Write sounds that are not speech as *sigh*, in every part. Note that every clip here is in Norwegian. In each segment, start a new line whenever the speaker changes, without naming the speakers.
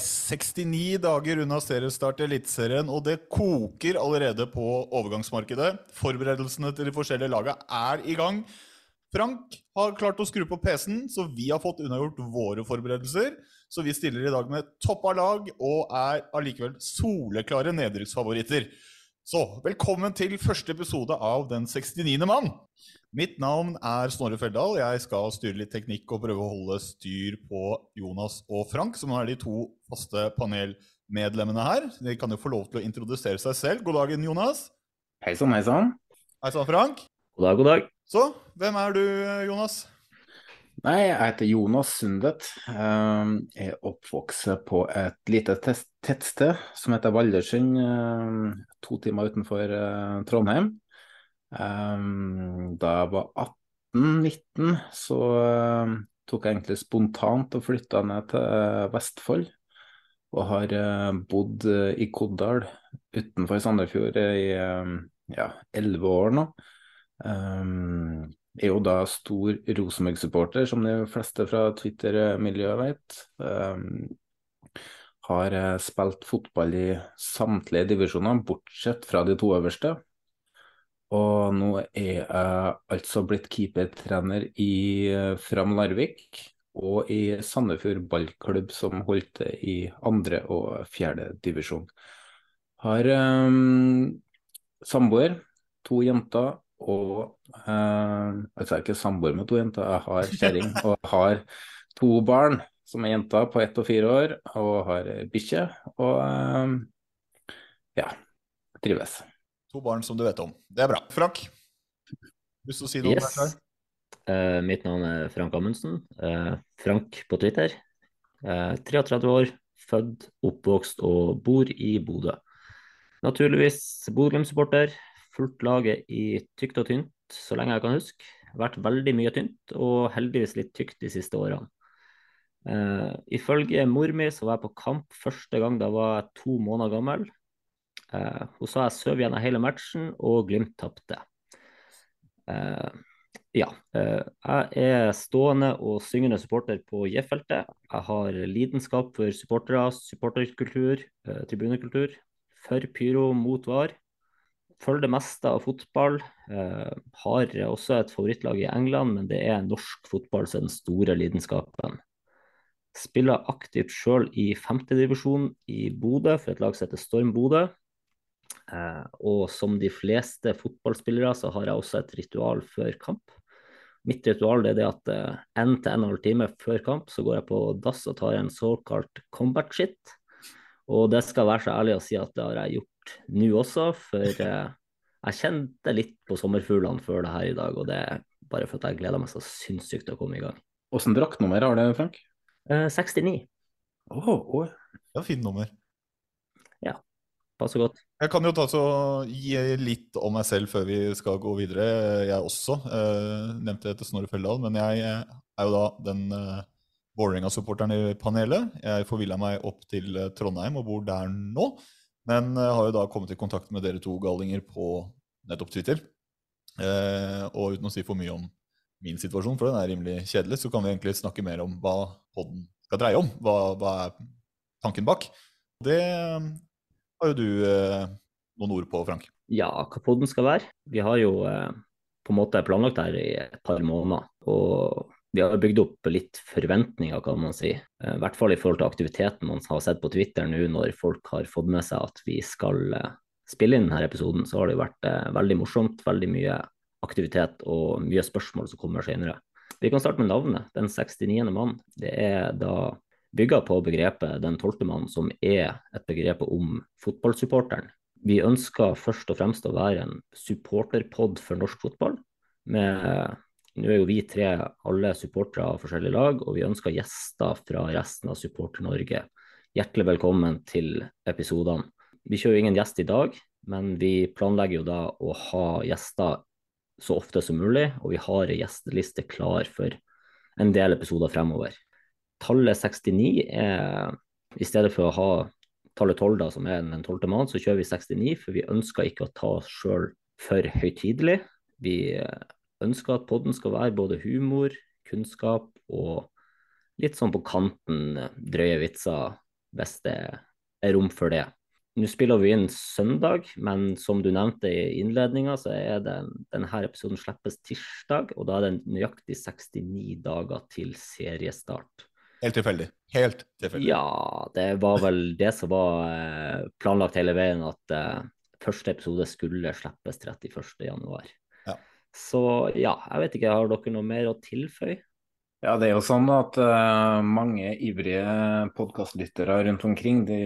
69 dager unna seriestart i Eliteserien, og det koker allerede på overgangsmarkedet. Forberedelsene til de forskjellige lagene er i gang. Frank har klart å skru på PC-en, så vi har fått unnagjort våre forberedelser. Så vi stiller i dag med toppa lag og er allikevel soleklare nedrykksfavoritter. Så velkommen til første episode av Den 69. mann. Mitt navn er Snorre Feldal. Jeg skal styre litt teknikk og prøve å holde styr på Jonas og Frank, som er de to faste panelmedlemmene her. De kan jo få lov til å introdusere seg selv. God dagen, Jonas.
Hei sann, hei sann.
Hei sann, Frank.
God dag, god dag.
Så, hvem er du, Jonas?
Nei, jeg heter Jonas Sundet. Um, Jeg er oppvokst på et lite tettsted som heter Valdersund, um, to timer utenfor uh, Trondheim. Um, Da jeg var 18-19, så uh, tok jeg egentlig spontant og flytta ned til uh, Vestfold. Og har uh, bodd uh, i Koddal utenfor Sandefjord i um, ja, elleve år nå. Um, er jo da stor Rosenborg-supporter, som de fleste fra Twitter-miljøet vet. Um, har eh, spilt fotball i samtlige divisjoner, bortsett fra de to øverste. Og nå er jeg altså blitt keepertrener i eh, Fram Larvik og i Sandefjord ballklubb, som holdt til i andre og fjerde divisjon. Har um, samboer, to jenter og eh, Altså, jeg er ikke samboer med to jenter, jeg har kjerring *laughs* og har to barn som er jenter på ett og fire år, og har bikkje. Og um, ja, trives.
To barn som du vet om. Det er bra. Frank? Lyst til å si noe
Yes. Eh, mitt navn er Frank Amundsen. Uh, Frank på Twitter. Uh, 33 år, født, oppvokst og bor i Bodø. Naturligvis Bodø-Glimt-supporter. Fulgt laget i tykt og tynt så lenge jeg kan huske. Vært veldig mye tynt, og heldigvis litt tykt de siste årene. Uh, ifølge mor mi så var jeg på kamp første gang da jeg var to måneder gammel. Eh, hun sa jeg sov gjennom hele matchen, og Glimt tapte. Eh, ja. eh, jeg er stående og syngende supporter på J-feltet. Jeg har lidenskap for supportere, supporterkultur, eh, tribunekultur. For pyro, mot var. Følger det meste av fotball. Eh, har også et favorittlag i England, men det er norsk fotball som er den store lidenskapen. Spiller aktivt sjøl i femtedivisjon i Bodø for et lag som heter Storm Bodø. Eh, og som de fleste fotballspillere så har jeg også et ritual før kamp. Mitt ritual det er det at én en til en halv time før kamp så går jeg på dass og tar en såkalt combat shit. Og det skal være så ærlig å si at det har jeg gjort nå også, for eh, jeg kjente litt på sommerfuglene før det her i dag, og det er bare for at jeg gleder meg så sinnssykt til å komme i gang.
Åssen draktnummer har du, Frank?
Eh, 69,
Åh, oh.
Ja, fint nummer.
Passer godt.
Jeg kan jo ta så gi litt om meg selv før vi skal gå videre. Jeg også eh, nevnte det til Snorre Felldal, men jeg er jo da den eh, Vålerenga-supporteren i panelet. Jeg forvilla meg opp til eh, Trondheim og bor der nå. Men eh, har jo da kommet i kontakt med dere to gallinger på nettopp Twitter. Eh, og uten å si for mye om min situasjon, for den er rimelig kjedelig, så kan vi egentlig snakke mer om hva podden skal dreie om. Hva, hva er tanken bak? Det har jo du eh, noen ord på, Frank.
Ja, hva podden skal være. Vi har jo eh, på en måte planlagt her i et par måneder. Og vi har bygd opp litt forventninger, kan man si. Eh, I hvert fall i forhold til aktiviteten man har sett på Twitter nå, når folk har fått med seg at vi skal eh, spille inn denne episoden, så har det vært eh, veldig morsomt. Veldig mye aktivitet og mye spørsmål som kommer senere. Vi kan starte med navnet. Den 69. mann. Det er da bygga på begrepet den 12. mann, som er et begrep om fotballsupporteren. Vi ønsker først og fremst å være en supporterpod for norsk fotball. Med, nå er jo vi tre alle supportere av forskjellige lag, og vi ønsker gjester fra resten av Supporter-Norge. Hjertelig velkommen til episodene. Vi kjører ingen gjest i dag, men vi planlegger jo da å ha gjester så ofte som mulig, og vi har en gjesteliste klar for en del episoder fremover. Tallet 69 er I stedet for å ha tallet 12, da, som er den 12. måneden, så kjører vi 69, for vi ønsker ikke å ta oss sjøl for høytidelig. Vi ønsker at podden skal være både humor, kunnskap og litt sånn på kanten drøye vitser, hvis det er rom for det. Nå spiller vi inn søndag, men som du nevnte i innledninga, så er det denne episoden slippes tirsdag, og da er det nøyaktig 69 dager til seriestart.
Helt tilfeldig. Helt tilfeldig.
Ja, det var vel det som var eh, planlagt hele veien, at uh, første episode skulle slippes 31.1.
Ja.
Så ja, jeg vet ikke, har dere noe mer å tilføye?
Ja, det er jo sånn at uh, mange ivrige podkastlyttere rundt omkring de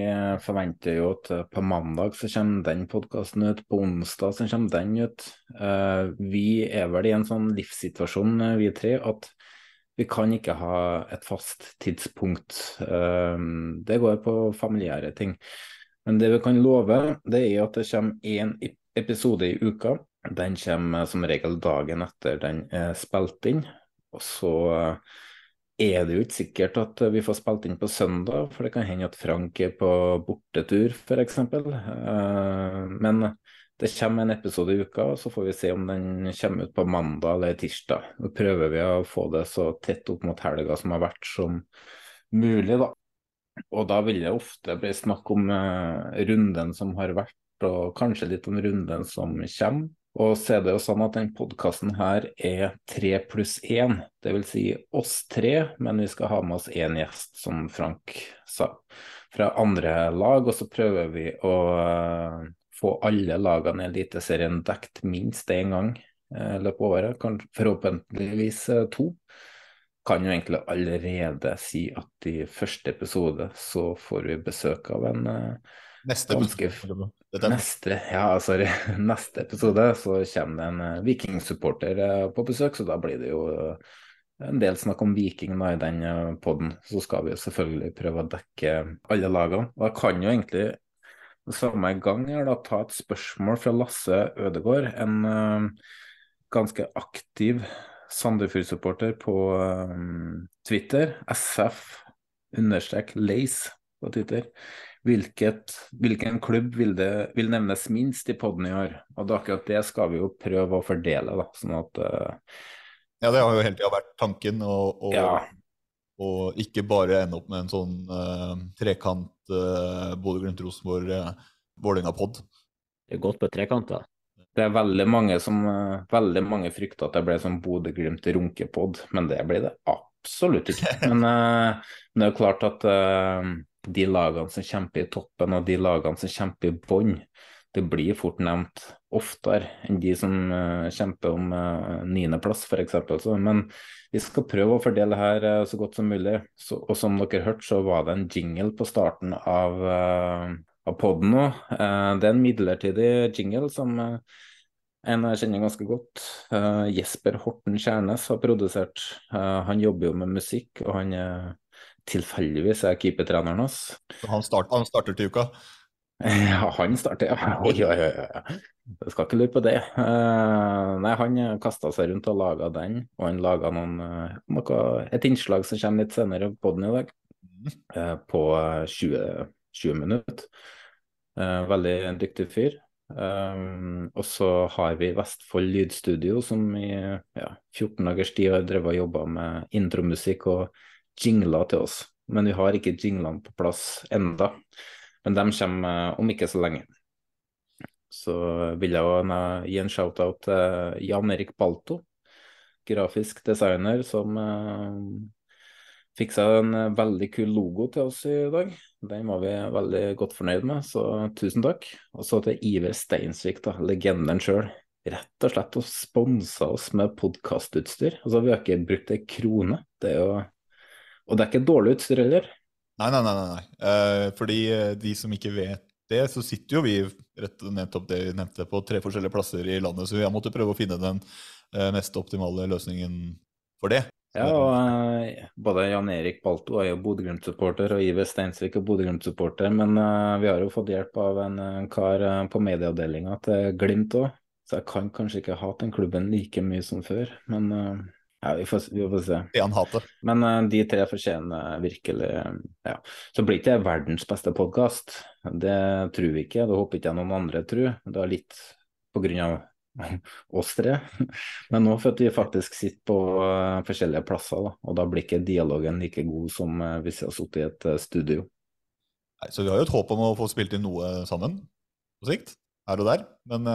forventer jo at uh, på mandag så kommer den podkasten ut, på onsdag så kommer den ut. Uh, vi er vel i en sånn livssituasjon, vi tre, at vi kan ikke ha et fast tidspunkt. det går på familiære ting. Men det vi kan love, det er at det kommer én episode i uka. Den kommer som regel dagen etter den er spilt inn. Og så er det jo ikke sikkert at vi får spilt inn på søndag, for det kan hende at Frank er på bortetur f.eks. Men det kommer en episode i uka, og så får vi se om den kommer ut på mandag eller tirsdag. Nå prøver vi å få det så tett opp mot helga som har vært som mulig, da. Og da vil det ofte bli snakk om runden som har vært, og kanskje litt om runden som kommer. Og så er det jo sånn at den podkasten her er tre pluss én, dvs. Si oss tre, men vi skal ha med oss én gjest, som Frank sa, fra andre lag. Og så prøver vi å uh, få alle lagene i Eliteserien dekt minst én gang i uh, løpet av året, kan forhåpentligvis uh, to. Kan jo egentlig allerede si at i første episode så får vi besøk av en
Neste
ganske Neste, ja, sorry. *laughs* Neste episode så kommer det en vikingsupporter på besøk, så da blir det jo en del snakk om Viking da, i den poden. Så skal vi jo selvfølgelig prøve å dekke alle lagene. Og jeg kan jo egentlig samme gang her da ta et spørsmål fra Lasse Ødegård, en ganske aktiv Sandefjord-supporter på Twitter. SF understrek Lace på Twitter. Hvilket, hvilken klubb vil, det, vil nevnes minst i poden i år? Og det, akkurat det skal vi jo prøve å fordele, da, sånn at uh...
Ja, det har jo hele tida vært tanken, og, og,
ja.
Og, ikke bare ende opp med en sånn uh, trekant uh, Bodø-Glimt-Rosenborg, uh, Vålerenga-pod.
Det er godt på trekant, da.
Det er veldig mange som veldig mange frykter at det ble sånn Bodø-Glimt-runkepod, men det blir det absolutt ikke. *laughs* Men, men det er jo klart at de lagene som kjemper i toppen og de lagene som kjemper i bånn, det blir fort nevnt oftere enn de som uh, kjemper om niendeplass, uh, f.eks. Men vi skal prøve å fordele her uh, så godt som mulig. Så, og som dere hørte, så var det en jingle på starten av, uh, av poden nå. det er en midlertidig jingle som en jeg kjenner ganske godt, Jesper Horten Kjærnes, har produsert. han jobber jo med musikk, og han tilfeldigvis er keepertreneren hans.
Han, starter til uka? *laughs*
Ja, han starter, ja. Oi, oi, oi. Jeg skal ikke lure på det. Uh, nei, han kasta seg rundt og laga den, og han laga noe, et innslag som kommer litt senere på den i dag, uh, på 20, 20 minutter. veldig dyktig fyr. Og så har vi Vestfold Lydstudio, som i ja, 14 dagers tid har drevet og jobba med intromusikk og jingler til oss. Men vi har ikke jinglene på plass enda. Men de kommer om ikke så lenge. Så vil jeg også gi en shout-out til Jan Erik Balto, grafisk designer, som fiksa en eh, veldig kul logo til oss i dag. Den var vi veldig godt fornøyd med, så tusen takk. Og så til Iver Steinsvik, da, legenden sjøl. Rett og slett å sponse oss med podkastutstyr. Altså, vi har ikke brukt ei krone. Det er jo Og det er ikke dårlig utstyr heller.
Nei, nei, nei. nei. Eh, fordi eh, de som ikke vet det, så sitter jo vi rett nettopp det vi nevnte, på tre forskjellige plasser i landet. Så vi har måttet prøve å finne den eh, mest optimale løsningen for det.
Ja, og uh, både Jan Erik Balto er jo Bodø-Glimt-supporter, og Iver Steinsvik er Bodø-Glimt-supporter. Men uh, vi har jo fått hjelp av en uh, kar på medieavdelinga til Glimt òg, så jeg kan kanskje ikke hate den klubben like mye som før. Men ja, vi får, vi får se.
Det han hater.
Men de tre fortjener virkelig Ja. Så blir ikke det verdens beste podkast, det tror vi ikke. Det håper ikke jeg noen andre tror. Det er litt på grunn av *laughs* oss tre. *laughs* Men nå for at vi faktisk sitter på uh, forskjellige plasser, da, og da blir ikke dialogen like god som uh, hvis vi har sittet i et uh, studio.
Nei, så vi har jo et håp om å få spilt inn noe sammen på sikt, her og der. Men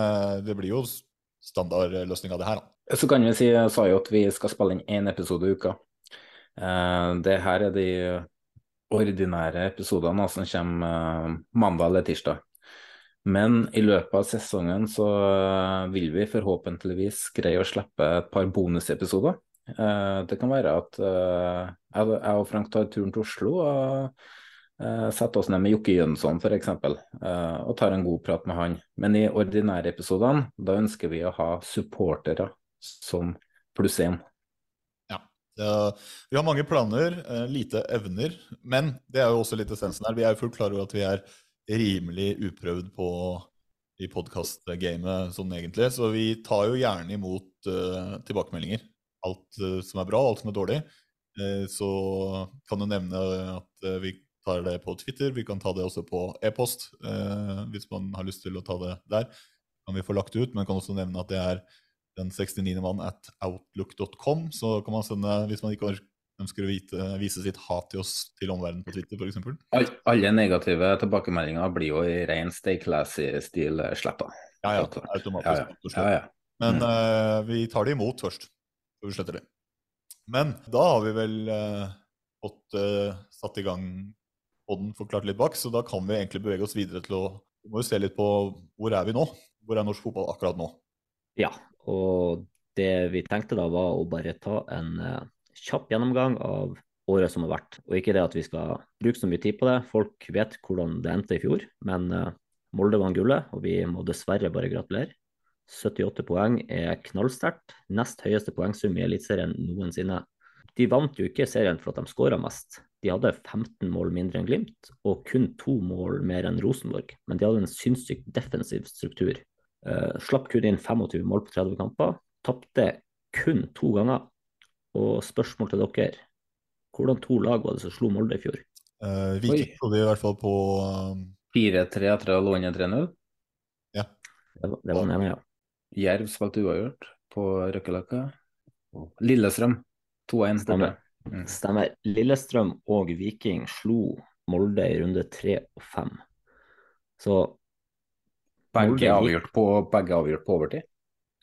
det blir jo standardløsning av det her, da.
Så kan vi si, jeg sa jo at vi skal spille inn én episode i uka. det her er de ordinære episodene som kommer mandag eller tirsdag. Men i løpet av sesongen så eh, vil vi forhåpentligvis greie å slippe et par bonusepisoder. Eh, det kan være at eh, jeg og Frank tar turen til Oslo og setter oss ned med Jokke Jønsson f.eks. og tar en god prat med han. Men i ordinære episodene da ønsker vi å ha supportere som pluss én.
Ja. vi har mange planer, lite evner. Men det er jo også litt essensen her. Vi er jo fullt klar over at vi er rimelig uprøvd på i podkast-gamet sånn egentlig. Så vi tar jo gjerne imot uh, tilbakemeldinger. Alt uh, som er bra, alt som er dårlig. Uh, så kan du nevne at vi tar det på Twitter. Vi kan ta det også på e-post hvis man har lyst til å ta det der. Kan vi få lagt ut, men kan også nevne at det er den 69. mann at outlook.com. Så kan man sende, hvis man ikke ønsker å vite, vise sitt hat til oss til omverdenen på Twitter f.eks.
All, alle negative tilbakemeldinger blir jo i ren stay classy-stil sletta.
Ja, ja. Automatisk. Ja, ja. ja, Men uh, vi tar det imot først, så vi sletter det. Men da har vi vel uh, fått uh, satt i gang podden forklart litt bak, så da kan vi egentlig bevege oss videre til å Vi må jo se litt på hvor er vi nå? Hvor er norsk fotball akkurat nå?
Ja, og det vi tenkte da var å bare ta en kjapp gjennomgang av året som har vært. Og ikke det at vi skal bruke så mye tid på det. Folk vet hvordan det endte i fjor. Men uh, Molde vant gullet, og vi må dessverre bare gratulere. 78 poeng er knallsterkt. Nest høyeste poengsum i Eliteserien noensinne. De vant jo ikke serien for at de skåra mest. De hadde 15 mål mindre enn Glimt, og kun to mål mer enn Rosenborg. Men de hadde en sinnssykt defensiv struktur. Uh, slapp kun inn 25 mål på 30 kamper. Tapte kun to ganger og spørsmål til dere. Hvordan to lag var det som slo Molde i fjor?
Uh, Viking trodde i hvert fall på um...
4-3 etter å ha lånt 3-0.
Ja.
Det var, det var den ene, ja.
Jerv spilte uavgjort på Røkkeløkka. Lillestrøm 2-1
Stemmer. Mm. Stemmer. Lillestrøm og Viking slo Molde i runde tre og fem. Så
Begge avgjort på, begge avgjort på overtid?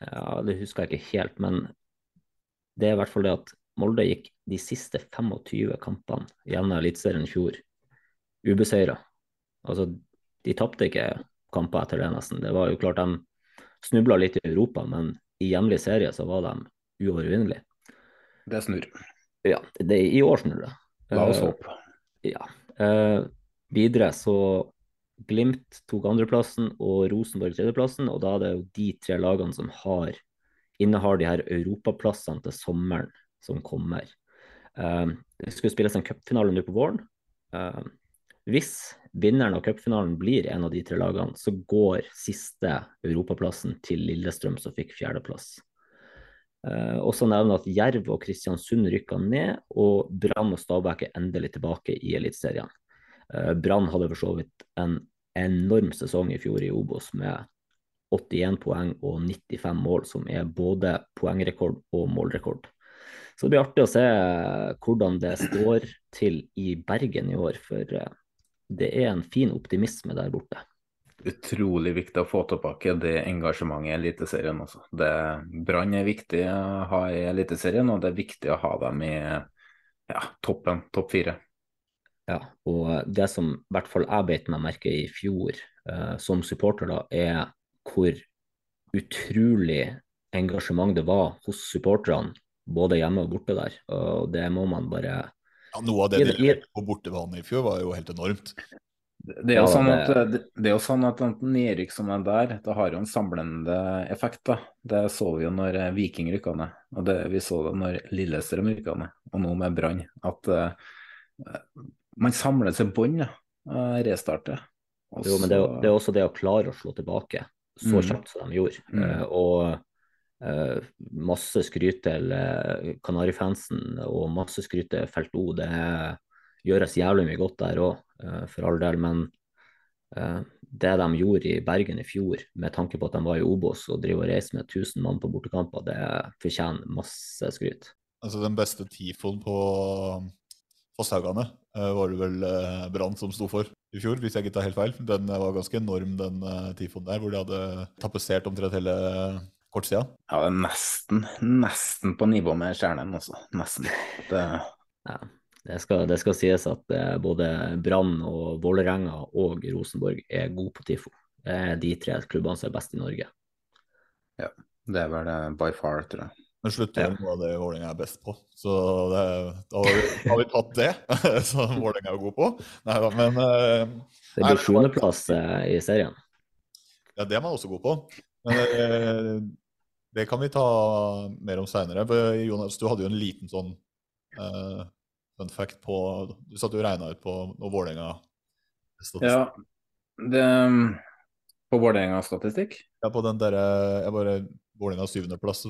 Ja, det husker jeg ikke helt, men det er i hvert fall det at Molde gikk de siste 25 kampene gjennom Eliteserien i fjor ubeseira. Altså, de tapte ikke kamper etter det, nesten. Det var jo klart de snubla litt i Europa, men i hjemlig serie så var de uovervinnelige.
Det snur.
Ja, det, i år snur det.
La oss eh, håpe.
Ja. Uh, videre så Glimt tok andreplassen og Rosenborg tredjeplassen, og da er det jo de tre lagene som har innehar de her europaplassene til sommeren som kommer. Uh, det skulle spilles en cupfinale nå på våren. Uh, hvis vinneren av cupfinalen blir en av de tre lagene, så går siste europaplassen til Lillestrøm, som fikk fjerdeplass. Uh, også nevne at Jerv og Kristiansund rykka ned, og Brann og Stabæk er endelig tilbake i Eliteserien. Uh, Brann hadde for så vidt en enorm sesong i fjor i Obos med 81 poeng og 95 mål, som er både poengrekord og målrekord. Så det blir artig å se hvordan det står til i Bergen i år, for eh, det er en fin optimisme der borte.
Utrolig viktig å få tilbake det engasjementet i Eliteserien også. Brann er viktig å ha i Eliteserien, og det er viktig å ha dem i ja, toppen, topp fire.
Ja, og det som i hvert fall jeg beit meg merke i fjor eh, som supporter, da, er hvor utrolig engasjement det var hos supporterne, både hjemme og borte der. Og det må man bare
ja, Noe av det de leverte på bortebane i fjor, var jo helt enormt.
Det er jo sånn at, det er jo sånn at nedrykk som er der, det har jo en samlende effekt. da. Det så vi jo når Viking rykka ned, og det, vi så det når Lillestrøm rykka ned, og nå med Brann. At uh, man samler seg bånd, ja. Uh, restarter.
Også... Jo, men det det er, også det å klare å slå tilbake så mm. kjapt som de gjorde. Mm. Uh, og masse skryt til Kanarifansen og masse skryt til Felt O. Det gjøres jævlig mye godt der òg. uh, for all del. Men eh, det de gjorde i Bergen i fjor, med tanke på at de var i Obos og driver og reiser med 1000 mann på bortekamper, det fortjener masse skryt.
Altså Den beste tifoen på Fosshaugane eh, var det vel Brann som sto for i fjor, hvis jeg ikke tar helt feil. Den var ganske enorm, den tifoen der, hvor de hadde tapetsert omtrent hele kortsida.
Ja, det er nesten, nesten på nivå med Stjernen, også. Nesten. Det...
Ja. Det skal, det skal sies at eh, både Brann og Vålerenga og Rosenborg er gode på TIFO. Det er de tre klubbene som er best i Norge.
Ja, det er vel det by far, tror jeg.
Men sluttøren var det Vålerenga er best på, så det, da har vi, har vi, tatt det. *laughs* som Vålerenga er god på. Nei da, men uh,
Det blir sjuendeplass uh, i serien.
Ja, det er man også god på. Men uh, det kan vi ta mer om seinere. Jonas, du hadde jo en liten sånn fun fact på Du satt jo og regna ut på noe Vålerenga
Ja, det På Vålerenga-statistikk?
Ja, på den derre Jeg bare Vålerenga syvendeplass.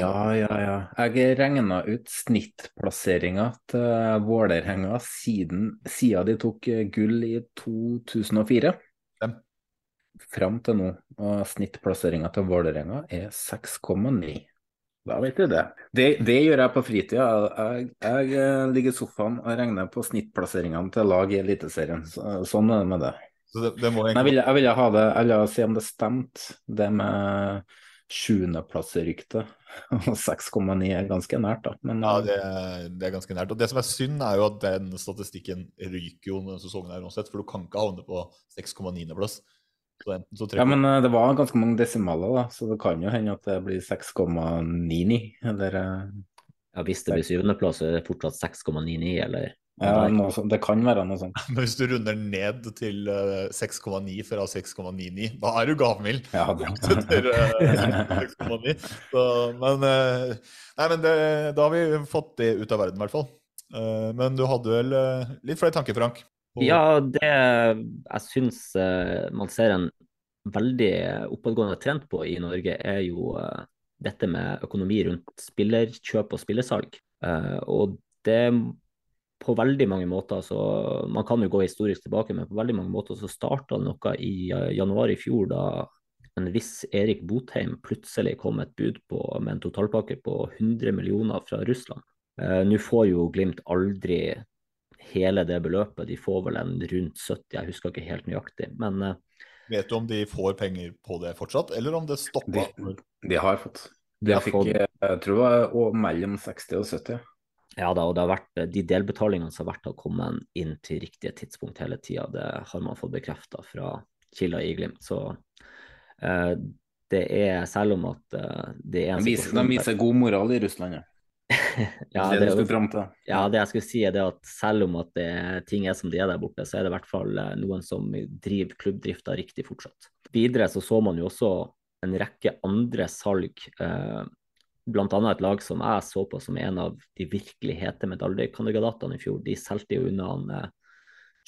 Ja, ja, ja. Jeg regna ut snittplasseringa til Vålerenga siden, siden de tok gull i 2004. Fem. Fram til nå. Og snittplasseringa til Vålerenga er 6,9. Da vet du det. det. det. gjør jeg på fritida. Jeg, jeg, eh, ligger i sofaen og regner på snittplasseringene til lag i Eliteserien. sånn er det med det.
det, det egentlig...
jeg, ville, jeg ville ha det, jeg ville se om det stemte, det med sjuendeplasseryktet. 6,9 *laughs* er ganske nært, da. Men,
ja, det, det, er ganske nært. Og det som er synd, er jo at den statistikken ryker jo denne sesongen her uansett, for du kan ikke havne på 6,9.-plass.
Ja, men uh, det var ganske mange desimaler, da, så det kan jo hende at det blir 6,99, eller uh,
Ja, hvis det blir syvendeplass, er det fortsatt 6,99, eller?
Ja, sånt, det kan være noe sånt.
Men *laughs* hvis du runder ned til uh, eh, 6,9 fra 6,99, da er du gavmild.
Ja, det...
Etter, uh, men, nei, men det, da har vi fått det ut av verden, i hvert fall. men du hadde vel litt flere tanker, Frank?
Ja, det jeg syns man ser en veldig oppadgående trend på i Norge, er jo dette med økonomi rundt spillerkjøp og spillesalg. Og det på veldig mange måter, så Man kan jo gå historisk tilbake, men på veldig mange måter så starta noe i januar i fjor, da en viss Erik Botheim plutselig kom et bud på, med en totalpakke på 100 millioner fra Russland. Nå får jo Glimt aldri hele det beløpet. De får vel en rundt 70, jeg husker ikke helt nøyaktig. Men Eh,
Vet du om de får penger på det fortsatt, eller om det stopper?
De, de, har fått. De, har fikk, fått... jeg tror det var mellom 60 og 70.
Ja da, og det har vært, de delbetalingene som har vært, har kommet inn til riktige tidspunkt hele tida. Det har man fått bekrefta fra kilder i Glimt. Så eh, det er, selv om at uh, det er en
de viser, de viser god moral i Russland, ja *laughs*
ja, det, det, det, ja, det jeg skulle si er det at selv om at det, ting er som de er der borte, så er det i hvert fall eh, noen som driver klubbdrifta riktig fortsatt. Videre så så man jo også en rekke andre salg, eh, bl.a. et lag som jeg så på som en av de virkelig hete medaljekandidatene i fjor. De solgte jo unna han eh,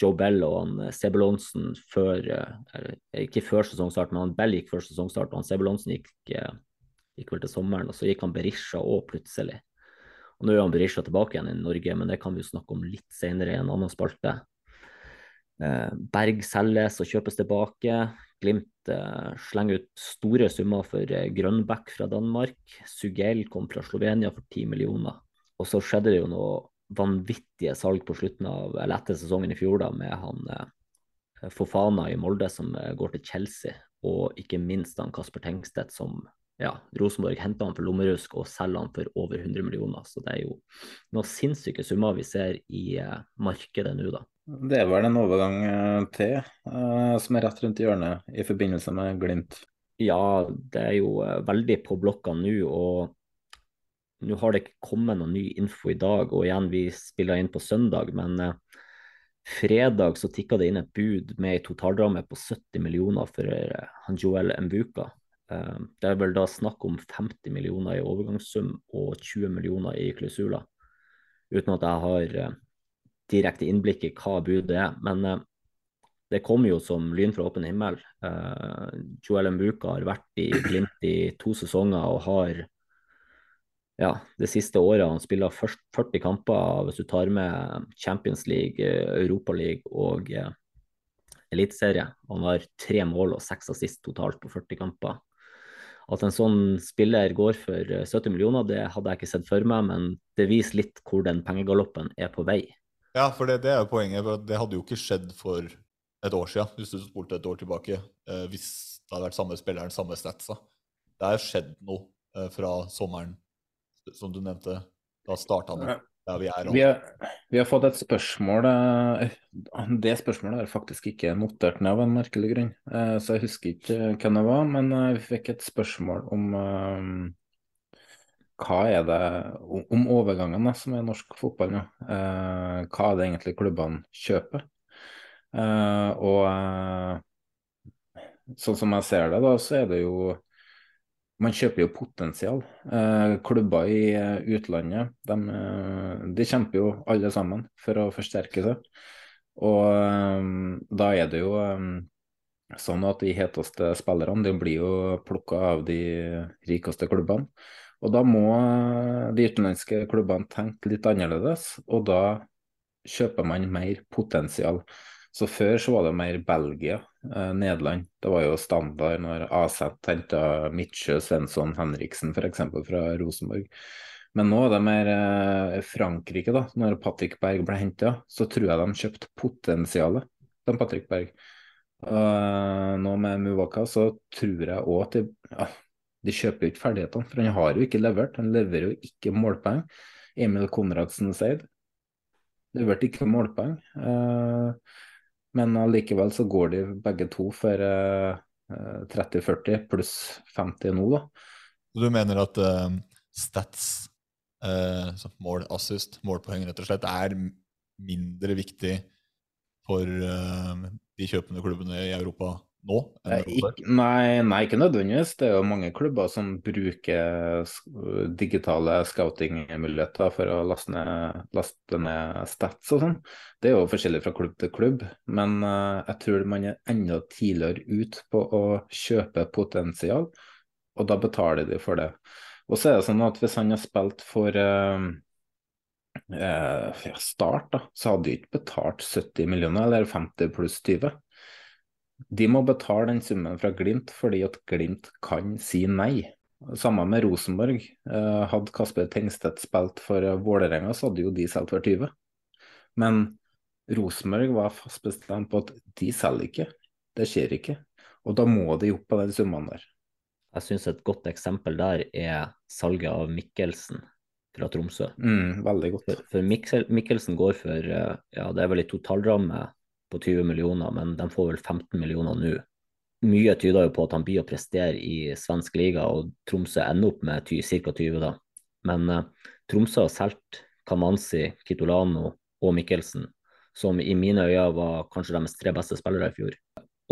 Joe Bell og han eh, Sebulonsen før eh, Ikke før sesongstart, men han Bell gikk før sesongstart, og han Sebulonsen gikk, gikk vel til sommeren, og så gikk han Berisha òg plutselig. Og Nå er han Berisha tilbake igjen i Norge, men det kan vi jo snakke om litt senere i en annen spalte. Berg selges og kjøpes tilbake. Glimt eh, slenger ut store summer for eh, Grønbæk fra Danmark. Sugel kom fra Slovenia for 10 millioner. Og så skjedde det jo noe vanvittige salg på slutten av, eller etter sesongen i fjor da, med han eh, Fofana i Molde som eh, går til Chelsea, og ikke minst han Kasper Tengstedt som ja, Rosenborg henter han for lommerusk og selger han for over 100 millioner. Så det er jo noen sinnssyke summer vi ser i eh, markedet nå, da.
Det er vel en overgang eh, til eh, som er rett rundt hjørnet i forbindelse med Glimt.
Ja, det er jo veldig på blokka nå, og nå har det ikke kommet noe ny info i dag. Og igjen, vi spiller inn på søndag, men eh, fredag så tikka det inn et bud med ei totalramme på 70 millioner for eh, han Joel Mbuka. Eh, det er vel da snakk om 50 millioner i overgangssum og 20 millioner i klausuler. Uten at jeg har eh, direkte innblikk i hva budet er. Men eh, det kommer jo som lyn fra åpen himmel. Joel Mbuka har vært i Glimt i to sesonger og har ja, det siste året han spiller først 40 kamper hvis du tar med Champions League, Europa League og Eliteserie. Han har tre mål og seks assist totalt på 40 kamper. At en sånn spiller går for eh, 70 millioner, det hadde jeg ikke sett for meg, men det viser litt hvor den pengegaloppen er på vei.
Ja, for det, det er jo poenget. for Det hadde jo ikke skjedd for et år siden, hvis du spolte et år tilbake, eh, hvis det hadde vært samme spilleren, samme statsa. Det har skjedd noe eh, fra sommeren, som du nevnte. Da starta det der vi er nå.
Vi vi har fått et spørsmål eh, Det spørsmålet er faktisk ikke notert ned av en merkelig grunn, eh, så jeg husker ikke hvem det var. Men eh, vi fikk et spørsmål om eh, hva er det om, overgangene overgangen som er norsk fotball nå. Eh, hva er det egentlig klubbene kjøper? Eh, og eh, sånn som jeg ser det, da, så er det jo man kjøper jo potensial. Eh, klubber i eh, utlandet de, eh, de, kjemper jo alle sammen for å forsterke seg. Og da er det jo sånn at de heteste spillerne de blir jo plukka av de rikeste klubbene. Og da må de utenlandske klubbene tenke litt annerledes, og da kjøper man mer potensial. Så før så var det mer Belgia, Nederland. Det var jo standard når AZ henta Midtsjø, Svensson, Henriksen f.eks. fra Rosenborg. Men nå er det mer eh, Frankrike, da. Når Patrick Berg ble henta, så tror jeg de kjøpte potensialet, til Patrick Berg. Uh, nå med Muvaka så tror jeg òg at de, ja, de kjøper jo ikke ferdighetene, for han har jo ikke levert. Han leverer jo ikke målpoeng. Emil Konradsen Seid leverte ikke målpoeng. Uh, men allikevel så går de begge to for uh, 30-40 pluss 50 nå, da.
Så du mener at uh, stats, mål, assist, målpoeng rett og slett, er mindre viktig for de kjøpende klubbene i Europa nå?
Ikke, nei, nei, ikke nødvendigvis. Det er jo mange klubber som bruker digitale scouting-muligheter for å laste ned, laste ned, stats og sånn. Det er jo forskjellig fra klubb til klubb, men uh, jeg tror man er enda tidligere ut på å kjøpe potensial, og da betaler de for det. Og så er det sånn at hvis han har spilt for uh, uh, Start, da, så hadde de ikke betalt 70 millioner, eller 50 pluss 20. De må betale den summen fra Glimt fordi at Glimt kan si nei. Samme med Rosenborg. Eh, hadde Kasper Tengstedt spilt for Vålerenga, så hadde jo de solgt for 20. Men Rosenborg var fast bestemt på at de selger ikke. Det skjer ikke. Og da må de opp på den summen der.
Jeg syns et godt eksempel der er salget av Mikkelsen fra Tromsø.
Mm, veldig godt.
For, for Mikkelsen går for ja, det er vel i totalramme på 20 millioner, men de får vel 15 millioner nå. Mye tyder jo på at han blir å prestere i svensk liga, og Tromsø ender opp med ca. 20, da. Men eh, Tromsø har solgt Kamanzi, Kitolano og Mikkelsen, som i mine øyne var kanskje deres tre beste spillere i fjor.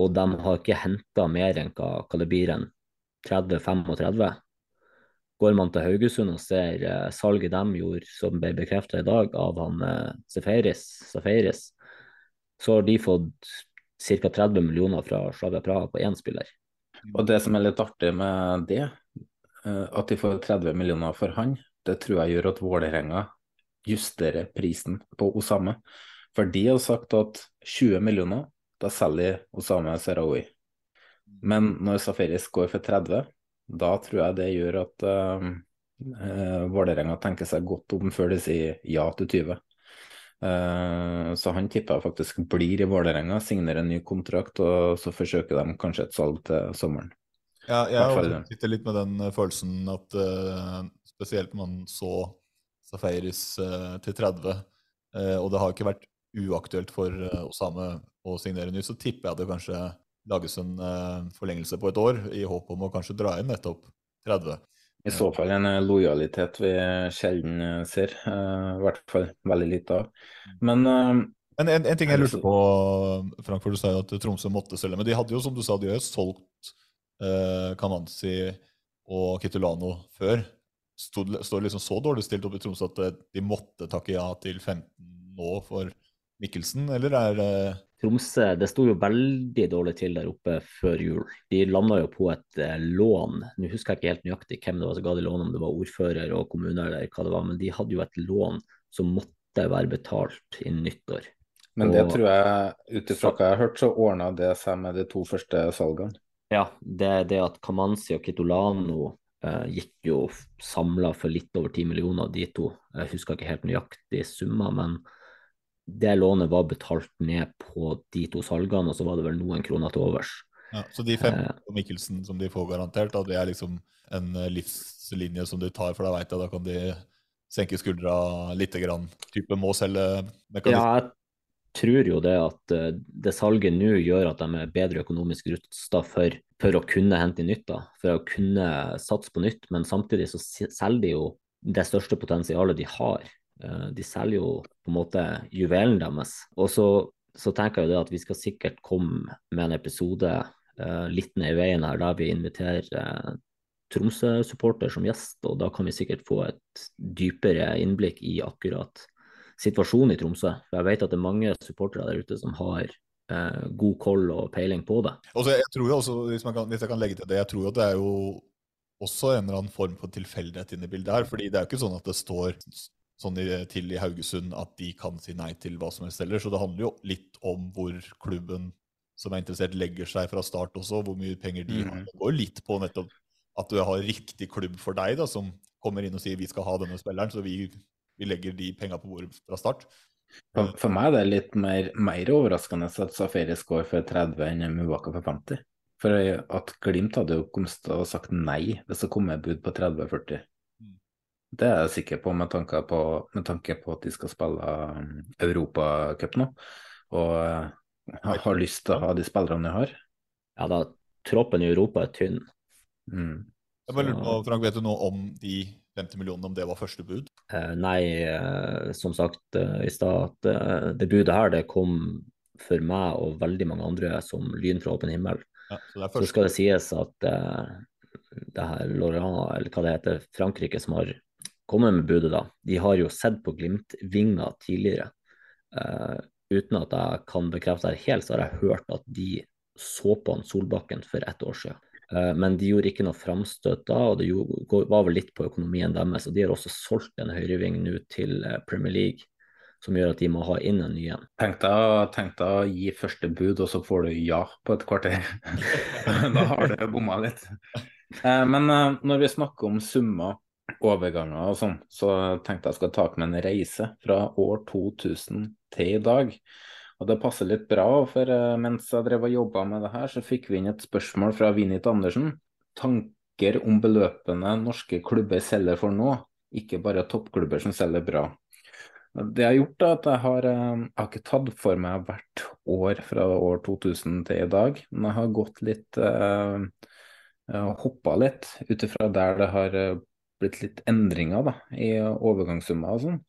Og de har ikke henta mer enn hva, enn 30-35. Går man til Haugesund og ser eh, salget de gjorde, som ble bekrefta i dag, av han Seferis, Seferis Safaris så har de fått ca. 30 millioner fra Slavia Praha på én spiller.
Og det som er litt artig med det, eh, at de får 30 millioner for han, det tror jeg gjør at Vålerenga justerer prisen på Osame. For de har sagt at 20 millioner, da selger Osame Serawi. Men når Safaris går for 30, da tror jeg det gjør at uh, uh, Vålerenga tenker seg godt om før de sier ja til 20. Uh, så han tipper jeg faktisk blir i Vålerenga, signerer en ny kontrakt, og så forsøker de kanskje et salg til sommeren.
Ja, jeg sitter litt med den eh, følelsen at eh, spesielt når man så Safaris eh, til 30, eh, og det har ikke vært uaktuelt for eh, Osame å signere ny, så tipper jeg det kanskje lages en eh, forlengelse på et år, i håp om å kanskje dra inn nettopp 30.
I så fall en eh, lojalitet vi sjelden eh, ser, eh, i hvert fall veldig lite av. Men eh,
Men en, en ting jeg lurte på, Frank, for du sa jo at Tromsø måtte selge. Men de hadde jo, som du sa, de har jo solgt eh, Kamanzi og Kitulano før. Stod, står liksom så dårlig stilt opp i Tromsø at eh, de måtte takke ja til 15 nå for Mikkelsen, eller er det
Tromsø det sto jo veldig dårlig til der oppe før jul. De landa jo på et eh, lån. Nå husker jeg ikke helt nøyaktig hvem det var som ga de lån, om det var ordfører og kommune eller hva det var, men de hadde jo et lån som måtte være betalt innen nyttår.
Men det
Og-
tror jeg, ut ifra hva jeg har hørt, så ordna det seg med de to første salgene.
Ja, det, det at Kamanzi og Kitolano eh, gikk jo samla for litt over 10 millioner, de to. Jeg husker ikke helt nøyaktig summa, men det lånet var betalt ned på de to salgene, og så var det vel noen kroner til overs.
ja, Så de fem
Eh.
på Mikkelsen som de får garantert, det er liksom en eh, livslinje som de tar, for da veit jeg da kan de senke skuldra lite grann. Type må selge mekanisme.
Ja, jeg tror jo det at eh, det salget nå gjør at de er bedre økonomisk rusta for, for å kunne hente nytt, da, for å kunne satse på nytt, men samtidig så selger de jo det største potensialet de har. Eh, De selger jo på en måte juvelen deres. Og så, så tenker jeg det at vi skal sikkert komme med en episode uh, litt ned i veien her der vi inviterer uh, Tromsø-supporter som gjest, og da kan vi sikkert få et dypere innblikk i akkurat situasjonen i Tromsø. For jeg vet at det er mange supportere der ute som har eh, god koll og peiling på det.
Og så jeg tror jo også, hvis, kan, hvis jeg kan legge til det, jeg tror jo det er jo også en eller annen form for tilfeldighet inne i bildet her. fordi det er jo ikke sånn at det står sånn i, til i Haugesund at de kan si nei til hva som helst heller. Så det handler jo litt om hvor klubben som er interessert, legger seg fra start også, hvor mye penger de har.
Mhm.
Det går jo litt på nettopp at du har riktig klubb for deg, da, som kommer inn og sier vi skal ha denne spilleren, så vi, vi legger de penga på bordet fra start.
For, for meg er det litt mer, mer overraskende at Safari scorer for 30 enn Mubaka for 50. For at Glimt hadde jo kommet og sagt nei hvis det kom et bud på 30-40. Det er jeg sikker på med, tanke på med tanke på at de skal spille um, Europacup nå, og uh, har, har lyst til å ha de spillerne de har.
Ja da, troppen i Europa er tynn.
Mm.
Jeg bare lurer på, Frank, vet du noe om de 50 millionene, om det var første bud?
Eh, nei, eh, som sagt eh, i stad, at eh, det budet her det kom for meg og veldig mange andre som lyn fra åpen himmel.
Ja, så
Så skal det sies at eh, det her Laurent, eller hva det heter, Frankrike som har kommet med budet, da, de har jo sett på Glimt-vinger tidligere. Uh, uten at jeg kan bekrefte det helt, så har jeg hørt at de så på han Solbakken for ett år siden. Uh, men de gjorde ikke noe framstøt da, og det jo- var vel litt på økonomien deres. Og de har også solgt en høyreving nå til eh, Premier League, som gjør at de må ha inn en ny en.
Tenk deg, å gi første bud, og så får du ja på et kvarter. *laughs* *laughs* da har du bomma litt. Men når vi snakker om summer, overganger og sånn, så tenkte jeg skal ta med en reise fra år 2000 til i dag. Og det passer litt bra, for eh, mens jeg drev og jobba med det her, så fikk vi inn et spørsmål fra Vinit Andersen. Tanker om beløpene norske klubber selger for nå, ikke bare toppklubber som selger bra. Det jeg har gjort, er at jeg har, eh, jeg har ikke tatt for meg hvert år fra år 2000 til i dag, men jeg har gått litt eh, Hoppa litt ut ifra der det har eh, blitt litt endringer da, i overgangssummer og sånn.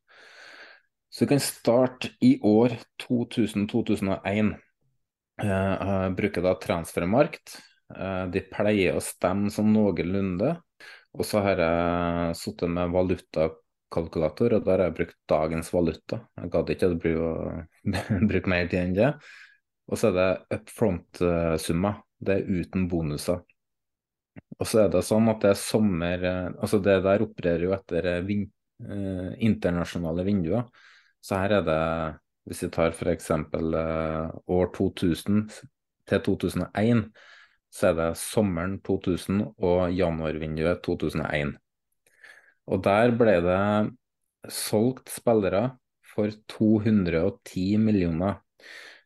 Så vi kan starte i år 2000-2001. Jeg bruker da transfermarkt. Eh, De pleier å stemme sånn noenlunde. Og så har jeg sittet med valutakalkulator, og der har jeg brukt dagens valuta. Jeg gadd ikke å *laughs* bruke mer tid enn det. Og så er det up front-summer. Det er uten bonuser. Og så er det sånn at det er sommer eh, Altså det der opererer jo etter eh, vin, eh, internasjonale vinduer. Så her er det, hvis vi tar f.eks. Eh, år 2000 til 2001, så er det sommeren 2000 og januarvinduet 2001. Og der ble det solgt spillere for 210 millioner.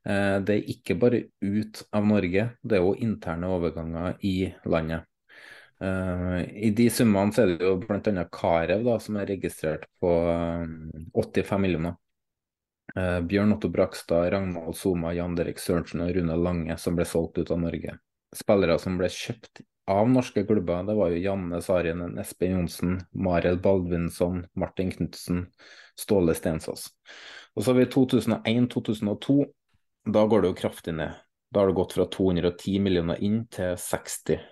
Eh, det er ikke bare ut av Norge, det er òg interne overganger i landet. Uh, I de summene så er det jo bl.a. Karev da, som er registrert på uh, 85 millioner. Uh, Bjørn Otto Brakstad, Ragnvald Soma, Jan Derek Sørensen og Rune Lange som ble solgt ut av Norge. Spillere som ble kjøpt av norske klubber, det var jo Janne Sarinen, Espen Johnsen, Mariel Baldvinsson, Martin Knutsen, Ståle Stensås. Og så har vi 2001-2002. Da går det jo kraftig ned. Da har det gått fra 210 millioner inn til 60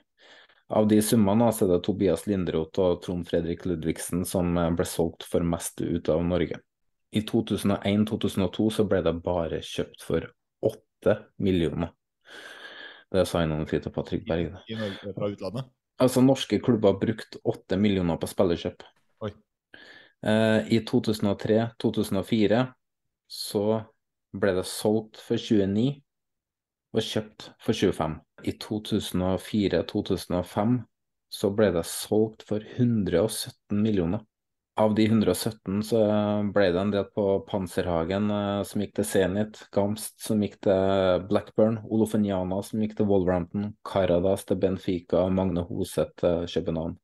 av de summene så er det Tobias Lindroth og Trond Fredrik Ludvigsen som eh, ble solgt for mest ut av Norge. I 2001-2002 så ble det bare kjøpt for 8 millioner. Det sa noen fint til Patrick Berg.
I Norge fra utlandet?
Altså, norske klubber brukte 8 millioner på spillerkjøp.
Oi.
Eh, I 2003-2004 så ble det solgt for 29 og kjøpt for 25 i 2004-2005 så ble det solgt for 117 millioner. Av de 117 så ble det en del på Panserhagen eh, som gikk til Zenit, Gamst som gikk til Blackburn, Olofeniana som gikk til Wolverhampton, Caradas til Benfica, Magne Hoseth til København.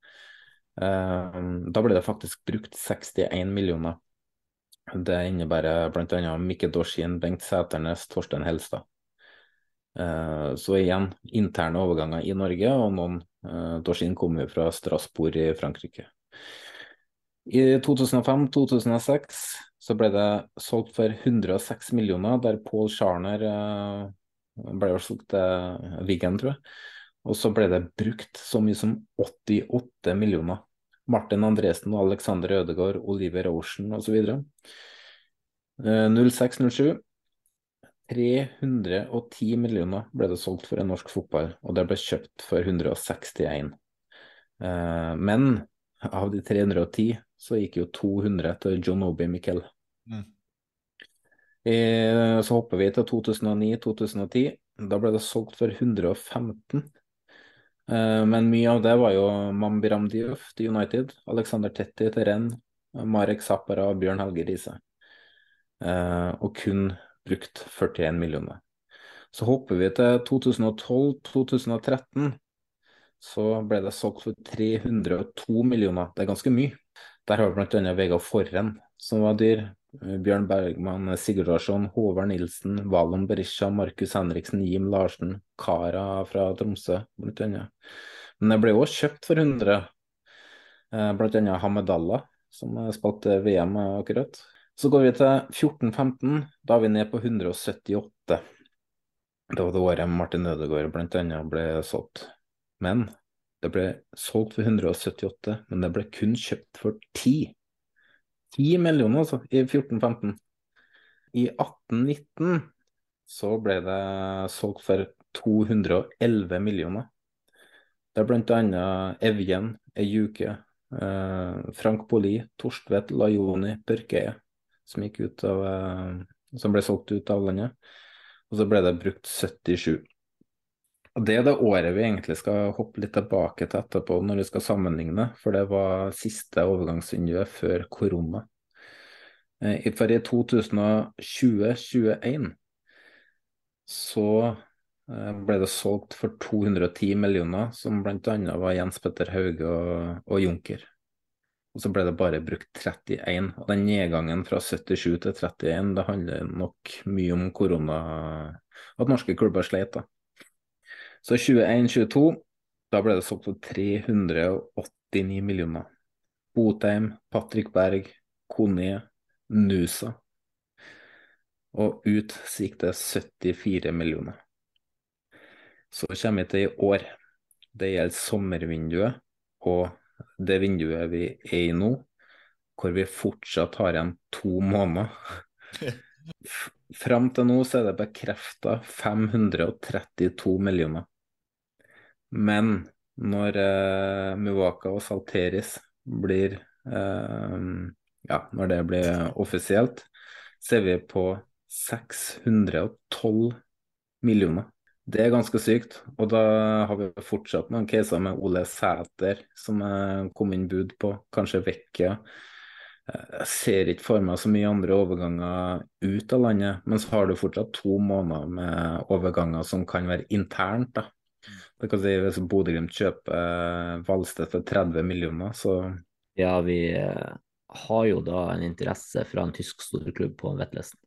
Eh, da ble det faktisk brukt 61 millioner. Det innebærer bl.a. Mikke Dorsin, Bengt Sæternes, Torstein Helstad. Eh, så igjen interne overganger i Norge, og noen uh, kom jo fra Strasbourg i Frankrike. I 2005-2006 så ble det solgt for 106 millioner, der Paul Scharner uh, ble solgt til Wiggen, tror jeg. Og så ble det brukt så mye som 88 millioner. Martin Andresen og Alexander Ødegaard, Oliver Ocean osv. 06-07 310 millioner ble det solgt for en norsk fotball, og det ble kjøpt for 161. Eh, men av de 310 så gikk jo 200 til John Obi Miquel. Mm. Eh, så hopper vi til 2009-2010. Da ble det solgt for 115. Eh, men mye av det var jo Mambiram Diouf til United, Alexander Tetti til Renn, Marek Zappara og Bjørn Helge Riise. Og kun brukt 41 millioner. Så hopper vi til 2012-2013. Så ble det solgt for 302 millioner. Det er ganske mye. Der har vi bl.a. Vegard Forren, som var dyr. Bjørn Bergman, Sigurd Larsson, Håvard Nilsen, Valon Berisha, Markus Henriksen, Jim Larsen, Kara fra Tromsø, bl.a. Men det ble også kjøpt for 100, bl.a. Hamed Allah, som spilte VM akkurat. Så går vi til 14-15. Da er vi ned på 178. Det var det året Martin Ødegaard bl.a. ble solgt. Men det ble solgt for 178, men det ble kun kjøpt for 10. 10 millioner, altså, i 14-15. I 18-19 så ble det solgt for 211 millioner. Det er bl.a. Evjen, Ejuke, eh, Frank Poli, Torstvedt, Lajoni, Børkeie som, av, eh, som ble solgt ut av landet. Og så ble det brukt 77. Og Det er det året vi egentlig skal hoppe litt tilbake til etterpå, når vi skal sammenligne. For det var siste overgangsvinduet før korona. Eh, for i 2020-2021 så eh, ble det solgt for 210 millioner, som bl.a. var Jens Petter Hauge og, og Junker. Og så ble det bare brukt 31. Og den nedgangen fra 77 til 31, det handler nok mye om korona, at norske klubber sleit. da. Så 21-22, da ble det solgt for 389 millioner. Botheim, Patrick Berg, Kone, Nusa. Og ut så gikk det 74 millioner. Så kommer vi til i år. Det gjelder sommervinduet og det vinduet vi er i nå, hvor vi fortsatt har igjen to måneder. *laughs* Fram til nå så er det bekrefta 532 millioner. Men når eh, Muwaka og Salteris blir eh, Ja, når det blir offisielt, så er vi på 612 millioner. Det er ganske sykt. Og da har vi fortsatt noen caser med Ole Sæter, som jeg kom inn bud på, kanskje. Eh, Jeg ser ikke for meg så mye andre overganger ut av landet, men så har du fortsatt to måneder med overganger som kan være internt. da. Det kan si Hvis Bodø-Glimt kjøper Valsted for 30 millioner, så
Ja, vi eh, har jo da en interesse fra en tysk storklubb på Vetlesen.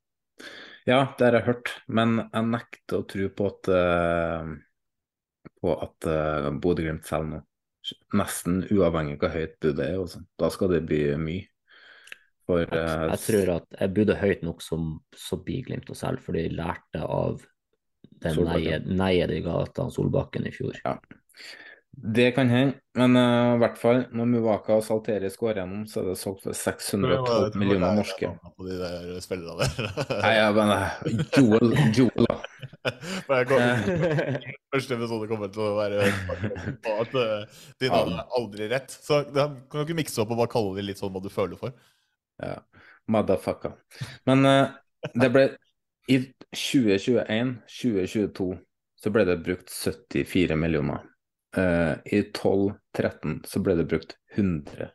Ja, det har jeg hørt, men jeg nekter å tro på at, eh, på at uh, Bodø-Glimt selger nå. Nesten uavhengig av hvor høyt budet er. Også. Da skal det bli mye. For
Jeg,
eh,
jeg tror at jeg budde høyt nok som så blir Glimt å selge, for de lærte av den neiet de ga til Solbakken i fjor.
Ja. Det kan hende, men uh, i hvert fall når Muvaka og Salteris går gjennom, så er det solgt for 612 millioner norske.
På de der spillerne der.
Nei, ja, men eh, Joel, Joel da. *laughs*
Kommer, *laughs* første episode kommer til å være på at uh, dine hadde aldri rett. Så da kan du ikke mikse opp og bare kalle det litt sånn hva du føler for.
Ja, motherfucker. Men uh, det ble I 2021-2022 så ble det brukt 74 millioner. Eh, I 12-13 så ble det brukt 100.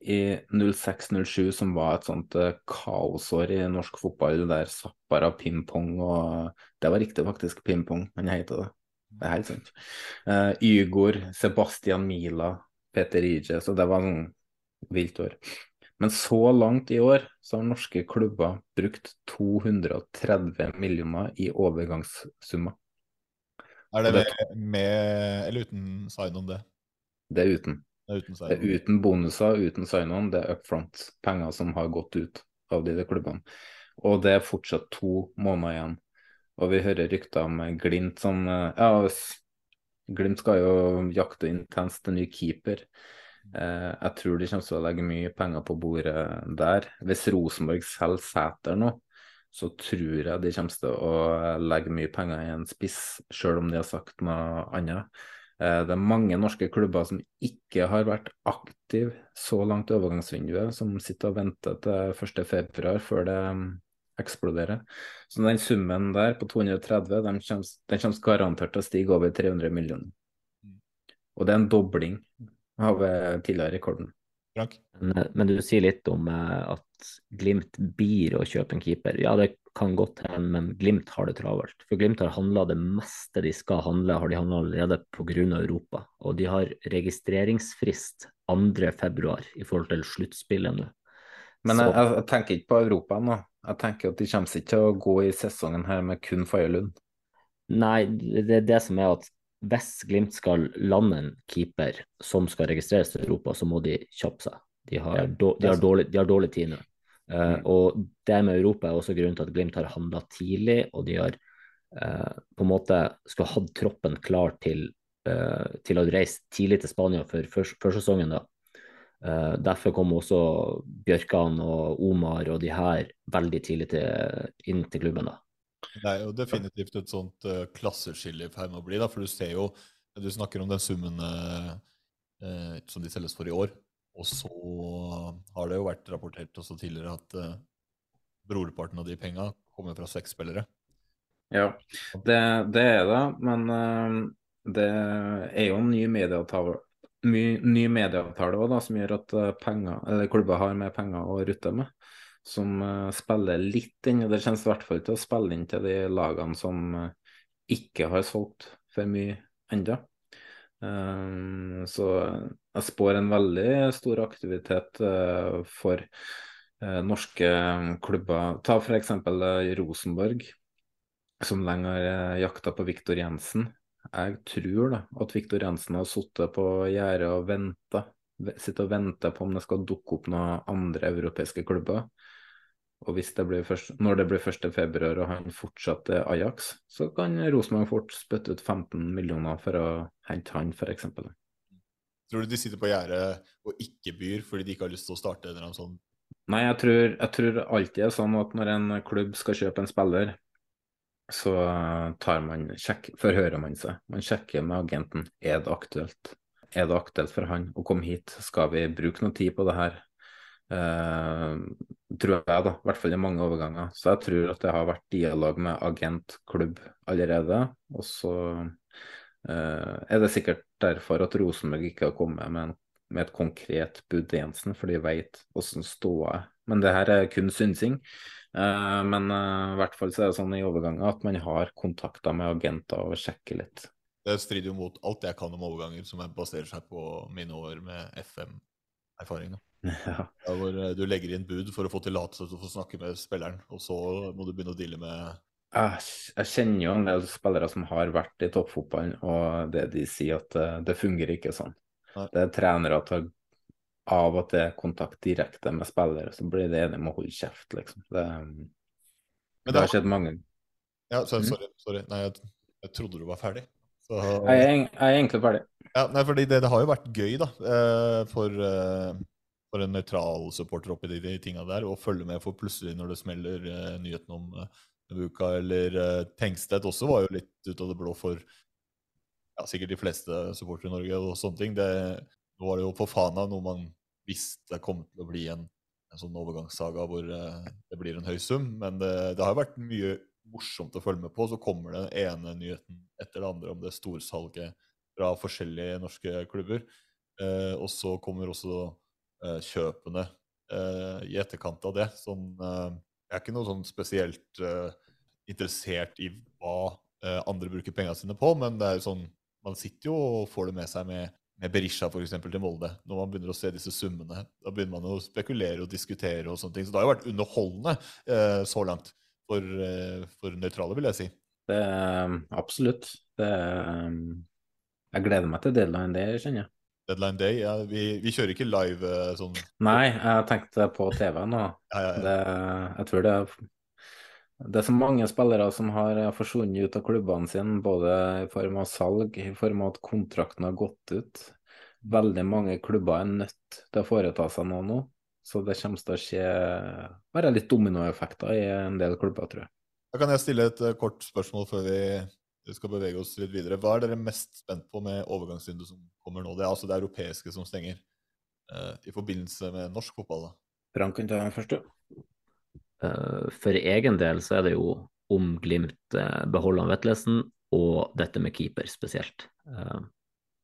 I 06-07, som var et sånt uh, kaosår i norsk fotball, der Zappara pingpong og Det var riktig, faktisk. pingpong, han heter det. Det er helt sant. Uh, Ygor, Sebastian Mila, Peter Ije, så det var sånn vilt år. Men så langt i år så har norske klubber brukt 230 millioner i overgangssummer.
Er det med, med eller uten sign-on, det?
Det er uten.
Det er uten
Det er uten bonuser, uten sign-on, det er up front. Penger som har gått ut av de klubbene. Og det er fortsatt to måneder igjen. Og vi hører rykter om Glimt som eh, Ja, Glimt skal jo jakte intenst en ny keeper. Eh, jeg tror de kommer til å legge mye penger på bordet der. Hvis Rosenborg selger Sæter nå, så tror jeg de kommer til å legge mye penger i en spiss, selv om de har sagt noe annet. Eh, Det er mange norske klubber som ikke har vært aktive så langt i overgangsvinduet, som sitter og venter til 1.2 før det mm, eksploderer. Så den summen der på 230, den kommer, den kommer garantert til å stige over 300 millioner. Og det er en dobling av eh, tidligere rekorden.
Frank?
Men, eh, men du sier litt om eh, at Glimt blir å kjøpe en keeper. Ja, det kan godt hende, men Glimt har det travelt. For Glimt har handla det meste de skal handle, har de handla allerede pga. Europa. Og de har registreringsfrist 2.2 i forhold til sluttspillet nå.
Men jeg, jeg, jeg tenker ikke på Europa nå. Jeg tenker at de kommer ikke til å gå i sesongen her med kun Faye Lund.
Nei, det er det som er at hvis Glimt skal lande en keeper som skal registreres til Europa, så må de kjappe seg. De har,
Ja,
de har, dårlig, de har dårlig tid nå.
Uh,
og det med Europa er også grunnen til at Glimt har handla tidlig, og de har uh, på en måte skulle hatt troppen klar til, uh, til å reise tidlig til Spania for før- førsesongen. da. Eh, derfor kom også Bjørkan og Omar og de her veldig tidlig til, inn til klubben. da.
Det er jo definitivt et sånt uh, klasseskille i ferd med å bli, da, for du ser jo Du snakker om den summen uh, som de selges for i år, og så har det jo vært rapportert også tidligere at uh, brorparten av de penga kommer fra seks spillere.
Ja, det, det er det, men det er jo en ny medieavtale, my, ny medieavtale også, da, som gjør at penger, eller klubber har mer penger å rutte med. Som eh, spiller litt inn, og det kjennes i hvert fall til å spille inn til de lagene som eh, ikke har solgt for mye ennå. Um, så jeg spår en veldig stor aktivitet eh, for eh, norske klubber. Ta f.eks. Rosenborg som lenge har eh, jakta på Viktor Jensen. Jeg tror da at Viktor Jensen har sittet på gjerdet og venta. Sitter og venter på om det skal dukke opp noen andre europeiske klubber. Og hvis det blir først, når det blir 1. februar og han fortsatt er Ajax, så kan Rosenborg fort spytte ut 15 millioner for å hente han, f.eks.
Tror du de sitter på gjerdet og ikke byr fordi de ikke har lyst til å starte en sånn
Nei, jeg tror, jeg tror alltid er sånn at når en klubb skal kjøpe en spiller, så tar man sjekk, forhører man seg. Man sjekker med agenten er det aktuelt. Er det aktuelt for han å komme hit? Skal vi bruke noe tid på det her? Eh, tror jeg, da. I hvert fall i mange overganger. Så jeg tror at det har vært dialog med agent, klubb allerede. Og så eh, er det sikkert derfor at Rosenborg ikke har kommet med, en, med et konkret bud til Jensen, for de vet hvordan ståa er. Men det her er kun synsing. Eh, men i hvert fall så er det sånn i overganger at man har kontakter med agenter og sjekker litt.
Det strider jo mot alt jeg kan om overganger, som baserer seg på mine år med FM-erfaring. *laughs*
Ja.
Hvor eh, du legger inn bud for å få tillatelse til å få snakke med spilleren, og så må du begynne å deale med
Jeg, kjenner jo en del spillere som har vært i toppfotballen, og det de sier at eh, det fungerer ikke sånn.
Nei.
Det er trenere tar av det er kontakt direkte med spillere, så blir de enige om å holde kjeft, liksom. Det,
Men
det
det
har skjedd mange
Ja, sorry,
Mm.
sorry. sorry. Nei, jeg, jeg trodde du var ferdig. Så,
Jeg er, jeg er egentlig ferdig.
ja, nei, fordi det, det har jo vært gøy, da, eh, for, eh, for en nøytral supporter oppi de, de tinga der, og følge med, for plutselig når det smeller eh, nyheten om eh, Buka eller eh, Tengstedt også var jo litt ut av det blå for ja, sikkert de fleste supportere i Norge og sånne ting. Det, nå var det jo på Fana noe man visste kom til å bli en, en sånn overgangssaga hvor eh, det blir en høy sum, men det, det har jo vært mye morsomt å følge med på. Så kommer den ene nyheten etter det andre om det storsalget fra forskjellige norske klubber. Eh, og så kommer også kjøpene eh, i etterkant av det. Sånn, eh, jeg er ikke noe sånn spesielt eh, interessert i hva eh, andre bruker pengene sine på, men det er jo sånn, man sitter jo og får det med seg med, med Berisha eksempel, til Molde. Når man begynner å se disse summene, da begynner man å spekulere og diskutere og sånne ting. Så det har jo vært underholdende eh, så langt for, eh, for nøytrale, vil jeg si.
Det absolutt. Det jeg gleder meg til deadline det kjenner jeg.
Deadline day, ja, vi, vi kjører ikke live eh, sånn
Nei, jeg tenkte på TV nå.
Ja, ja.
Det, jeg tror det er det er så mange spillere som har forsvunnet ut av klubbene sine, både i form av salg, i form av at kontrakten har gått ut. Veldig mange klubber er nødt til å foreta seg noe nå, så det kommer til å skje være litt dominoeffekter i en del klubber, tror jeg.
Da kan jeg stille et eh, kort spørsmål før vi vi skal bevege oss litt videre. Hva er dere mest spent på med overgangsvinduet som kommer nå? Det er altså det europeiske som stenger, uh, i forbindelse med norsk fotball. da.
Frank kan ta den første.
Uh, For egen del så er det jo om Glimt uh, beholder Vetlesen, og dette med keeper spesielt. Eh,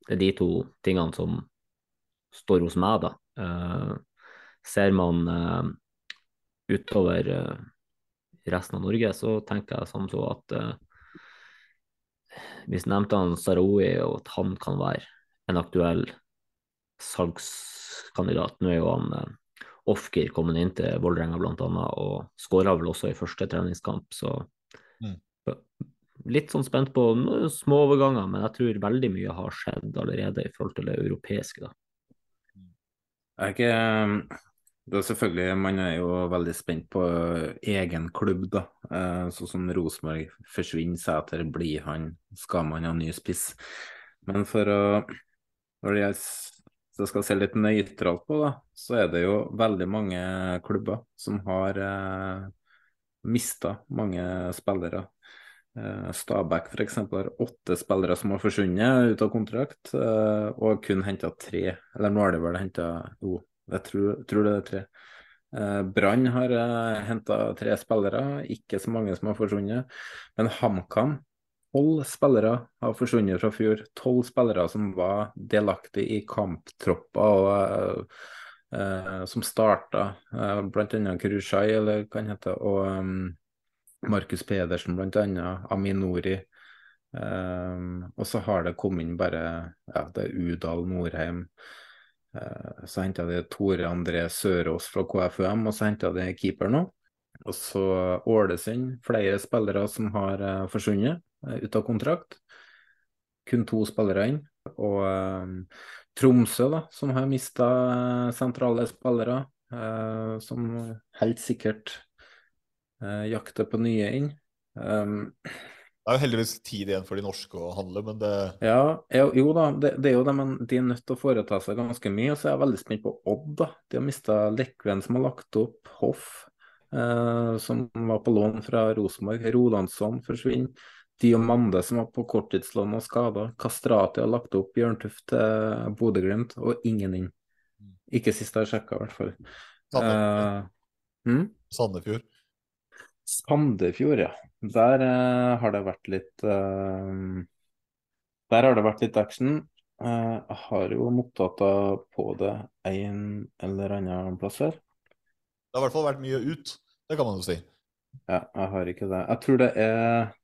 Det er de to tingene som står hos meg, da. Eh, Ser man utover resten av Norge, så tenker jeg som så at Hvis nevnte han Sarawi, og at han kan være en aktuell salgskandidat. Nå er jo han eh, Ofkir kommet inn til Vålerenga bl.a. og skåra vel også i første treningskamp, så
Mm.
litt sånn spent på noen små overganger, men jeg tror veldig mye har skjedd allerede i forhold til det europeiske. da.
Jeg er ikke det er selvfølgelig, Man er jo veldig spent på egen klubb, da. Eh, Sånn som Rosenborg forsvinner, Sæter blir han, skal man ha ny spiss. Men for å Når det jeg skal se litt nøytralt på, da, så er det jo veldig mange klubber som har eh, mista mange spillere. Eh, Stabæk f.eks. har åtte spillere som har forsvunnet ut av kontrakt, eh, og kun henta tre. Eller nå har de vel henta Jo, jeg tror, tror det er tre. Eh, Brann har uh, henta tre spillere, ikke så mange som har forsvunnet. Men HamKam, tolv spillere har forsvunnet fra fjor. Tolv spillere som var delaktige i kamptropper og eh, eh, som starta, uh, bl.a. Kurushai, eller hva han heter, og um, Markus Pedersen bl.a., Aminori. Um, og så har det kommet inn bare ja, det er Udal Norheim. Uh, så henta de Tore André Sørås fra KFUM, og så henta de keeper nå. Og så Ålesund, flere spillere som har uh, forsvunnet uh, ut av kontrakt. Kun to spillere inn. Og Tromsø, da, som har mista sentrale spillere, som helt sikkert jakter på nye inn.
Det er jo heldigvis tid igjen for de norske å handle, men det
ja, jo, jo da, det, det er jo det, men de er nødt til å foreta seg ganske mye. Og så er jeg veldig spent på Odd. da. De har mista Lekven, som har lagt opp Hoff, eh, som var på lån fra Rosenborg. Rolandsson forsvinner. Diomande, som var på korttidslån og skada. Kastrati har lagt opp Bjørntuft til Bodø-Glimt, og ingen inn. Ikke sist jeg sjekka, i hvert fall.
Sandefjord.
Eh, hm?
Sandefjord.
Sandefjord, ja. Der uh, har det vært litt uh, Der har det vært litt action. Eh, jeg har jo notater på det en eller annen plass her.
Det har i hvert fall vært mye ut. Det kan man jo si.
Ja, jeg har ikke det. Jeg tror det er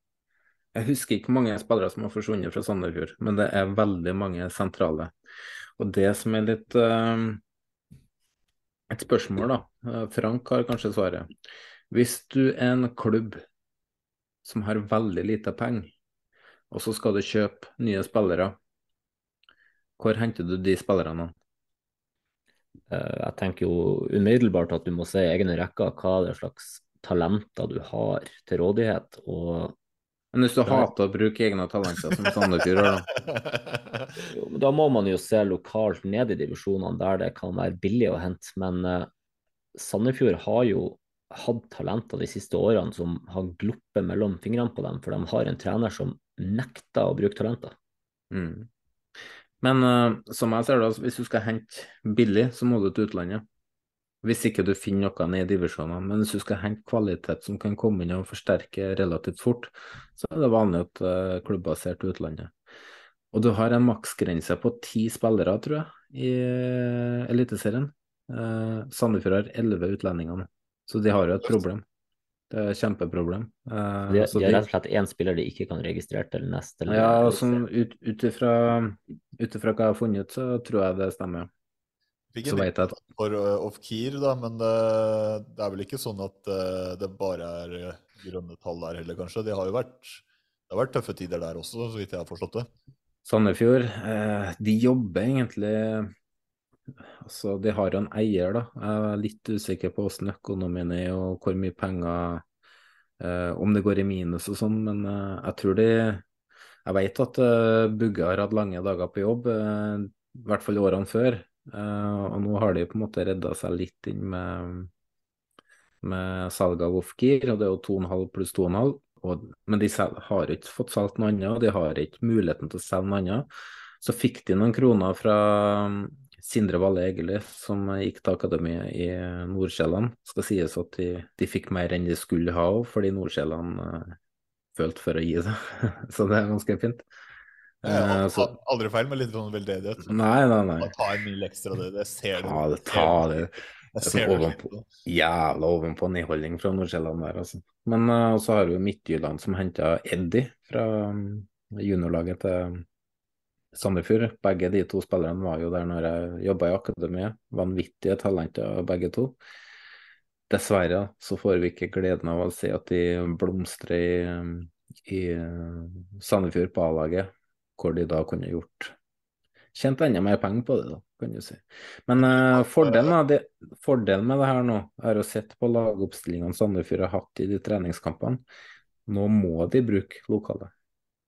Jeg husker ikke mange spillere som har forsvunnet fra Sandefjord, men det er veldig mange sentrale. Og det som er litt et spørsmål, da. Frank har kanskje svaret. Hvis du er en klubb som har veldig lite penger, og så skal du kjøpe nye spillere, hvor henter du de spillerne?
Eh, Jeg tenker jo umiddelbart at du må se i egne rekker hva det slags talenter du har til rådighet. Og
Men hvis du hater å bruke egne talenter, som Sandefjord gjør, da? *laughs*
jo, da må man jo se lokalt ned i divisjonene der det kan være billig å hente. Men eh, Sandefjord har jo hatt talenter de siste årene som har gluppet mellom fingrene på dem, for de har en trener som nekter å bruke talenter.
Mm. Men uh, som jeg ser det, altså, hvis du skal hente billig, så må du til utlandet. Hvis ikke du finner noe ned i divisjonene. Men hvis du skal hente kvalitet som kan komme inn og forsterke relativt fort, så er det vanlig at uh, klubber ser til utlandet. Og du har en maksgrense på ti spillere, tror jeg, i uh, Eliteserien. Uh, Sandefjord har elleve utlendinger nå, så de har jo et problem. Det er et kjempeproblem. Uh,
De,
så
de har rett og slett én spiller de ikke kan registrere til neste. eller-
ja, sånn ut, ut ifra hva jeg har funnet så tror jeg det stemmer.
Fikk
Så vet jeg at
for uh, off-keer, da, men det, det er vel ikke sånn at uh, det bare er grønne tall der heller, kanskje. Det har jo vært, det har vært tøffe tider der også, så vidt jeg har forstått det.
Sandefjord, eh, de jobber egentlig Altså, de har en eier, da. Jeg er litt usikker på hvordan økonomien er og hvor mye penger eh, Om det går i minus og sånn, men eh, jeg tror de Jeg vet at eh, Bugge har hatt lange dager på jobb, eh, i hvert fall årene før. Eh, og nå har de på en måte redda seg litt inn med, med salget av Ofgir, og det er jo 2,5 pluss 2,5. Og, men de har ikke fått solgt noe annet, og de har ikke muligheten til å selge noe annet. Så fikk de noen kroner fra Sindre Valle Egeli, som gikk til akademiet i Nordsjælland. Skal sies at de, de fikk mer enn de skulle ha òg, fordi Nordsjælland uh, følte for å gi det. *laughs* så det er ganske fint. Eh, så,
Aldri feil, med litt sånn veldedighet.
nei, nei, nei.
Ta en mil ekstra, det, det ser du.
Ja, det tar det.
Jeg
er
ser
sånn
det.
ovenpå, jævla ovenpå nedholdning fra Nordsjælland der, altså. Men uh, så har vi Midtjylland som henta Eddie fra um, juniorlaget til Sandefjord. Begge de to spillerne var jo der når jeg jobba i akademiet. Vanvittige talenter begge to. Dessverre så får vi ikke gleden av å se at de blomstrer i, i uh, Sandefjord på A-laget, hvor de da kunne gjort Tjent enda mer penger på det, da, kan du si. Men eh, fordelen, det, fordelen med det her nå, er å sette på lagoppstillingene Sandefjord har hatt i de treningskampene. Nå må de bruke lokale.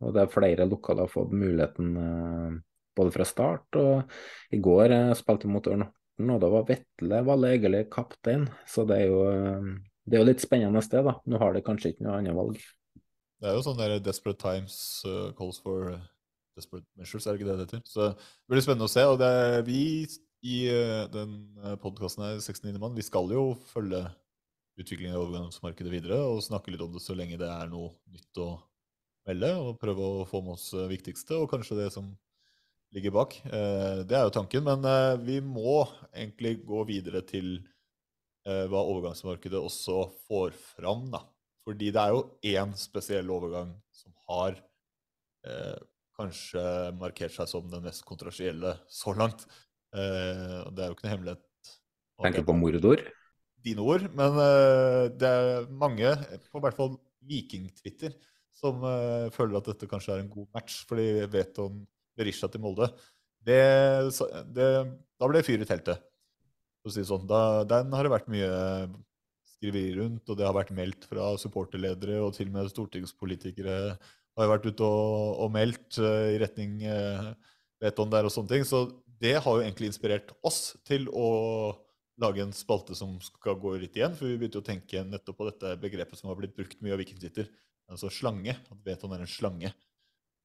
Og det er flere lokale har fått muligheten eh, både fra start og i går eh, spilte vi mot Ørn og da var Vetle Valle Egeli kaptein. Så det er jo, eh, det er jo litt spennende sted, da. Nå har de kanskje ikke noe annet valg.
Det er jo sånn der desperate times uh, calls for desperate measures, er det ikke det det heter? Så det blir spennende å se. Og det er vi i uh, den podkasten her, 69 mann, vi skal jo følge utviklingen i overgangsmarkedet videre og snakke litt om det så lenge det er noe nytt å melde, og prøve å få med oss det viktigste, og kanskje det som ligger bak. Eh, Det er jo tanken, men eh, vi må egentlig gå videre til eh, hva overgangsmarkedet også får fram, da. Fordi det er jo én spesiell overgang som har eh, kanskje markert seg som den mest kontrasielle så langt. Eh, det er jo ikke noe hemmelighet.
Tenker på mordor.
Dine ord, men eh, det er mange, på hvert fall Viking-Twitter, som uh, føler at dette kanskje er en god match, for de vet om Berisha til Molde. Det, det, da ble det fyr i teltet, si sånn. Da, den har det vært mye skriveri rundt, og det har vært meldt fra supporterledere, og til og med stortingspolitikere har vært ute og, og meldt uh, i retning uh, Veton der og sånne ting. Så det har jo egentlig inspirert oss til å lage en spalte som skal gå litt igjen, for vi begynte å tenke nettopp på dette begrepet som har blitt brukt mye av Vikingtitter, altså slange. At Veton er en slange.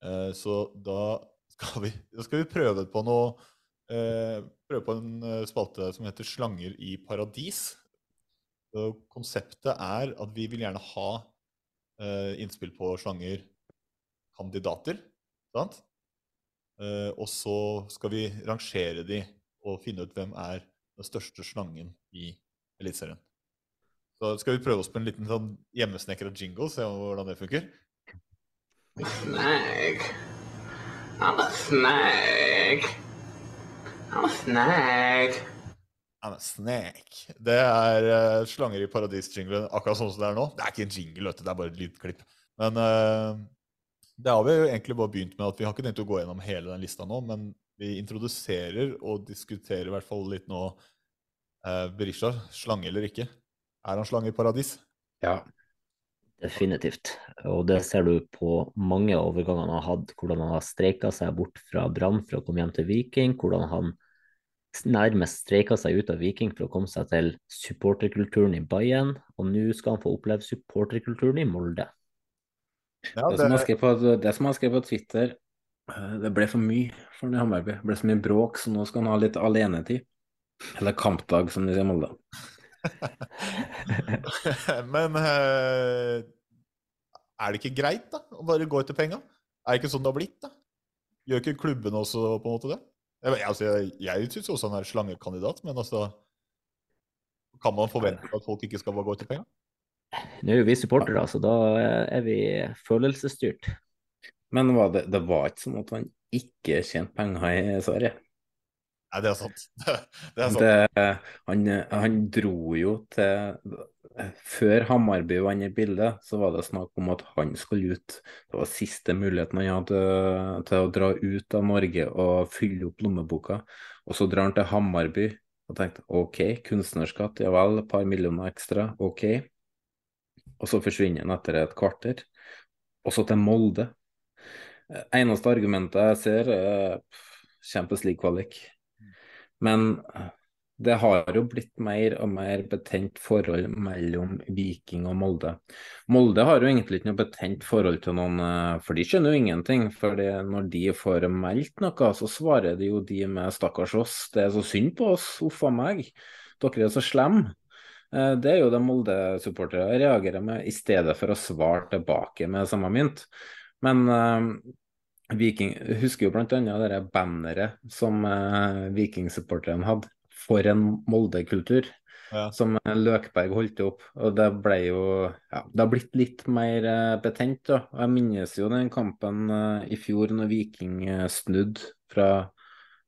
Eh, så da skal vi, da skal vi prøve på noe eh, prøve på en eh, spalte som heter Slanger i paradis. Så konseptet er at vi vil gjerne ha eh, innspill på slangerkandidater. Sant? Eh, og så skal vi rangere de og finne ut hvem er den største slangen i Eliteserien. Så skal vi prøve oss på en liten sånn hjemmesnekra jingle, se hvordan det funker.
Snag. I'm a snag. I'm a snag.
I'm a snake. Det er uh, Slanger i paradis-jinglen akkurat sånn som det er nå. Det er ikke en jingle, det er bare et lydklipp. Men uh, det har vi jo egentlig bare begynt med at vi har ikke tenkt å gå gjennom hele den lista nå, men vi introduserer og diskuterer i hvert fall litt nå uh, Berisha, slange eller ikke. Er han slange i paradis?
Ja.
Definitivt. Og det ser du på mange overganger han har hatt, hvordan han har streika seg bort fra Brann for å komme hjem til Viking, hvordan han nærmest streika seg ut av Viking for å komme seg til supporterkulturen i Bayern, og nå skal han få oppleve supporterkulturen i Molde.
Ja,
Det som han skrev på, det som han skrev på Twitter, eh, det ble for mye for Hammarby. Det ble så mye bråk, så nå skal han ha litt alenetid. Eller kampdag, som de sier i Molde. *laughs*
Men eh, er det ikke greit, da? Å bare gå etter penga? Er det ikke sånn det har blitt, da? Gjør ikke klubben også på en måte det? Jeg, altså, jeg, jeg syns også han er slangekandidat, men altså Kan man forvente at folk ikke skal bare gå etter penga?
Nå er jo vi supportere, så da er vi følelsesstyrt.
Men var det, det var ikke sånn at han ikke tjente penger i Sverige.
Nei, det er sant. *laughs* Det er sant.
Det, han, han dro jo til Før Hammarby inne i bildet, så var det snakk om at han skulle ut. Det var siste muligheten han hadde til å dra ut av Norge og fylle opp lommeboka. Og så drar han til Hammarby og tenkte OK, kunstnerskatt, ja vel, et par millioner ekstra, OK. Og så forsvinner han etter et kvarter. Og så til Molde. Eneste argumentet jeg ser, er Champions League-kvalik. Men det har jo blitt mer og mer betent forhold mellom Viking og Molde. Molde har jo egentlig ikke noe betent forhold til noen, eh, for de skjønner jo ingenting. For når de får meldt noe, så svarer de jo de med 'stakkars oss', det er så synd på oss, uff meg, dere er så slemme. Eh, Det er jo det Molde-supportere reagerer med, i stedet for å svare tilbake med samme mynt. Men eh, Viking husker jo blant annet det banneret som eh, Viking-supporterne hadde. For en Molde-kultur.
Ja.
Som eh, Løkberg holdt opp. Og det ble jo ja, Det har blitt litt mer eh, betent, da. Jeg minnes jo den kampen eh, i fjor når Viking eh, snudde fra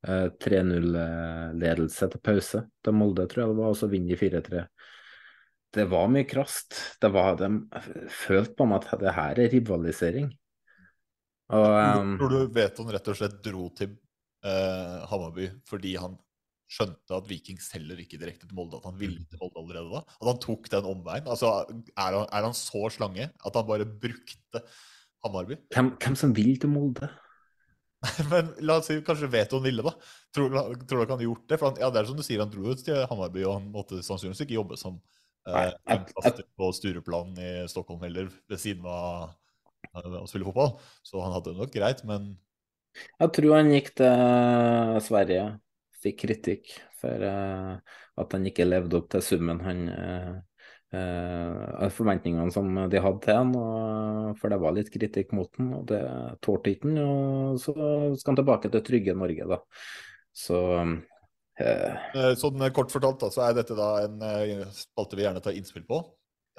eh, 3-0-ledelse til pause. Til Molde, tror jeg det var, og så vinner de 4-3. Det var mye krast. Det var, de følte på meg at det her er rivalisering. Og um,
Tror du Veton rett og slett dro til eh, Hammarby fordi han skjønte at Viking selger ikke direkte til Molde, at han ville til Molde allerede da? At han tok den omveien? Altså, er han, er han så slange at han bare brukte Hammarby?
hvem, hvem som vil til Molde? *laughs*
Men la oss si kanskje Veton ville, da. Tror, du- ikke han gjort det? For han, ja, det er som du sier, han dro ut til Hammarby, og han måtte sannsynligvis ikke jobbe som
Nei, jeg,
jeg- på Stureplan i Stockholm heller, ved siden av eh, å spille fotball. Så han hadde det nok greit, men
Jeg tror han gikk til Sverige, fikk kritikk for eh, at han ikke levde opp til summen han eh, eh, Forventningene som de hadde til han, for det var litt kritikk mot han, og det tålte ikke han. Og så skal han tilbake til trygge Norge, da. Så eh,
Eh, Sånn eh, kort fortalt da, så er dette da en eh, spalte vi gjerne tar innspill på,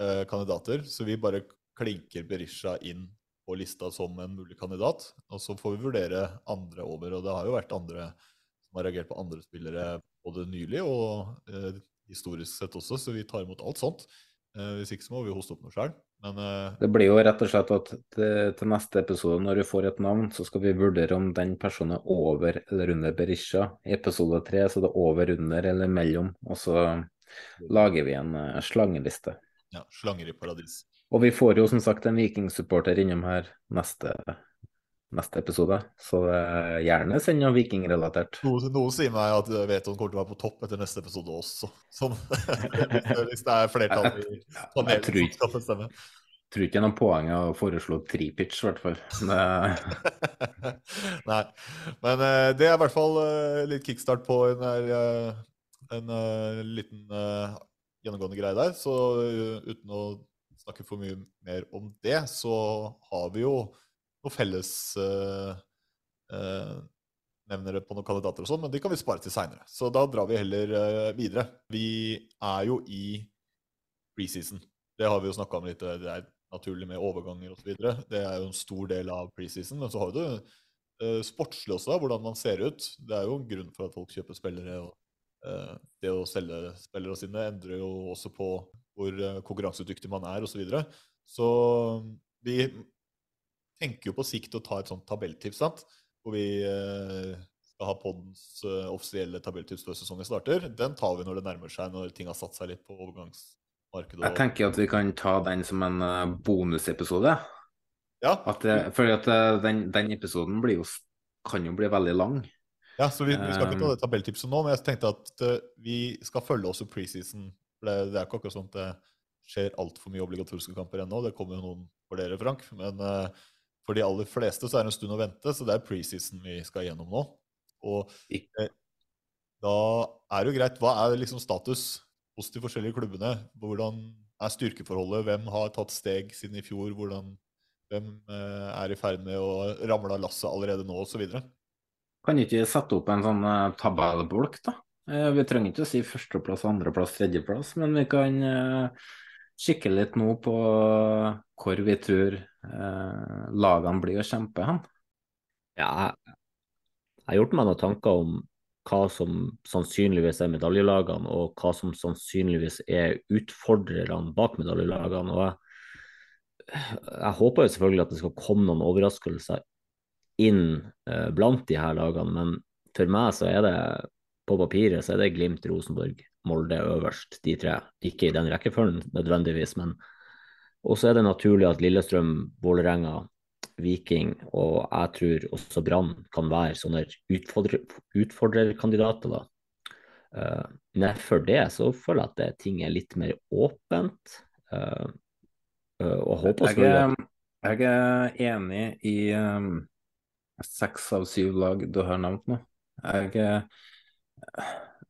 eh, kandidater. Så vi bare klinker Berisha inn på lista som en mulig kandidat. Og så får vi vurdere andre over. Og det har jo vært andre som har reagert på andre spillere både nylig og eh, historisk sett også, så vi tar imot alt sånt. Eh, hvis ikke så må vi hoste opp noe sjøl. Men eh,
Det blir jo rett og slett at til, til neste episode, når du får et navn, så skal vi vurdere om den personen er over eller under Berisha. I episode tre så er det over, under eller mellom, og så lager vi en eh, slangeliste.
ja, slanger i paradis.
Og vi får jo som sagt en vikingsupporter innom her neste, neste episode, så eh, gjerne send noe vikingrelatert.
Noe, noe sier meg at eh, Veton kommer til å være på topp etter neste episode også. Sånn, *laughs* *laughs* hvis, det, er flertall i panelet som skal bestemme.
tror ikke det er noe poeng å foreslå tripitch, i hvert fall. *laughs*
Nei. Men uh, det er i hvert fall uh, litt kickstart på en, uh, en liten gjennomgående greie der. Så uten å snakke for mye mer om det, så har vi jo noen felles eh, eh, på noen kandidater og sånn, men de kan vi spare til seinere. Så da drar vi heller eh, videre. Vi er jo i preseason. Det har vi jo snakka om litt. Det er naturlig med overganger osv. Det er jo en stor del av preseason. Men så har du eh, sportslig også, da, hvordan man ser ut. Det er jo en grunn for at folk kjøper spillere. og Det å selge spillere sine endrer jo også på hvor eh, konkurransedyktig man er osv. Så, videre. så vi tenker jo på sikt å ta et sånt tabelltips, sant? hvor vi eh, skal ha poddens eh, offisielle tabelltips før sesongen starter. Den tar vi når det nærmer seg, når ting har satt seg litt på overgangsmarkedet.
Jeg tenker at vi kan ta den som en bonusepisode.
Ja.
At det, for at den, den episoden blir jo, kan jo bli veldig lang.
Ja, så vi, vi skal ikke ta det tabelltipset nå, men jeg tenkte at vi skal følge også preseason. For det, det er ikke akkurat sånn at det skjer altfor mye obligatoriske kamper ennå. Det kommer jo noen for dere, Frank. Men uh, for de aller fleste så er det en stund å vente, så det er preseason vi skal gjennom nå. Og uh, da er det jo greit. Hva er liksom status hos de forskjellige klubbene? Hvordan er styrkeforholdet? Hvem har tatt steg siden i fjor? Hvordan, hvem uh, er i ferd med å ramle av lasset allerede nå, osv.?
Kan ikke sette opp en sånn tabellbolk, da? Eh, Vi trenger ikke å si førsteplass, andreplass, tredjeplass, men vi kan eh, kikke litt nå på hvor vi tror eh, lagene blir å kjempe hen.
Ja, jeg, har gjort meg noen tanker om hva som sannsynligvis er medaljelagene, og hva som sannsynligvis er utfordrerne bak medaljelagene. Og jeg, jeg håper jo selvfølgelig at det skal komme noen overraskelser inn eh, blant de her lagene, men for meg så er det på papiret så er det Glimt, Rosenborg, Molde øverst, de tre. Ikke i den rekkefølgen nødvendigvis, men og så er det naturlig at Lillestrøm, Vålerenga, Viking og jeg tror også Brann kan være sånne utfordrer, utfordrerkandidater. da. Uh, Nedfor det så føler jeg at det, ting er litt mer åpent. Uh, uh, og håper
Jeg er, jeg er enig i um, seks av syv lag du har nevnt nå. Jeg, er-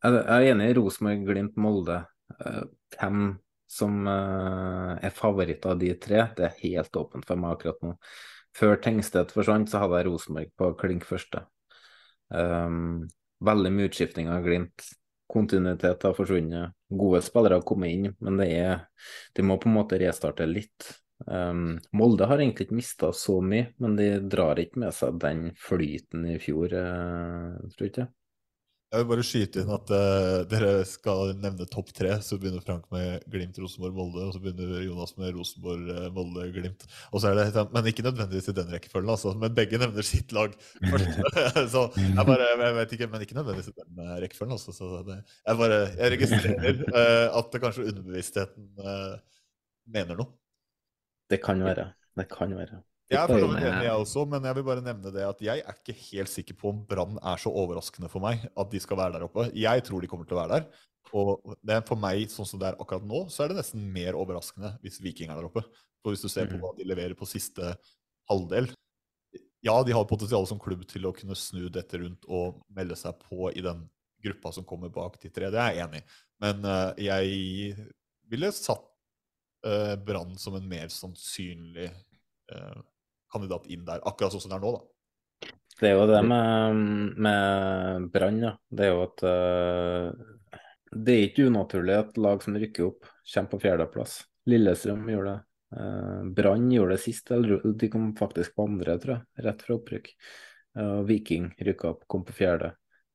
jeg er enig i Rosenborg, Glimt, Molde. Eh, Hvem som eh, er favoritt av de tre, det er helt åpent for meg akkurat nå. Før Tengstedt forsvant, så hadde jeg Rosenborg på klink første. Um, veldig mye utskifting av Glimt. Kontinuitet har forsvunnet. Gode spillere har kommet inn, men det er, de må på en måte restarte litt. Um, Molde har egentlig ikke mista så mye, men de drar ikke med seg den flyten i fjor, uh, tror jeg ikke.
Jeg vil bare skyte inn at uh, dere skal nevne topp tre. Så begynner Frank med Glimt, Rosenborg, Molde. Og så begynner Jonas med Rosenborg, eh, Molde, Glimt. Og så er det, Men ikke nødvendigvis i den rekkefølgen, altså. Men begge nevner sitt lag *laughs* så jeg bare, jeg vet ikke, Men ikke nødvendigvis i den eh, rekkefølgen. Altså. Så det, jeg bare jeg registrerer uh, at det kanskje underbevisstheten uh, mener noe.
Det kan være. Det kan være.
Jeg er for enig, jeg også, men jeg vil bare nevne det at jeg er ikke helt sikker på om Brann er så overraskende for meg at de skal være der oppe. Jeg tror de kommer til å være der. Og det er for meg, sånn som det er akkurat nå, så er det nesten mer overraskende hvis Viking er der oppe. For hvis du ser på
Mhm.
hva de leverer på siste halvdel Ja, de har potensial som klubb til å kunne snu dette rundt og melde seg på i den gruppa som kommer bak de tre. Det er jeg enig i. Men eh, jeg ville satt uh, Brann som en mer sannsynlig eh, kandidat inn der, akkurat sånn som det er nå, da.
Det er jo det med, med Brann, ja. Det er jo at uh, det er ikke unaturlig at lag som rykker opp, kommer på fjerdeplass. Lillestrøm gjorde det. Uh, Brann gjorde det sist, eller de kom faktisk på andre, tror jeg, rett fra opprykk. Uh, Viking rykka opp, kom på fjerde,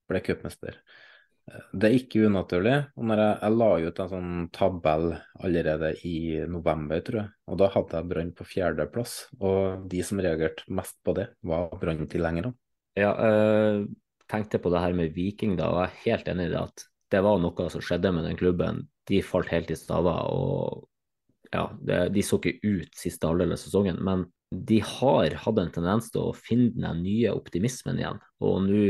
ble cupmester. Eh, Det er ikke unaturlig. og jeg, jeg la ut en sånn tabell allerede i november, tror jeg, og da hadde jeg Brann på fjerdeplass. Og de som reagerte mest på det, var Brann-tilhengerne.
Ja, øh, tenkte på det her med Viking, da, og jeg er helt enig i det at det var noe som skjedde med den klubben. De falt helt i staver, og ja, det, de så ikke ut siste halvdel av sesongen. Men de har hatt en tendens til å finne den nye optimismen igjen. Og nå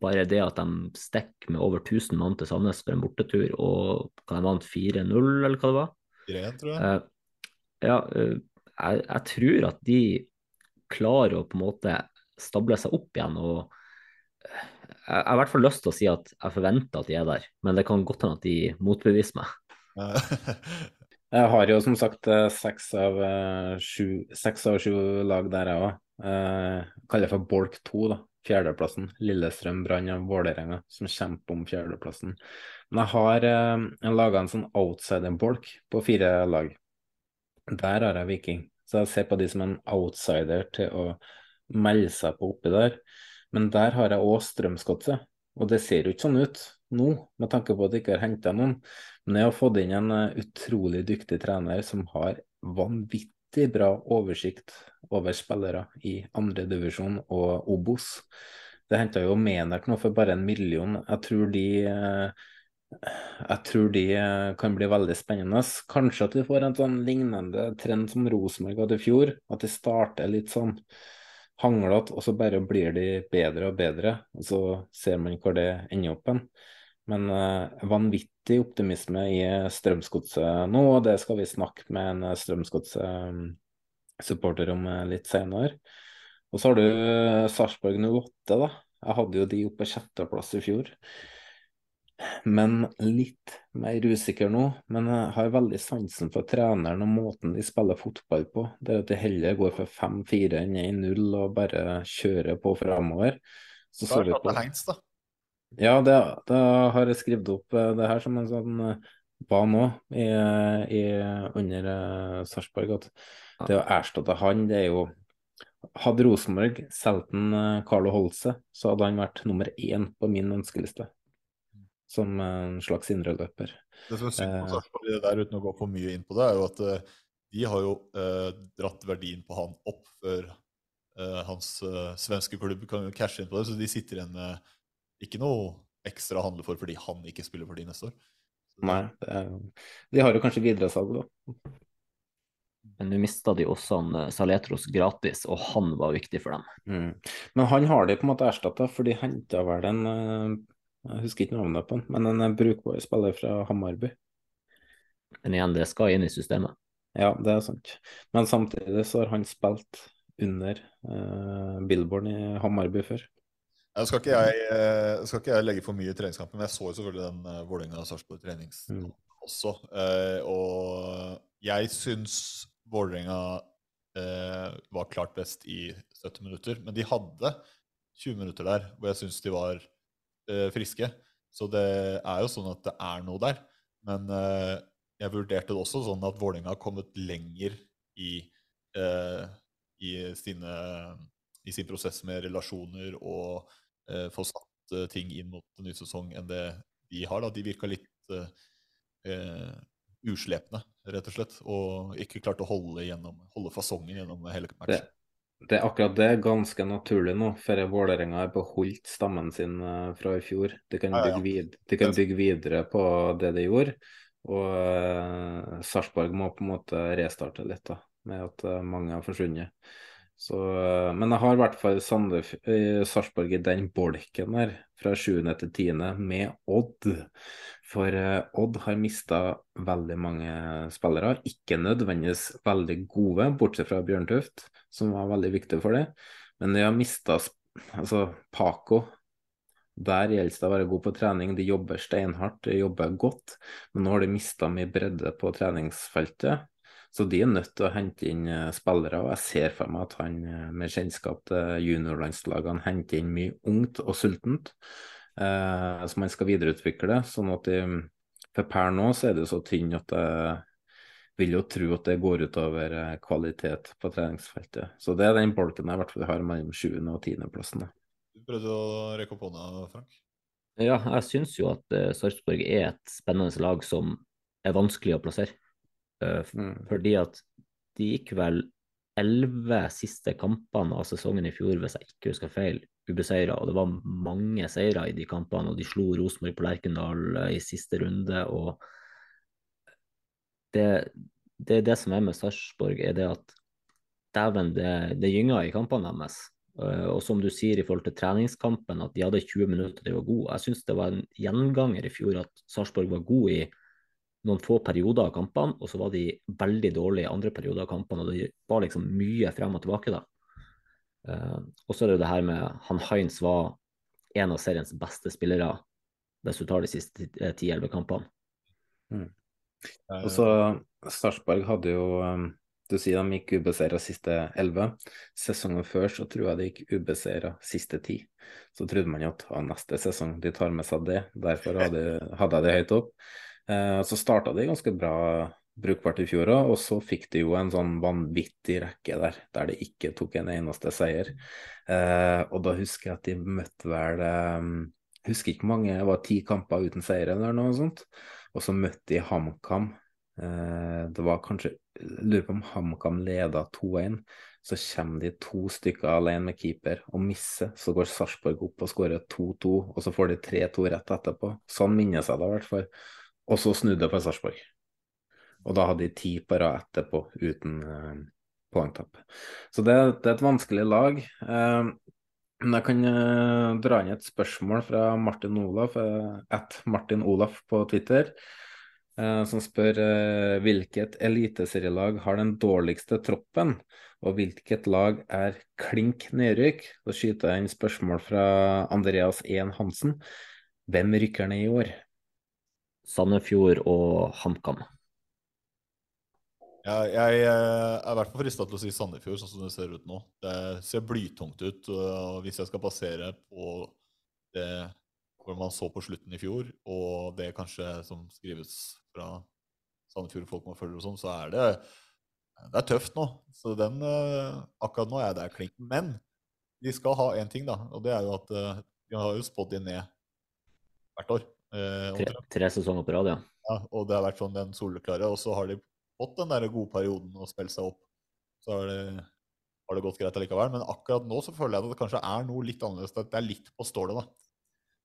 bare det at de stikker med over 1000 mann til Sandnes for en bortetur, og kan de vant 4-0, eller hva det var?
3-1, tror jeg.
Uh, ja, uh, jeg, jeg tror at de klarer å på en måte stable seg opp igjen. og eh, Jeg har i hvert fall lyst til å si at jeg forventer at de er der, men det kan godt hende at de motbeviser meg. *laughs*
Jeg har jo som sagt seks av sju, seks av sju lag der, jeg òg. Eh, kaller det for bolk to, da. Fjerdeplassen. Lillestrøm, Brann og Vålerenga som kjemper om fjerdeplassen. Men jeg har eh, laga en sånn outsider-bolk på fire lag. Der har jeg Viking. Så jeg ser på de som en outsider til å melde seg på oppi der. Men der har jeg òg Strømsgodset, og det ser jo ikke sånn ut nå, med tanke på at jeg ikke har henta noen. Men jeg har fått inn en eh, utrolig dyktig trener som har vanvittig bra oversikt over spillere i andredivisjon og Obos. Det henta jo Menert nå for bare en million. Jeg tror de eh, jeg tror de eh, kan bli veldig spennende. Kanskje at vi får en sånn lignende trend som Rosenborg hadde i fjor. At de starter litt sånn hanglete, og så bare blir de bedre og bedre. Og så ser man hvor det ender opp hen. Men uh, vanvittig optimisme i Strømsgodset nå, og det skal vi snakke med en Strømsgodset-supporter om litt senere. Og så har du Sarpsborg 08, da. Jeg hadde jo de oppe på sjetteplass i fjor. Men litt mer usikker nå. Men jeg har veldig sansen for treneren og måten de spiller fotball på. Det er at de heller går for 5-4 enn 1-0 og bare kjører på framover. Så så vi på
Heinz, da.
Ja, det, da har jeg skrevet opp eh, det her som en sånn ba nå i, i, under Sarpsborg. At det å erstatte han, det er jo Hadde Rosenborg solgt Carlo Holse, så hadde han vært nummer én på min ønskeliste. Som en slags indreløper.
Det som er synd på Sarpsborg det der, uten å gå for mye inn på det, er jo at de har jo dratt verdien på han opp før hans svenske klubb kan jo cashe inn på det, så de sitter igjen med ikke noe ekstra å handle for fordi han ikke spiller for de neste år.
Nei, er, de har jo kanskje videresalg, da.
Men nå mista de også han Saletros gratis, og han var viktig for dem.
Mm. Men han har de på en måte erstatta, for de henta vel en Jeg husker ikke navnet på han, men en brukbar spiller fra Hammarby.
Men igjen, det skal inn i systemet.
Ja, det er sant. Men samtidig så har han spilt under uh, Billborn i Hammarby før.
Nå skal, ikke jeg, skal ikke jeg legge for mye i treningskampen, men jeg så jo selvfølgelig den uh, Vålerenga-Sarpsborg trenings mm. også. Uh, og jeg syns Vålerenga uh, var klart best i 70 minutter, men de hadde 20 minutter der hvor jeg syns de var friske. Så det er jo sånn at det er noe der. Men jeg vurderte det også sånn at Vålerenga har kommet lenger i, i, sine, i sin prosess med relasjoner og eh, få satt eh, ting inn mot en ny sesong enn det de har. Da. De virka litt eh, uslepne, rett og slett, og ikke klarte å holde, gjennom, holde fasongen gjennom hele matchen.
Det, det er akkurat det ganske naturlig nå, for Vålerenga har beholdt stammen sin fra i fjor. De kan, bygge, vid de kan bygge videre på det de gjorde. Og uh, Sarpsborg må på en måte restarte litt, da, med at mange har forsvunnet. Så, men jeg har i hvert fall Sarpsborg i den bolken der, fra 7. til 10. med Odd. For uh, Odd har mista veldig mange spillere. Ikke nødvendigvis veldig gode, bortsett fra Bjørntuft, som var veldig viktig for det. Men de har mista altså, Paco. Der gjelder det å være god på trening. De jobber steinhardt, de jobber godt. Men nå har de mista mye bredde på treningsfeltet. Så de er nødt til å hente inn uh, spillere, og jeg ser for meg at han uh, med kjennskap til juniorlandslagene henter inn mye ungt og sultent eh, som han skal videreutvikle. sånn at de, For per nå så er det så tynn at jeg vil jo tro at det går utover kvalitet på treningsfeltet. Så det er den bolken jeg i hvert fall har mellom 7. og 10. plassen.
Du prøvde å rekke opp hånda, Frank?
Ja, jeg syns jo at Sarpsborg er et spennende lag som er vanskelig å plassere. Uh,
Mm.
Fordi at de gikk vel elleve siste kampene av sesongen i fjor, hvis jeg ikke husker feil, ubeseira. Og det var mange seire i de kampene, og de slo Rosenborg på Lerkendal eh, i siste runde. og det, det, det som er med Sarpsborg, er det at dæven, det, det gynger i kampene deres. Uh, og som du sier i forhold til treningskampen, at de hadde 20 minutter de var gode. Jeg syns det var en gjenganger i fjor at Sarpsborg var god i noen få perioder av kampene, og så var de veldig dårlige andre perioder av kampene. og Det var liksom mye frem og tilbake da. Uh, og så er det jo det her med han Heinz var en av seriens beste spillere hvis du tar de siste ti-elleve kampene.
Mm. Og så Sarpsborg hadde jo Du sier de gikk ubeseira siste elleve. Sesongen før så tror jeg de gikk ubeseira siste ti. Så trodde man jo at neste sesong de tar med seg det. Derfor hadde, hadde jeg det høyt opp. Eh, så starta de ganske bra brukbart i fjor òg, og så fikk de jo en sånn vanvittig rekke der, der de ikke tok en eneste seier. Eh, og da husker jeg at de møtte vel eh, Husker ikke mange, det var ti kamper uten seier eller noe sånt. Og så møtte de HamKam. Det var kanskje lurer på om HamKam leda 2-1. Så kommer de to stykker alene med keeper og misser. Så går Sarpsborg opp og skårer 2-2, og så får de 3-2 rett etterpå. Sånn minnes jeg det i hvert fall. Og så snudde jeg for Sarpsborg. Og da hadde de ti på rad etterpå uten eh, poengtap. Så det, det, er et vanskelig lag. Eh, men jeg kan eh, dra inn et spørsmål fra Martin Olaf, at Martin Olaf på Twitter, som spør hvilket eliteserielag har den dårligste troppen, og hvilket lag er klink nedrykk? Da skyter jeg inn spørsmål fra Andreas 1 Hansen. Hvem rykker ned i år?
Sandefjord og HamKam.
Ja, jeg er i hvert fall frista til å si Sandefjord, sånn som det ser ut nå. Det ser blytungt ut. og Hvis jeg skal basere på det hvor man så på slutten i fjor, og det kanskje som skrives fra Sandefjord-folk man følger og sånn, så er det, det er tøft nå. Så den, akkurat nå er det klink. Men de skal ha én ting, da, og det er jo at de har jo spådd de ned hvert år.
Eh, tre, tre, sesonger på rad, ja.
ja. Og det har vært sånn den soleklare. Og så har de fått den der gode perioden og spilt seg opp, så har det, har det gått greit allikevel. Men akkurat nå så føler jeg at det kanskje er noe litt annerledes. At det er litt på stålet, da.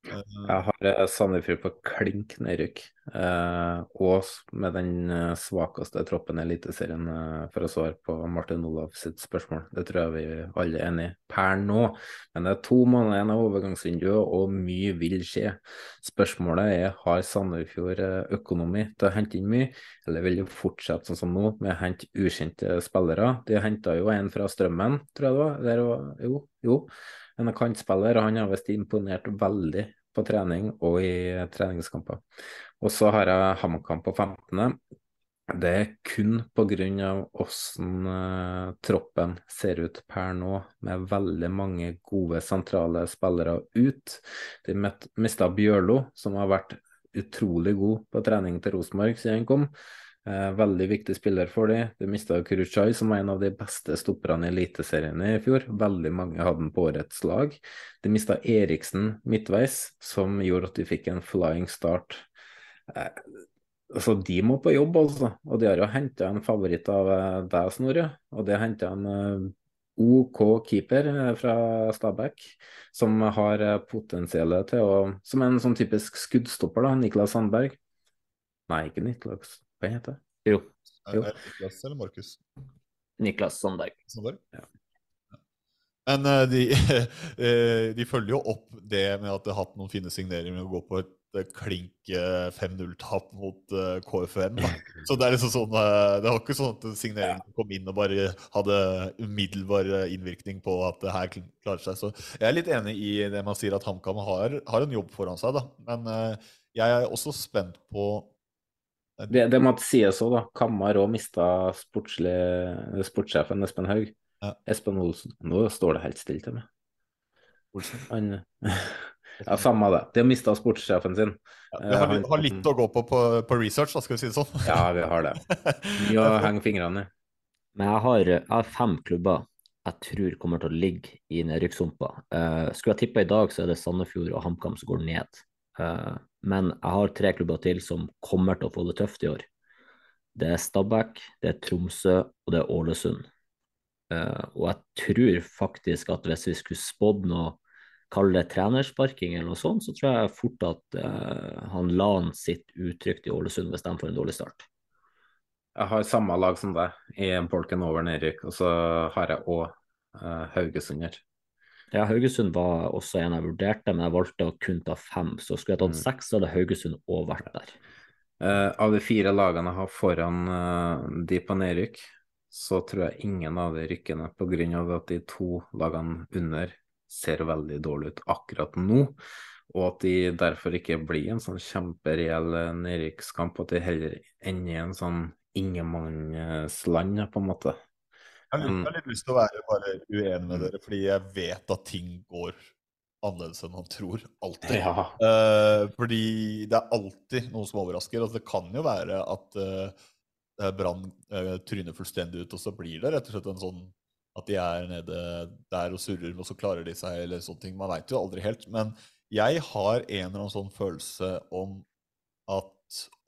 Jeg har eh, Sandefjord på klink nedrykk, eh, og med den eh, svakeste troppen i Eliteserien, eh, for å svare på Martin Olav sitt spørsmål. Det tror jeg vi alle er enig i per nå. Men det er to måneder igjen av overgangsvinduet, og mye vil skje. Spørsmålet er har Sandefjord eh, økonomi til å hente inn mye, eller vil de fortsette sånn som nå, med å hente ukjente spillere? De henta jo en fra Strømmen, tror jeg det var. Der var jo, jo en kantspiller, og han har visst imponert veldig på trening og i treningskamper. Og så har jeg HamKam på 15. Det er kun pga. hvordan uh, troppen ser ut per nå, med veldig mange gode sentrale spillere ut. De mista Bjørlo, som har vært utrolig god på trening til Rosenborg siden han kom. Eh, veldig viktig spiller for dem. De mista Kuruchai, som var en av de beste stopperne i Eliteserien i fjor. Veldig mange hadde den på årets lag. De mista Eriksen midtveis, som gjorde at de fikk en flying start. Eh, altså, De må på jobb, altså. Og de har jo henta en favoritt av eh, deg, Snorre. Og det henta en OK keeper fra Stabæk, som har eh, potensial til å Som en sånn typisk skuddstopper, da. Niklas Sandberg. Nei, ikke Niklas. Hva heter det?
Jo.
jo. Er det Niklas eller Markus?
Niklas Sandberg.
Sandberg? Ja. Men uh, de, uh, *laughs* de, følger jo opp det med at de har hatt noen fine signeringer med å gå på et uh, klink 5-0-tap mot KFM. Da. *laughs* Så det er liksom sånn Det var ikke sånn at signeringen kom inn og bare hadde umiddelbar innvirkning på at det her klarer seg. Så jeg er litt enig i det man sier at HamKam har, har, en jobb foran seg. Da. Men jeg er også spent på
det, det måtte sies òg, da. Kammar òg mista sportssjefen Espen Haug. Ja. Espen Olsen. Nå står det helt stille til meg.
Olsen?
Han, *laughs* ja, samme det. De har mista sportssjefen sin.
Ja, vi har, har, litt å gå på, på på, research, da, skal vi si det sånn.
ja, vi har det. *laughs* Mye å henge fingrene i.
Men jeg har, jeg har, fem klubber jeg tror kommer til å ligge i nedrykkssumpa. Uh, skulle jeg tippe i dag, så er det Sandefjord og HamKam som går ned. Uh, men jeg har tre klubber til som kommer til å få det tøft i år. Det er Stabæk, det er Tromsø og det er Ålesund. Uh, og jeg tror faktisk at hvis vi skulle spådd noe, kalle det trenersparking eller noe sånt, så tror jeg fort at uh, han Lan uttrykt utrygt i Ålesund hvis de får en dårlig start.
Jeg har samme lag som deg i Polken over nedrykk, og så har jeg òg uh, Haugesund her.
Ja, Haugesund var også en jeg vurderte, men jeg valgte å kun ta fem. Så skulle jeg tatt mm. seks, så hadde Haugesund òg vært der.
Uh, av de fire lagene jeg har foran uh, de på nedrykk, så tror jeg ingen av de rykker ned pga. at de to lagene under ser veldig dårlig ut akkurat nå. Og at de derfor ikke blir en sånn kjempereell eh, nedrykkskamp, at de heller ender i en sånn ingenmannsland, på en måte.
Jeg har litt, jeg har litt lyst til å være bare uenig med dere, fordi jeg vet at ting går annerledes enn man tror. Alltid.
Ja.
Eh, fordi det er alltid noe som overrasker. Altså, det kan jo være at uh, Brann eh, tryner fullstendig ut, og så blir det rett og slett en sånn at de er nede der og surrer, og så klarer de seg, eller sånne ting. Man veit jo aldri helt. Men jeg har en eller annen sånn følelse om at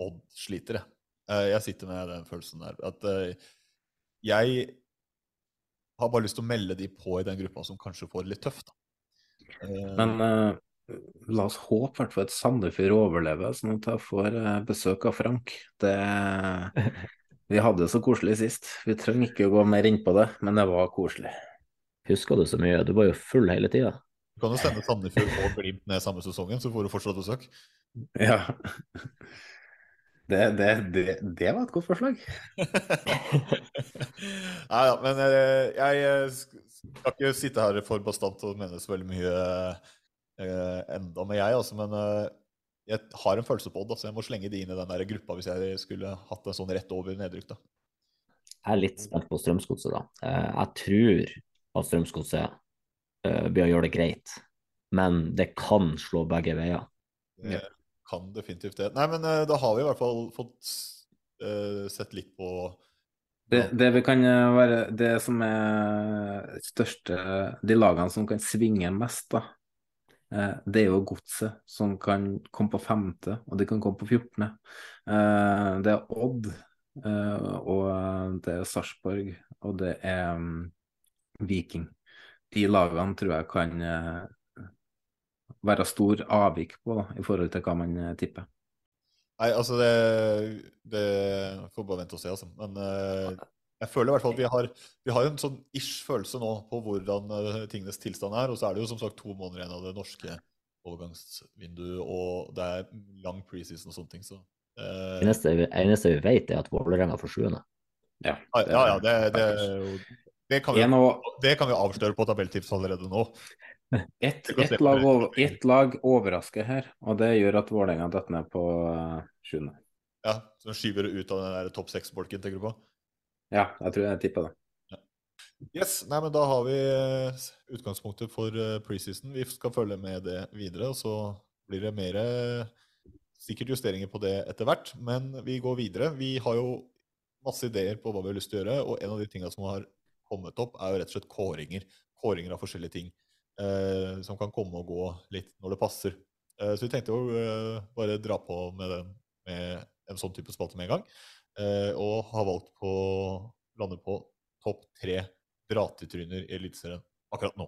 Odd sliter, jeg. Eh, jeg sitter med den følelsen der. At eh, jeg har bare lyst til å melde de på i den gruppa som kanskje får det litt tøft. Da. Eh,
Men eh, la oss håpe i hvert fall at Sandefjord overlever, sånn at jeg får eh, besøk av Frank. Det, vi hadde det så koselig sist. Vi trenger ikke å gå mer inn på det, men det var koselig.
Husker du så mye? Du var jo full hele tida.
Du kan jo sende Sandefjord og Glimt ned samme sesongen, så får du fortsatt besøk.
Ja. Det, det, det, det var et godt forslag. *laughs*
Nei ja, men jeg, jeg eh, skal ikke sitte her for bastant og mene så veldig mye eh, enda med jeg, altså. Men eh, jeg har en følelse på Odd, så jeg må slenge de inn i den der gruppa hvis jeg skulle hatt en sånn rett over nedrykk. da.
Jeg er litt spent på Strømsgodset, da. Eh, Jeg tror at Strømsgodset eh, blir å gjøre det greit, men det kan slå begge veier.
Det kan definitivt det. Nei, men eh, da har vi i hvert fall fått uh, sett litt på
Det, det vi kan eh, være Det som er største De lagene som kan svinge mest, da, det er jo Godset, som kan komme på femte, og de kan komme på 14. Eh, Det er Odd, og det er Sarpsborg, og det er mm, Viking. De lagene tror jeg kan være stor avvik på, da, i forhold til hva man eh, tipper.
Nei, altså det, det får bare vente og se, altså. Men uh, jeg føler i hvert fall at vi har, vi har en sånn ish følelse nå på hvordan eh, tingenes tilstand er. Og så er det jo som sagt to måneder igjen av det norske overgangsvinduet, og det er lang preseason og sånne ting. Så uh,
Eneste, eneste vi vet, er at Vålerenga får sjuende.
Ja,
ja, ja, ja, det, det, det, kan vi, det kan vi avsløre på tabelltips allerede nå.
Ett
på
lag, over, ett lag overrasker her, og det gjør at Vålerenga detter ned på eh, sjuende.
Ja, Så skyver det ut av den der topp seks-bolken til gruppa.
Ja, jeg tror jeg tipper det.
Yes, nei, men Da har vi eh, utgangspunktet for eh, preseason. Vi skal følge med det videre. og Så blir det mer sikkert justeringer på det etter hvert. Men vi går videre. Vi har jo masse ideer på hva vi har lyst til å gjøre. Og en av de tingene som har kommet opp, er jo rett og slett kåringer. Kåringer av forskjellige ting. Eh, som kan komme og gå litt når det passer. Eh, så vi tenkte å eh, bare dra på med, den, med en sånn type spalte med en gang. Og har valgt på lande på topp tre dratetryner i Eliteserien akkurat nå.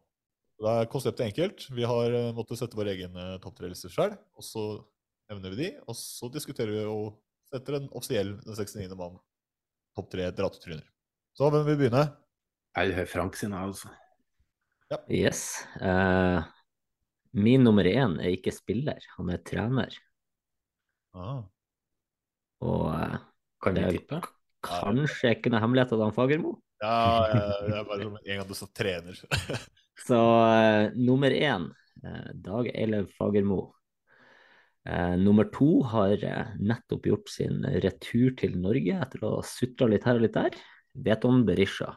Da er konseptet enkelt. Vi har måttet sette vår egen eh, topp tre-liste sjøl, og så nevner vi de, og så diskuterer vi og setter en offisiell den 69. mann topp tre dratetryner. Så hvem vil begynne?
Jeg hører Frank sin, altså.
Yes. Uh, min nummer én er ikke spiller, han er trener.
Ah.
Og uh,
Kan
det er
tippe?
kanskje ikke noe hemmelighet av han Fagermo.
Ja, jeg er bare som en gang du sa trener. *laughs*
Så uh, nummer én, Dag Eilev Fagermo. Eh, nummer to har nettopp gjort sin retur til Norge etter å ha sutra litt her og litt der. Vet om Berisha.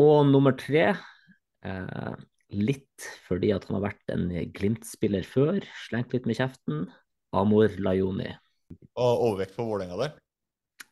Og nummer tre, eh, litt fordi at han har vært en Glimt-spiller før, slengt litt med kjeften, Amor Lajoni.
Og overvekt på Vålerenga der.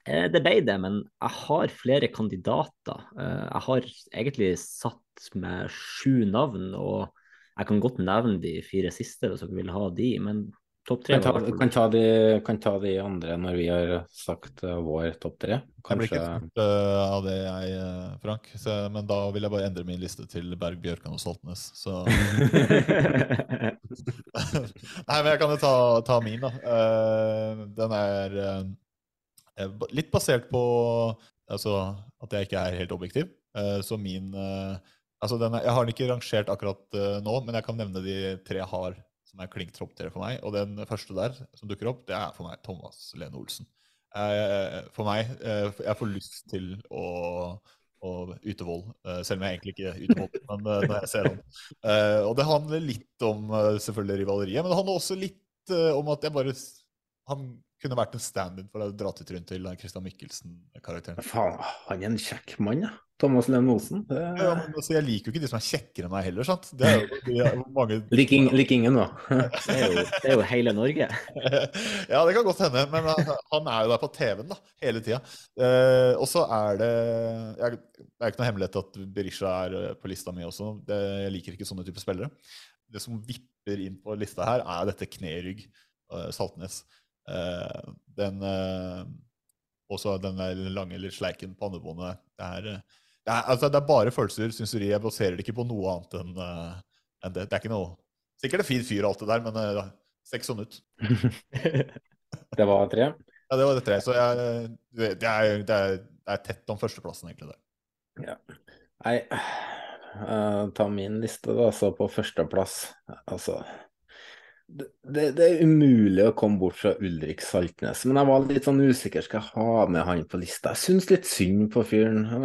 Eh, Det ble det, men jeg har flere kandidater. Eh, Jeg har egentlig satt med sju navn, og jeg kan godt nevne de fire siste hvis dere vil ha de, men topp tre
Kan ta, kan, ta de, kan ta de andre når vi har sagt uh, vår topp tre.
Jeg blir ikke
Kanskje
uh, av det, jeg, eh, Frank. Så, men da vil jeg bare endre min liste til Berg, Bjørkan og Saltnes. Så *laughs* *laughs* Nei, men jeg kan jo ta, ta min, da. Uh, den er litt basert på altså, at jeg ikke er helt objektiv. Eh, så min altså den er, Jeg har den ikke rangert akkurat nå, men jeg kan nevne de tre jeg har som er klink topp tre for meg. Og den første der som dukker opp, det er for meg Thomas Lene Olsen. Eh, for meg eh, Jeg får lyst til å, å yte vold, eh, selv om jeg egentlig ikke yter vold. Men når jeg ser han. Og det handler litt om selvfølgelig rivaleriet, men det handler også litt om at jeg bare Han kunne vært en stand-in for å dra til trynet til Christian Michelsen-karakteren.
Faen, han er en kjekk mann, ja. Thomas Lenn Olsen. Det...
Ja, men altså, jeg liker jo ikke de som er kjekkere enn meg heller, sant? Det er jo *laughs* de er jo mange
Lik ing- lik ingen, da. *laughs*
Det er jo, det er jo hele Norge. *laughs*
ja, det kan godt hende, men han, er jo der på TV-en da, hele tida. Eh, og så er det jeg, Det er ikke noe hemmelighet at Berisha er eh, på lista mi også. Det, jeg liker ikke sånne typer spillere. Det som vipper inn på lista her, er dette knerygg, eh, Saltnes. Eh, den uh, Også den lange sleiken pannebåndet. Det er, eh, det er, altså, det er bare følelser, synseri. Jeg baserer det ikke på noe annet enn uh, en det. Det er ikke noe Sikkert en fin fyr alt det der, men uh, seks sånn ut. *laughs*
Det var tre.
Ja, det var det tre. Så jeg, det, det, er, det, er, det er tett om førsteplassen, egentlig. det.
Nei, uh, ta min liste, da. Så på førsteplass Altså det, det, er umulig å komme bort fra Ulrik Saltnes, men jeg var litt sånn usikker. Skal jeg ha med han på lista? Jeg syns litt synd på fyren. Han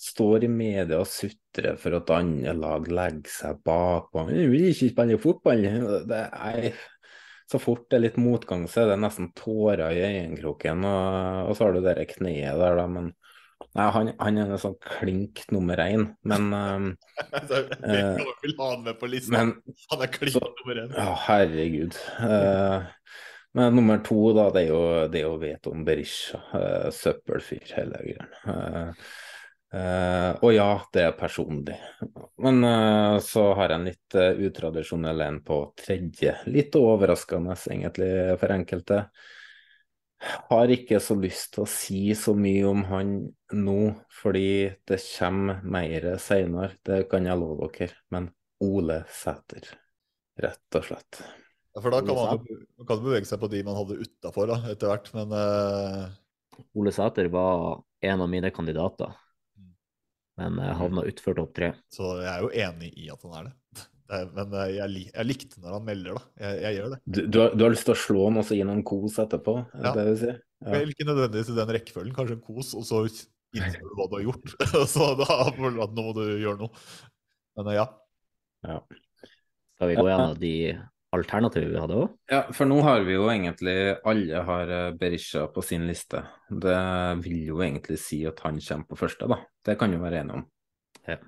står i media og sutrer for at andre lag legger seg bakpå. Han vil ikke spille fotball. Det er, så fort det er litt motgang, så er det nesten tårer i øyekroken. Og, og så har du det kneet der, da. Men nei, han, han er en sånn klink nummer én. Men *laughs*
um, om vil ha han med på lista.
men
han er klink
så-
nummer én.
Ja, herregud. Uh, men nummer to, da, det er jo det er jo Veton Berisha. Uh, søppelfyr, hele greia. Uh, Uh, og ja, det er personlig. Men uh, så har jeg en litt uh, utradisjonell en på tredje. Litt overraskende, egentlig, for enkelte. Har ikke så lyst til å si så mye om han nå, fordi det kommer mer seinere. Det kan jeg love dere. Men Ole Sæter, rett og slett.
Ja, for da kan man, man kan bevege seg på de man hadde utafor etter hvert, men uh...
Ole Sæter var en av mine kandidater, men jeg havna utfor topp tre.
Så jeg er jo enig i at han er det. *laughs* er, men eh, jeg, jeg likte når han melder, da. Jeg, jeg gjør det.
Du, du, har, du har lyst til å slå han og så gi han en kos etterpå? Er det
Ja.
det du sier? Ja.
Vel, Ikke nødvendigvis i den rekkefølgen. Kanskje en kos, og så innser du hva du har gjort. *laughs* så da føler du at nå må du gjøre noe. Men eh, ja.
Ja.
Skal vi gå gjennom de alternativene vi hadde òg?
ja, for nå har vi jo egentlig Alle har eh, Berisha på sin liste. Det vil jo egentlig si at han kommer på første, da. Det kan vi være enige om.
Ja.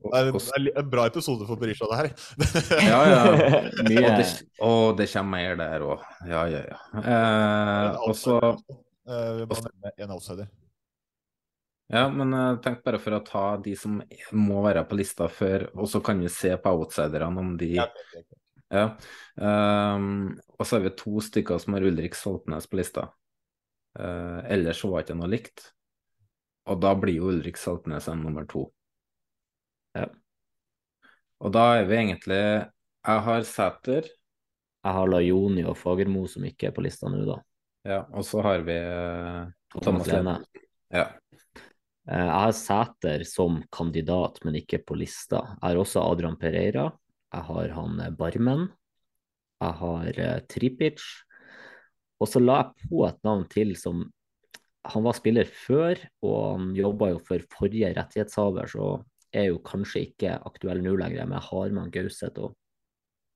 Det er,
en,
det er en bra episode for Berisha, det her. *laughs*
ja, ja.
Mye
Og det, og det kommer mer der òg. Ja, ja, ja. Eh, og så
Eh, vi må nevne en outsider.
Ja, men tenkte bare for å ta de som må være på lista før, og så kan vi se på outsiderne om de
Ja.
Ehm, og så har vi to stykker som har Ulrik Saltnes på lista. Uh, ellers så var ikke noe likt. Og da blir jo Ulrik Saltnes en nummer to.
Ja.
Og da er vi egentlig Jeg har Sæter,
Jeg har Lajoni og Fagermo som ikke er på lista nå, da.
ja, og så har vi
uh,
Thomas
Thomas Lene.
Ja.
Eh, Jeg har Sæter som kandidat, men ikke på lista. Jeg har også Adrian Pereira. Jeg har han eh, Barmen. Jeg har uh, Tripic. Og så la jeg på et navn til som Han var spiller før, og han jobba jo for forrige rettighetshaver, så er jo kanskje ikke aktuell nå lenger, men har man han Gauseth òg.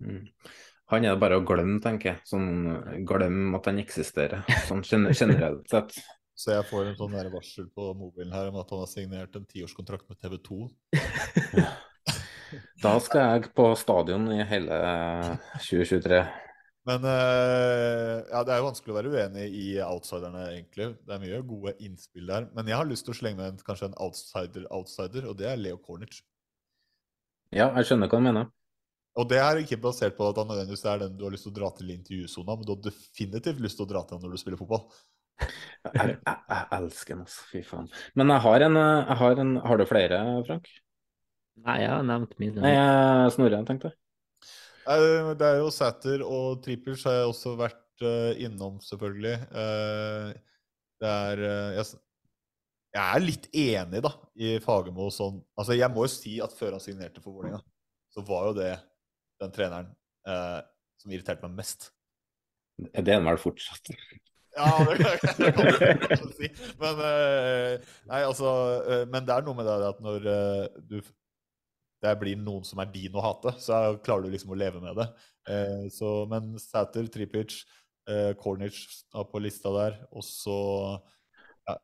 Mm. Han er det bare å glemme, tenker jeg. Sånn, glemme at han eksisterer, sånn generelt sett. *laughs*
Så jeg får en sånn varsel på mobilen her om at han har signert en tiårskontrakt med TV 2.
Da skal jeg på stadion i hele 2023.
Men eh, ja, det er jo vanskelig å være uenig i outsiderne, egentlig. Det er mye gode innspill der. Men jeg har lyst til å slenge med en, kanskje en outsider-outsider, og det er Leo Kornic.
Ja, jeg skjønner hva du mener.
Og det er ikke basert på at han nødvendigvis er den du har lyst til å dra til i intervjusona, men du har definitivt lyst til å dra til han når du spiller fotball.
Jeg, jeg, jeg elsker den, altså. Fy faen. Men jeg har en, jeg har en Har du flere, Frank?
Nei, jeg har nevnt mine.
Nei, jeg- Snorre, tenkte.
Eh, Det er jo Sæter og Trippels har jeg også vært eh, innom, selvfølgelig. Eh, det er eh, jeg, jeg er litt enig, da, i Fagermo sånn Altså, jeg må jo si at før han signerte for Vålerenga, så var jo det den treneren eh, som irriterte meg mest.
Det er han vel fortsatt.
Ja, det kan, det kan du kanskje si. Men, eh, nei, altså, men det er noe med det at når eh, du det blir noen som er din å hate, så klarer du liksom å leve med det. Eh, så, men Sæter, Tripic, eh, Cornic er på lista der, og så ja,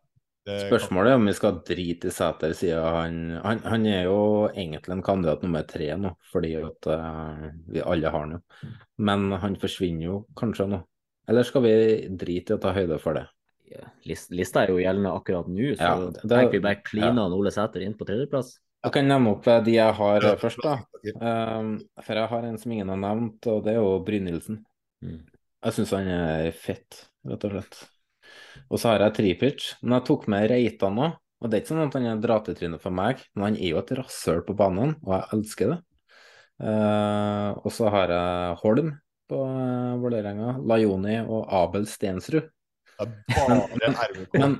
Spørsmålet er om vi skal drite i Sæter, siden han, han, han er jo egentlig en kandidat nummer tre nå, fordi at eh, vi alle har han jo. Men han forsvinner jo kanskje nå. Eller skal vi drite i å ta høyde for det?
Lista er jo gjeldende akkurat nå, så
Ja, det-
tenker vi bare kliner Ole Sæter inn på tredjeplass.
Jeg kan nevne opp eh, de jeg har
Ja,
eh, først, da. Um, for jeg har en som ingen har nevnt, og det er jo Brynildsen.
Mm.
Jeg syns han er fett, rett og slett. Og så har jeg Tripic, men jeg tok med Reitan òg. Og det er ikke sånn at han er dratetrynet for meg, men han er jo et rasshøl på banen, og jeg elsker det. Uh, og så har jeg Holm på uh, Vålerenga, Lajoni og Abel Stensrud.
Det er bare
men,
men-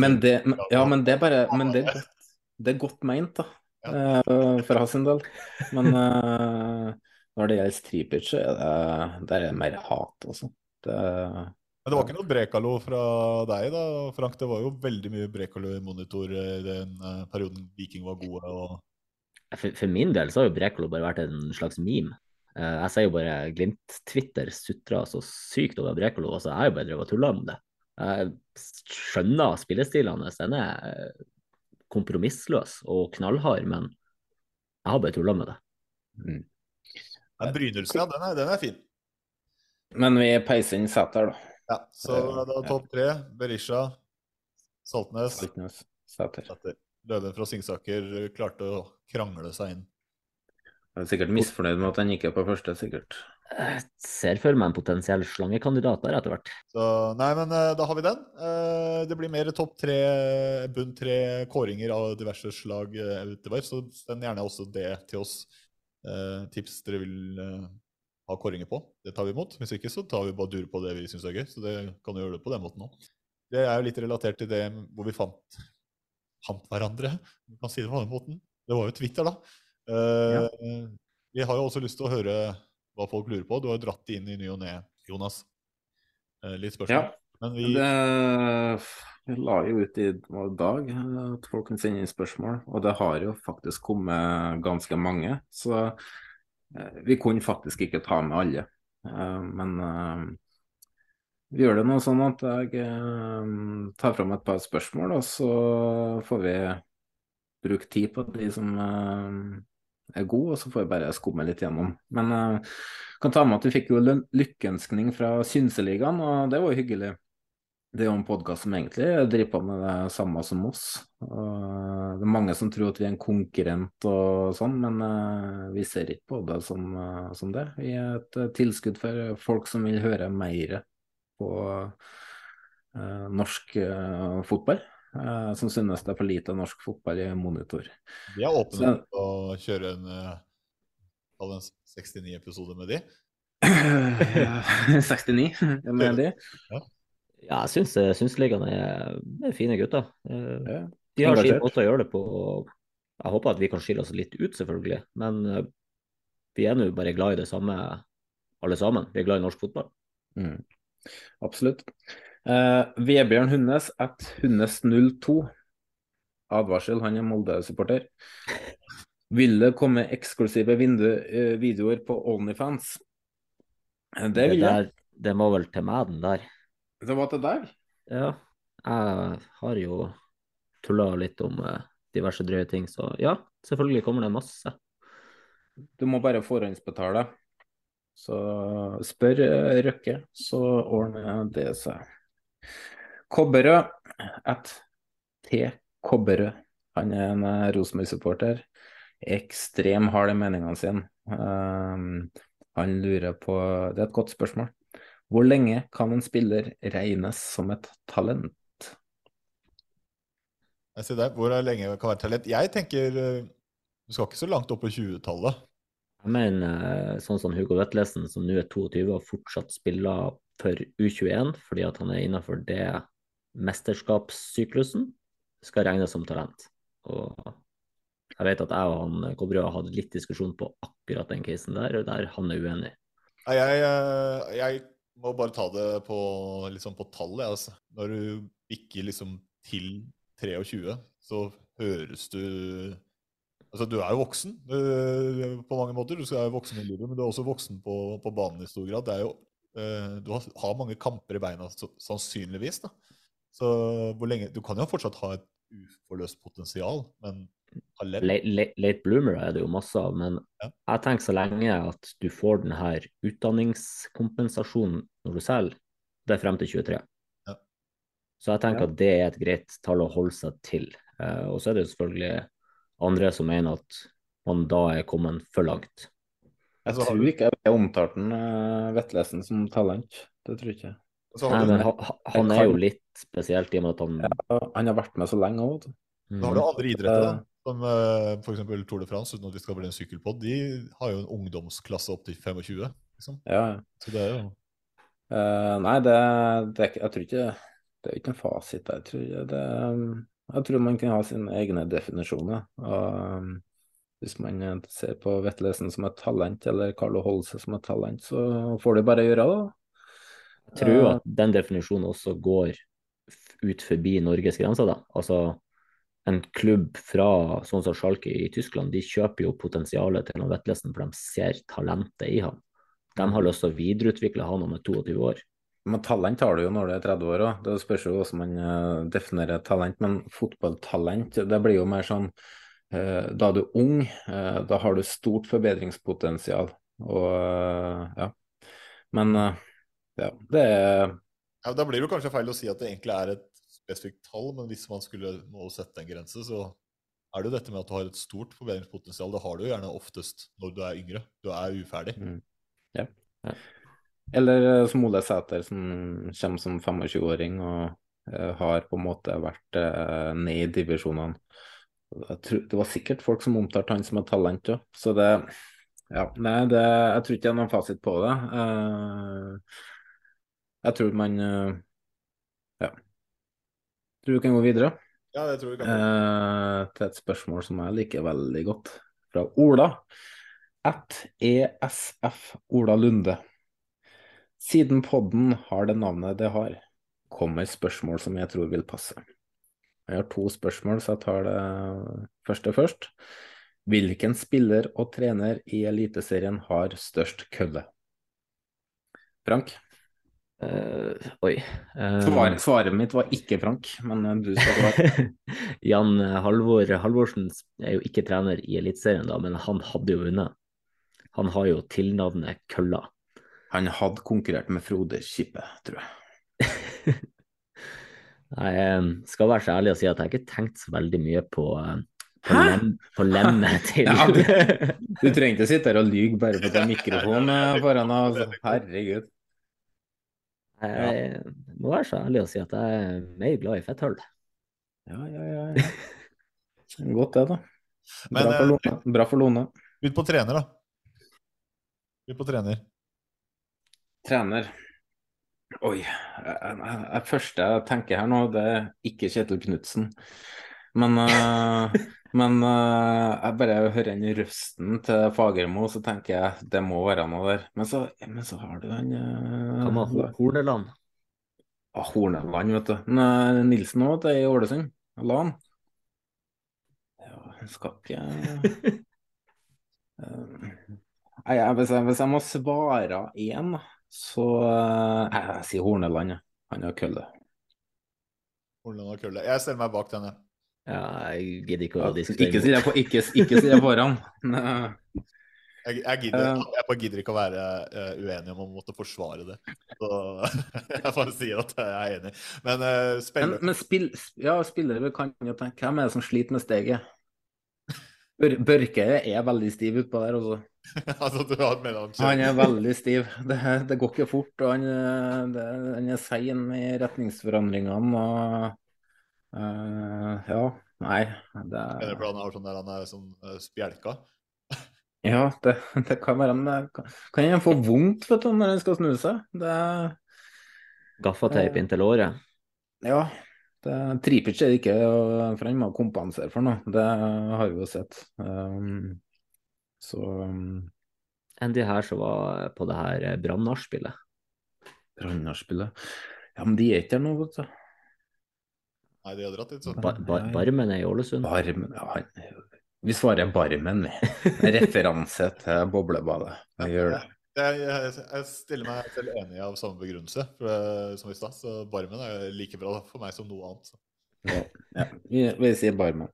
Men det, men, ja, men det er bare Men det er godt, det er godt meint, da. eh, for hans del. Men uh, når det gjelder Stripic, så er det, der er det mer hat, altså. Det,
Men det var ikke noe Brekalo fra deg da, Frank. Det var jo veldig mye Brekalo i monitor i den eh, perioden Viking var gode. og
For, for min del så har jo Brekalo bare vært en slags meme. Eh, jeg sier jo bare Glimt-Twitter sutrer så sykt over Brekalo, og så har jeg jo bare drevet og tulla med det. Jeg skjønner spillestilene hans, den er kompromissløs og knallhard, men jeg har bare tulla med det.
mm.
Ja, Brynildsen, ja, den er, den er fin.
Men vi peiser inn Sæter, da.
Ja, så da topp tre. Berisha, Saltnes,
Saltnes, Sæter.
Sæter. Løven fra Singsaker klarte å krangle seg inn.
Jeg er sikkert misfornøyd med at han ikke er på første, sikkert.
Jeg ser for meg en potensiell slangekandidat der etter hvert.
Så nei, men eh, da har vi den. Eh, det blir mer topp tre, bunn tre kåringer av diverse slag eh, utover, så send gjerne også det til oss. Eh, tips dere vil eh, ha kåringer på. Det tar vi imot. Hvis ikke så tar vi bare dur på det vi syns er gøy. Så det kan du gjøre det på den måten òg. Det er jo litt relatert til det hvor vi fant, fant hverandre. Vi kan si det på den måten. Det var jo Twitter, da. Ja. Vi har jo også lyst til å høre hva folk lurer på. Du har jo dratt det inn i ny og ne, Jonas. Eh, litt spørsmål.
Ja.
Men vi
Det, Jeg la jo ut i dag eh, at folk kan sende inn spørsmål, og det har jo faktisk kommet ganske mange. Så eh, vi kunne faktisk ikke ta med alle. Men vi gjør det nå sånn at jeg tar fram et par spørsmål, og så får vi bruke tid på de som er god, og så får jeg bare skumme litt gjennom. Men jeg kan ta med at vi fikk jo lykkeønskning fra Synseligaen, og det var jo hyggelig. Det er jo en podkast som egentlig driver på med det samme som oss. Og det er mange som tror at vi er en konkurrent og sånn, men eh, vi ser ikke på det som, eh, som det. Vi er et tilskudd for folk som vil høre mer på norsk fotball. Eh, som synes det er for lite norsk fotball i monitor.
Vi har åpnet
Så-
for å kjøre en, eh, en 69-episode med de. *laughs*
69 med de.
Ja, jeg syns, jeg syns ligaen er, er fine gutter. Eh,
Ja,
De har sin måte å gjøre det på. og Jeg håper at vi kan skille oss litt ut, selvfølgelig. Men vi er nå bare glad i det samme, alle sammen. Vi er glad i norsk fotball.
Mm. Absolutt. Eh, Vebjørn Hunnes at Hunnes02. Advarsel, han er Molde-supporter. Vil det komme eksklusive vindu, eh, videoer på Onlyfans? Eh, Det vil jeg.
Det, det må vel til meg, den der.
Det var til deg.
Ja, jeg har jo tulla litt om eh, diverse drøye ting, så ja, selvfølgelig kommer det masse.
Du må bare forhåndsbetale. Så spør eh, Røkke, så ordner det seg. Kobberød at T. Kobberød. Han er en eh, Rosenborg-supporter. Ekstrem hard i meningene sine. Um, han lurer på Det er et godt spørsmål. Hvor lenge kan en spiller regnes som et talent?
Jeg ser der, Hvor lenge kan være talent? Jeg tenker eh, du skal ikke så langt opp på 20-tallet.
Jeg mener eh, sånn som Hugo Vetlesen, som nå er 22 og fortsatt spiller for U21 fordi at han er innenfor det mesterskapssyklusen, skal regnes som talent. Og jeg vet at jeg og han Kobrø har hatt litt diskusjon på akkurat den casen der, og der han er uenig.
Jeg, eh, jeg må bare ta det på, liksom på tallet. Altså. Når du bikker liksom til 23, så høres du Altså, du er jo voksen uh, på mange måter. Du er jo voksen i livet, men du er også voksen på, på banen i stor grad. Det er jo, uh, du har, har mange kamper i beina, så, sannsynligvis. da. Så hvor lenge Du kan jo fortsatt ha et uforløst potensial, men
Late, late, late bloomer er det jo masse av, men jeg tenker så lenge at du får den her utdanningskompensasjonen når du selger, det er frem til 23.
Ja.
Så jeg tenker
Ja.
at det er et greit tall å holde seg til. Uh, og så er det jo selvfølgelig andre som mener at man da er kommet for langt.
Jeg tror ikke jeg omtalte den, uh, Vetlesen som talent. Det tror jeg ikke.
Så
Nei, men han, han er jo litt spesielt i og med at han
Ja, han har vært med så lenge òg, vet
har du
Mm.
andre idretter, da. Som uh, f.eks. Tour de France, uten at vi skal bli en sykkelpod. De har jo en ungdomsklasse opp til 25. Liksom.
Ja, ja.
Så det er jo
uh, nei, det, det er ikke Jeg tror ikke Det er ikke en fasit der. Jeg tror, det, jeg tror man kan ha sine egne definisjoner. Og, um, hvis man eh, ser på Vettlesen som et talent, eller Carlo Holse som et talent, så får det bare gjøre det.
Jeg tror at den definisjonen også går ut forbi Norges grenser, da. Altså en klubb fra sånn som Schalke i Tyskland, de kjøper jo potensialet til Vettlesen, for de ser talentet i ham. De har lyst til å videreutvikle han om 22 år.
Men talent har du jo når du er 30 år òg. Det spørs jo hvordan man eh, definerer talent. Men fotballtalent, det blir jo mer sånn eh, Da er du ung, eh, da har du stort forbedringspotensial. Og ja. Men ja, det er
ja, Da blir det jo kanskje feil å si at det egentlig er et spesifikt tall, men hvis man skulle må sette en grense, så er det jo dette med at du har et stort forbedringspotensial. Det har du jo gjerne oftest når du er yngre. Du er uferdig.
Mm. Ja. Eller eh, som Ole Sæter, som kommer som 25-åring og uh, har på en måte vært uh, ned i divisjonene. Det var sikkert folk som omtalte han som et talent òg, så det Ja, nei, det, jeg tror ikke det er noen fasit på det. Uh, jeg tror man Ja. Tror vi kan gå videre
Ja, det tror vi kan.
til et spørsmål som jeg liker veldig godt, fra Ola. At ESF Ola Lunde. Siden podden har det navnet det har, kommer spørsmål som jeg tror vil passe. Jeg har to spørsmål, så jeg tar det første først. Hvilken spiller og trener i Eliteserien har størst kølle? Frank?
Uh, oi. uh,
Svar, svaret mitt var ikke Frank, men du skal svare. *laughs*
Jan Halvor Halvorsen er jo ikke trener i Eliteserien, da, men han hadde jo vunnet. Han har jo tilnavnet Kølla.
Han hadde konkurrert med Frode Kippe, tror jeg. *laughs*
Jeg skal være så ærlig og si at jeg ikke har tenkt så veldig mye på, på, lem, på lemmet *laughs* til
Ja, du, *laughs* du trenger ikke sitte her og lyge bare for at det er eh, foran deg. Altså. Herregud.
Jeg må være så ærlig og si at jeg er mer glad i fetthull.
Ja, ja, ja. ja. Godt det, da.
Men,
Bra for
eh,
Lone. Bra for Lone.
Ut på trener, da. Ut på trener.
Trener. Oi. Det første jeg tenker her nå, det er ikke Kjetil Knutsen. Men, uh, *laughs* men uh, jeg bare hører den røsten til Fagermo, så tenker jeg det må være noe der. Men så, men så har du den uh,
Ho- Horneland?
ah, Horneland, vet du. Men, eh, Nilsen òg, det er i Ålesund. La han. Ja, hun skal ikke *laughs* Nei, hvis, jeg, hvis jeg må svare én, så eh, Jeg, sier Horneland, jeg. Han har kølle.
Horneland og Kølle. Jeg stiller meg bak denne.
Ja, jeg gidder ikke å diskutere.
ikke sier jeg på- ikke- ikke sier jeg foran. *laughs*
Jeg, jeg, gidder,
Eh.
jeg bare gidder ikke å være uh, uenig om å måtte forsvare det. Så *laughs* jeg bare sier at jeg er enig. Men uh,
Men, men spill, ja, spillere kan jo tenke Hvem er det som sliter med steget? Bør, Børke er veldig stiv utpå der, altså. *laughs*
altså, du har.
Han er veldig stiv. Det, det går ikke fort. og Han, eh, det, han er sein i retningsforandringene. og uh, Ja, nei det,
Er det fordi han har sånn der han er sånn uh, spjelka? *laughs*
Ja, det, det kan være han kan, han få vondt vet du, når han skal snu seg. Det,
Gaffateip inntil låret?
ja, Tripic er det ikke, for han må kompensere for noe. Det har vi jo sett. Um, så um,
enn de her som var på det her eh, Brann-nachspielet.
Brann-nachspielet. Ja, men de er ikke der nå, vet du.
Nei, de har dratt dit, så.
Ba ba Barmen er i Ålesund.
Barmen, ja, han, vi svarer Barmen, vi. Referanse til boblebadet. Vi gjør det.
Jeg, jeg, jeg stiller meg selv enig av samme begrunnelse for, som i stad, så Barmen er like bra for meg som noe annet. Så.
Ja, ja. Vi, vi sier Barmen.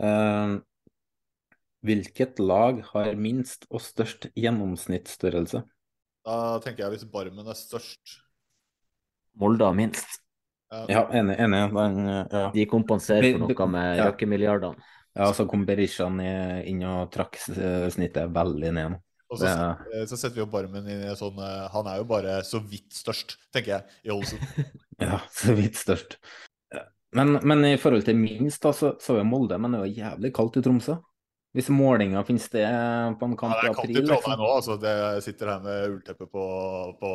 Uh, hvilket lag har minst og størst gjennomsnittsstørrelse?
Da tenker jeg hvis Barmen er størst
Molde har minst.
Ja, enig. enig den, ja.
De kompenserer for noe med
Ja.
røkkemilliardene.
Ja, så kom Berishan inn og trakk snittet veldig ned nå.
Og så,
Det-
eh, så setter vi jo Barmen inn i sånn eh, Han er jo bare så vidt størst, tenker jeg, i Ålesund. *laughs*
Ja, så vidt størst. Men, men i forhold til minst, da, så, så er Molde, men det er jo jævlig kaldt i Tromsø. Hvis målinga finner sted på en
Ja,
kamp
det
i
er kaldt i
april,
Trondheim
liksom.
nå. Altså, det, jeg sitter her med ullteppe på, på,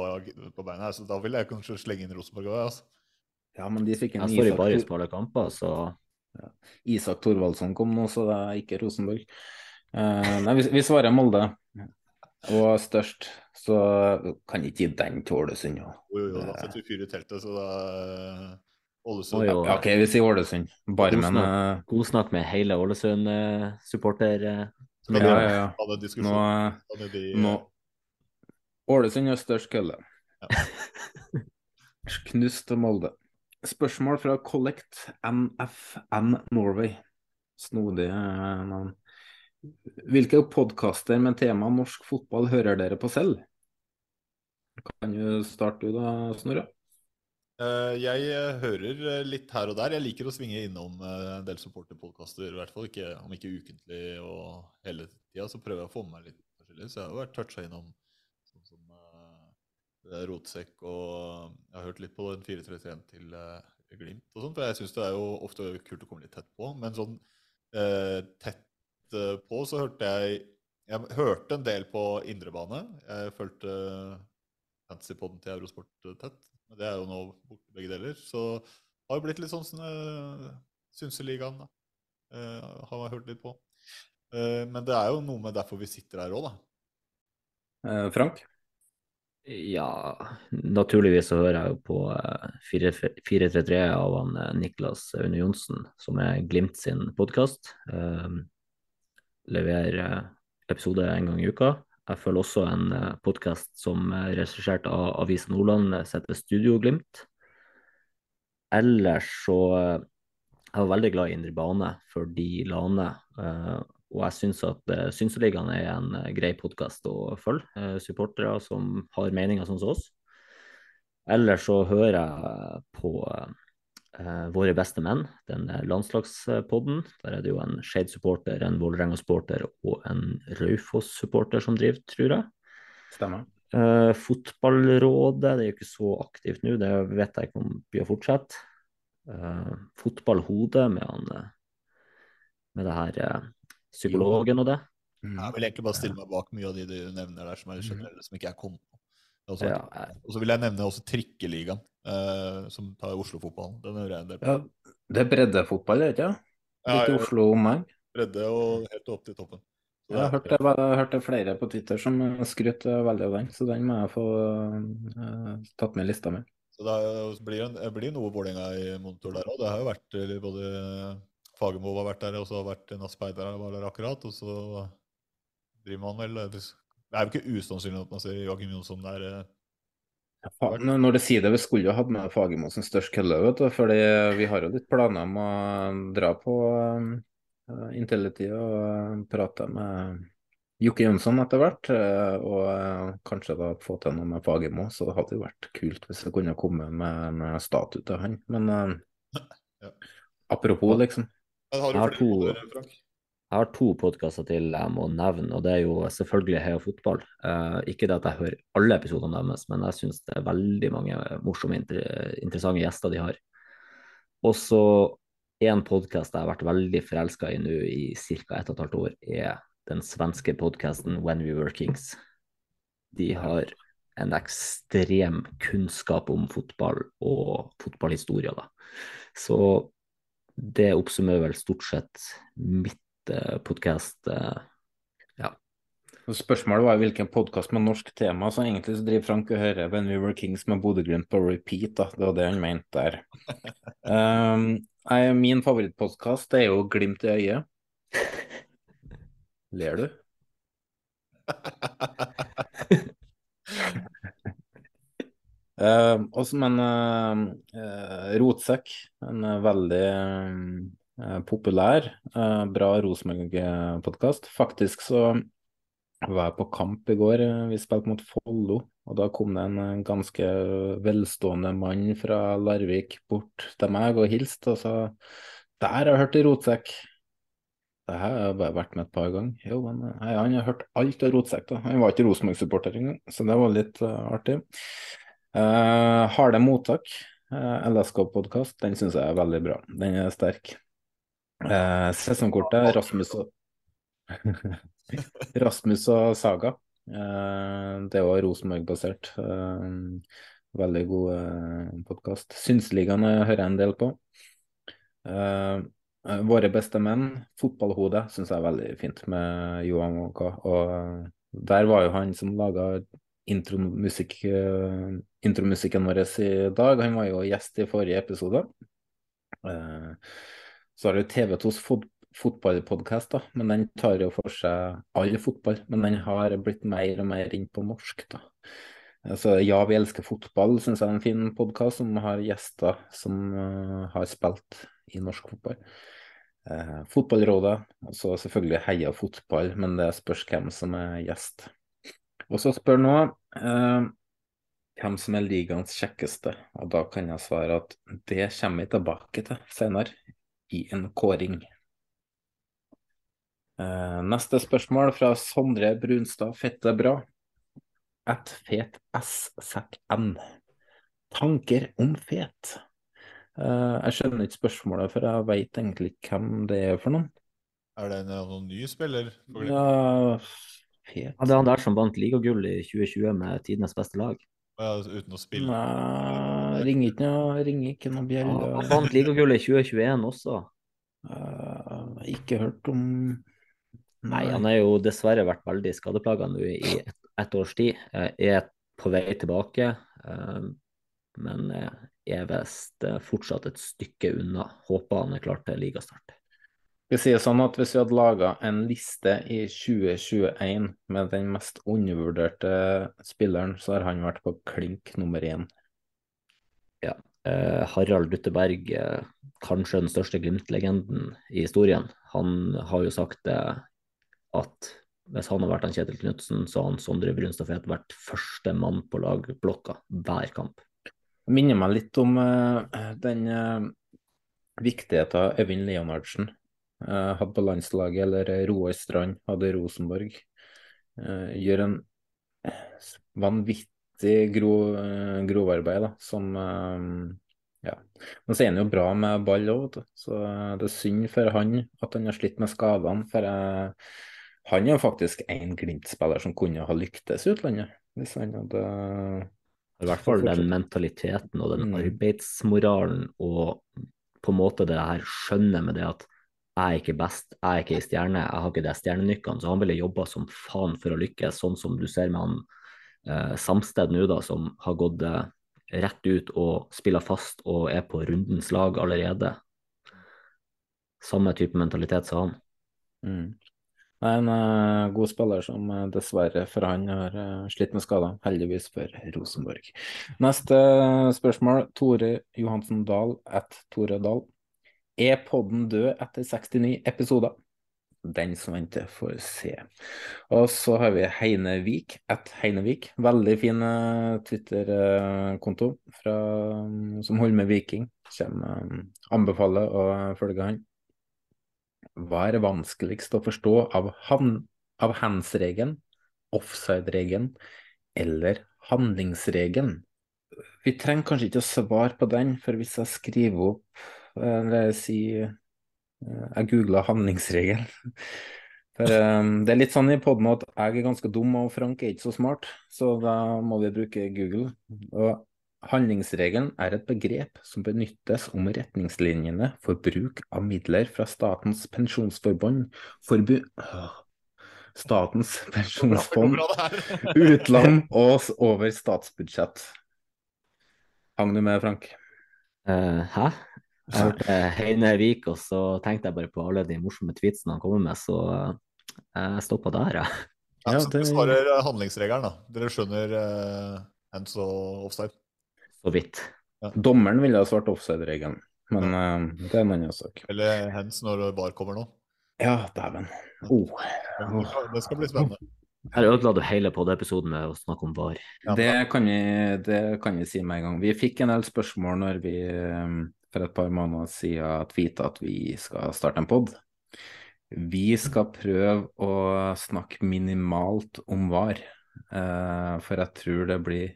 på beina, her, så da vil jeg kanskje slenge inn Rosenborg òg. Altså.
Ja, men de fikk en
Jeg står i
Isak,
i kamper, så
Isak Thorvaldsson kom nå, så det er ikke Rosenborg. Uh, nei, vi, vi svarer Molde. Og størst, så kan ikke gi den til Ålesund. Ja.
Jo, jo, da setter vi fyr i teltet, så da eh, Ålesund
oi.
Ja, OK, vi sier Ålesund.
Snakk.
eh,
god snakk med hele Ålesund-supporter.
Så
Ja, ja, ja. Nå, nå Ålesund er størst kølle. *laughs* Knust Molde. Spørsmål fra Collect NFN Norway. Snodig eh, navn. Hvilke podkaster med tema norsk fotball hører dere på selv? Kan du starte du da, Snorre?
Eh, jeg eh, hører eh, litt her og der. Jeg liker å svinge innom en del supporterpodkaster, i hvert fall. Ikke, om ikke ukentlig og hele tida, så prøver jeg å få med meg litt forskjellig. Så jeg har vært toucha innom sånn som uh, Rotsekk, og jeg har hørt litt på den 431 til uh, Glimt og sånt. For jeg syns det er jo ofte kult å komme litt tett på. Men sånn uh, tett eh, på så hørte jeg Jeg hørte en del på indrebane. Jeg fulgte fantasypoden til Eurosport eh, tett. Men det er jo nå borte begge deler. Så det har jo blitt litt sånn som uh, Synseligaen, da. Uh, har jeg hørt litt på. Uh, men det er jo noe med derfor vi sitter her òg, da.
Eh, Frank?
Ja, naturligvis så hører jeg jo på eh, 4 433 av han eh, Niklas Aune Johnsen, som er Glimt sin podkast. Leverer eh, episode en gang i uka. Jeg følger også en uh, podkast som er regissert av Avisen Nordland, eh, som heter Studio Glimt. Ellers så eh, Jeg var veldig glad i Indre Bane for de la eh, og jeg syns at Synseligaen er en eh, grei podkast å følge. eh, supportere som har meninger sånn som oss. Ellers så hører jeg på eh, Våre beste menn, den eh, landslagspodden. Der er det jo en Skeid-supporter, en Vålerenga-supporter og en Raufoss-supporter som driver, tror jeg.
Stemmer.
Uh, fotballrådet det er jo ikke så aktivt nå, det vet jeg ikke om blir å fortsette. Uh, fotballhodet med, han, eh, med det her uh, psykologen og det.
Jeg vil egentlig bare stille meg bak mye av de du nevner der, som er generelle, som ikke jeg kom på. Det
Ja,
Og så vil jeg nevne også Trikkeligaen, eh, som tar Oslo-fotballen. Den hører jeg en del på.
Ja, det er breddefotball, er det ikke?
Ja,
Litt
ja.
Oslo omheng?
Bredde og helt opp til toppen. Så
Jeg har
det
hørt det, jeg hørte flere på Twitter som skryter veldig av den, så den må jeg få uh, tatt med i lista mi.
Så det er- blir, en, det blir noe Vålerenga i monitor der òg. Det har jo vært eh, både Fagermo har vært der, og så har vært Nass Peider var der akkurat. Og så driver man vel Det er jo ikke usannsynlig at man ser Joakim Jonsson der. Ja,
Faen, Når du sier det, vi skulle jo hatt med Fagermo som størst kølle, vet du. Fordi vi har jo litt planer om å dra på uh, Intility og eh, prate med Jokke Jønsson etter hvert. eh, og eh, kanskje da få til noe med Fagermo. Så det hadde jo vært kult hvis det kunne komme med en eh, statue til han. Men uh, *laughs*
Ja.
apropos, liksom.
Jeg Har du flere
to-
Frank?
Jeg har to podkaster til jeg må nevne, og det er jo selvfølgelig Heia fotball. Eh, ikke det at jeg hører alle episodene deres, men jeg syns det er veldig mange morsomme, interessante gjester de har. Og så en podkast jeg har vært veldig forelska i nå i ca. ett og et halvt år, er den svenske podkasten When We Were Kings. De har en ekstrem kunnskap om fotball og fotballhistorie, da. Så det oppsummerer vel stort sett mitt podkast. Ja.
Spørsmålet var hvilken podkast med norsk tema, så egentlig så driver Frank og hører When We Were Kings med Bodø-Glimt på repeat, da. Det var det han mente der. *laughs* Um, min favorittpodkast er jo Glimt i øyet. *laughs* Ler du? Uh, *laughs* også, men uh, uh, Rotsekk, en veldig populær, bra Rosenborg-podkast. Faktisk så var jeg på kamp i går. Vi spilte mot Follo, og da kom det en ganske velstående mann fra Larvik bort til meg og hilste og sa Der har jeg hørt i Rotsekk. Det har jeg bare vært med et par ganger. Jo, men nei, Han har hørt alt av Rotsekk. da. Han var ikke Rosenborg-supporter engang, så det var litt artig. Uh, harde mottak, uh, LSK-podkast, den syns jeg er veldig bra. Den er sterk. Uh, sesongkortet, Rasmus og *laughs* Rasmus og Saga. Eh, det var Rosenborg-basert. Eh, veldig god eh, podkast. Synsligaen hører jeg en del på. Våre beste menn, Fotballhodet, syns jeg er veldig fint med Johan Wonka. Og der var jo han som laga intromusikk, intromusikken vår i dag. Han var jo gjest i forrige episode. Uh, så har du TV2s fot fotballpodkast, men den tar jo for seg all fotball. Men den har blitt mer og mer inn på norsk, da. Så ja, vi elsker fotball, syns jeg er en fin podkast som har gjester som uh, har spilt i norsk fotball. Uh, fotballrådet, og så selvfølgelig Heia fotball, men det spørs hvem som er gjest. Og så spør nå uh, hvem som er ligaens kjekkeste, og da kan jeg svare at det kommer vi tilbake til senere, i en kåring. Uh, neste spørsmål fra Sondre Brunstad Fette bra. Et fet S-sekk-N. Tanker om fet? Uh, jeg skjønner ikke spørsmålet, for jeg veit egentlig ikke hvem det er for noen.
Er det en, noen nye spiller?
Ja, fet.
Ja, det er han der som vant ligagull i 2020 med tidenes beste lag.
Ja, uten å spille?
Nei, ringer ikke noe, ringer ikke noe bjelle.
Ja, han vant ligagullet i 2021 også.
Uh, ikke hørt om
Nei, han har jo dessverre vært veldig skadeplaga nå i et, et, års tid. Er på vei tilbake, men er visst fortsatt et stykke unna. Håper han er klar til ligastart.
Vi sier sånn at Hvis vi hadde laga en liste i 2021 med den mest undervurderte spilleren, så har han vært på klink nummer én.
Ja. Eh, Harald Dutteberg, eh, kanskje den største Glimt-legenden i historien, han har jo sagt det at hvis han har vært han Kjetil Knutsen, så har han Sondre Brunstafet vært første mann på lagblokka hver kamp.
Det minner meg litt om uh, den uh, viktigheten av Øyvind Leonardsen hadde på landslaget, eller Roar Strand hadde Rosenborg. Uh, gjør en vanvittig grov, grovarbeid, da, som ja. Men så er han jo bra med ball òg, så det er synd for han at han har slitt med skadene. for jeg han er jo faktisk en Glimt-spiller som kunne ha lyktes i utlandet. Hvis han hadde
I hvert fall den mentaliteten og den mm. arbeidsmoralen og på en måte det her skjønnet med det at jeg er ikke best, jeg er ikke ei stjerne, jeg har ikke de stjernenykkene. Så han ville jobba som faen for å lykkes, sånn som du ser med han eh, Samsted nå, da, som har gått eh, rett ut og spiller fast og er på rundens lag allerede. Samme type mentalitet som han.
Mm. Nei, en uh, god spiller som uh, dessverre for han har uh, slitt med skader. Heldigvis for Rosenborg. Neste spørsmål. Tore Johansen Dahl at Tore Dahl. Er podden død etter 69 episoder? Den som venter, får se. Og så har vi Heinevik at Heinevik. Veldig fin Twitter-konto um, som holder med Viking. Kommer, um, anbefaler å følge han. Hva er vanskeligst å forstå av, av hands-regelen, offside-regelen eller handlingsregelen? Vi trenger kanskje ikke å svare på den, for hvis jeg skriver opp eller si eh, Jeg googla handlingsregelen. For um, Det er litt sånn i poden at jeg er ganske dum, og Frank er ikke så smart, så da må vi bruke Google. Og Handlingsregelen er et begrep som benyttes om retningslinjene for bruk av midler fra Statens pensjonsforbund, forbu Statens pensjonsfond, utland *laughs* og over statsbudsjett. Hang du med, Frank?
Uh, hæ? Jeg hørte Heine Vik, og så tenkte jeg bare på alle de morsomme tweetsene han kommer med, så eh, jeg stoppa der, jeg.
Ja,
Ja, det-
svarer eh, handlingsregelen, da. Dere skjønner uh, hands og offside.
Så vidt.
Dommeren ville ha svart offside-regelen, men uh, det er en annen sak.
Eller hands når VAR kommer nå.
Ja, dæven. Oh.
Det skal- Det skal bli spennende.
Her ødela du hele podiepisoden med å snakke om VAR.
Ja,
Det kan, vi, det kan vi si med en gang. Vi fikk en del spørsmål når vi eh, for et par måneder siden tvita at vi skal starte en pod. Vi skal prøve å snakke minimalt om VAR, eh, for jeg tror det blir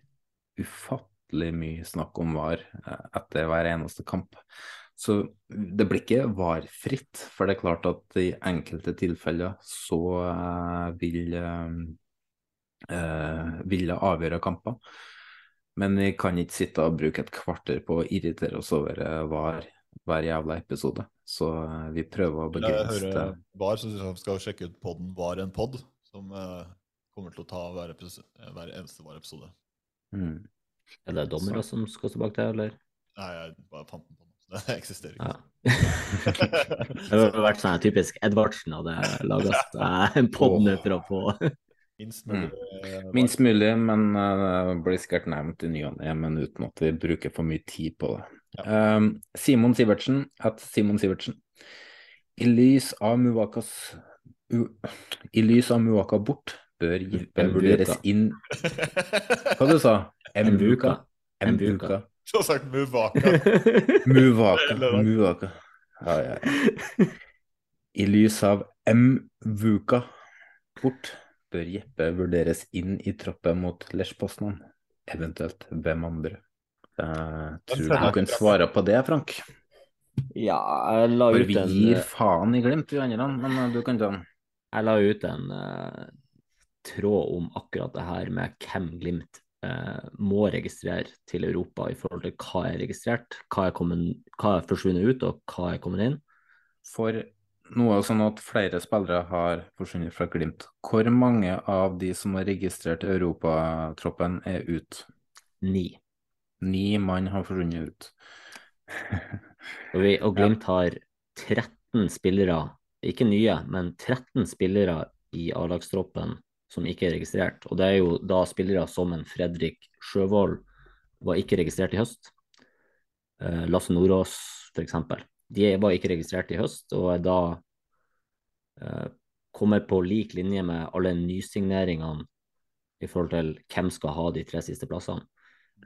ufattelig mye snakk om VAR eh, etter hver eneste kamp. Så det blir ikke VAR-fritt, for det er klart at i enkelte tilfeller så eh, vil ville avgjøre kamper. Men vi kan ikke sitte og bruke et kvarter på å irritere oss over VAR hver, hver jævla episode. Så eh, vi prøver å begrense det.
VAR, så vi skal sjekke ut podden Var en pod, som eh, kommer til å ta hver, episode, hver eneste VAR-episode.
Mm.
Er det dommere som skal stå bak det, eller?
Nei, jeg bare fant den på nå. så Det eksisterer
Ja.
ikke. *laughs*
Det hadde vært sånn typisk Edvardsen hadde laga *laughs* en pod nedfra på
Minst mulig Mm.
Minst mulig, men uh, blir sikkert nevnt i ny og ne, men uten at vi bruker for mye tid på det. Um, Simon Sivertsen, het Simon Sivertsen. I lys av Muwakas u, I lys av Muwaka bort, bør
Mbuka.
vurderes inn *laughs* Hva du sa
Mbuka.
Mbuka.
Du har sagt Muvaka. *laughs*
Muvaka. Muvaka. Ja, ja, ja. I lys av Mvuka bort, bør Jeppe vurderes inn i troppen mot Lech Poznan. Eventuelt hvem andre? Jeg tror du du kan svare på det, Frank?
Ja, jeg la
For
ut
vi gir faen i Glimt, vi andre, men eh, du kan ta den.
Jeg la ut en uh, tråd om akkurat det her med hvem Glimt uh, må registrere til Europa i forhold til hva er registrert, hva er, kommet, hva er forsvunnet ut og hva er kommet inn.
For noe sånn at flere spillere har forsvunnet fra Glimt. Hvor mange av de som er registrert i europatroppen er ut?
Ni.
Ni mann har forsvunnet ut.
Og, vi, og *laughs* Glimt har 13 spillere, ikke nye, men 13 spillere i A-lagstroppen som ikke er registrert. Og det er jo da spillere som en Fredrik Sjøvold var ikke registrert i høst. Eh, Lasse Nordås, f.eks. De var ikke registrert i høst, og er da eh, kommer på lik linje med alle nysigneringene i forhold til hvem skal ha de tre siste plassene.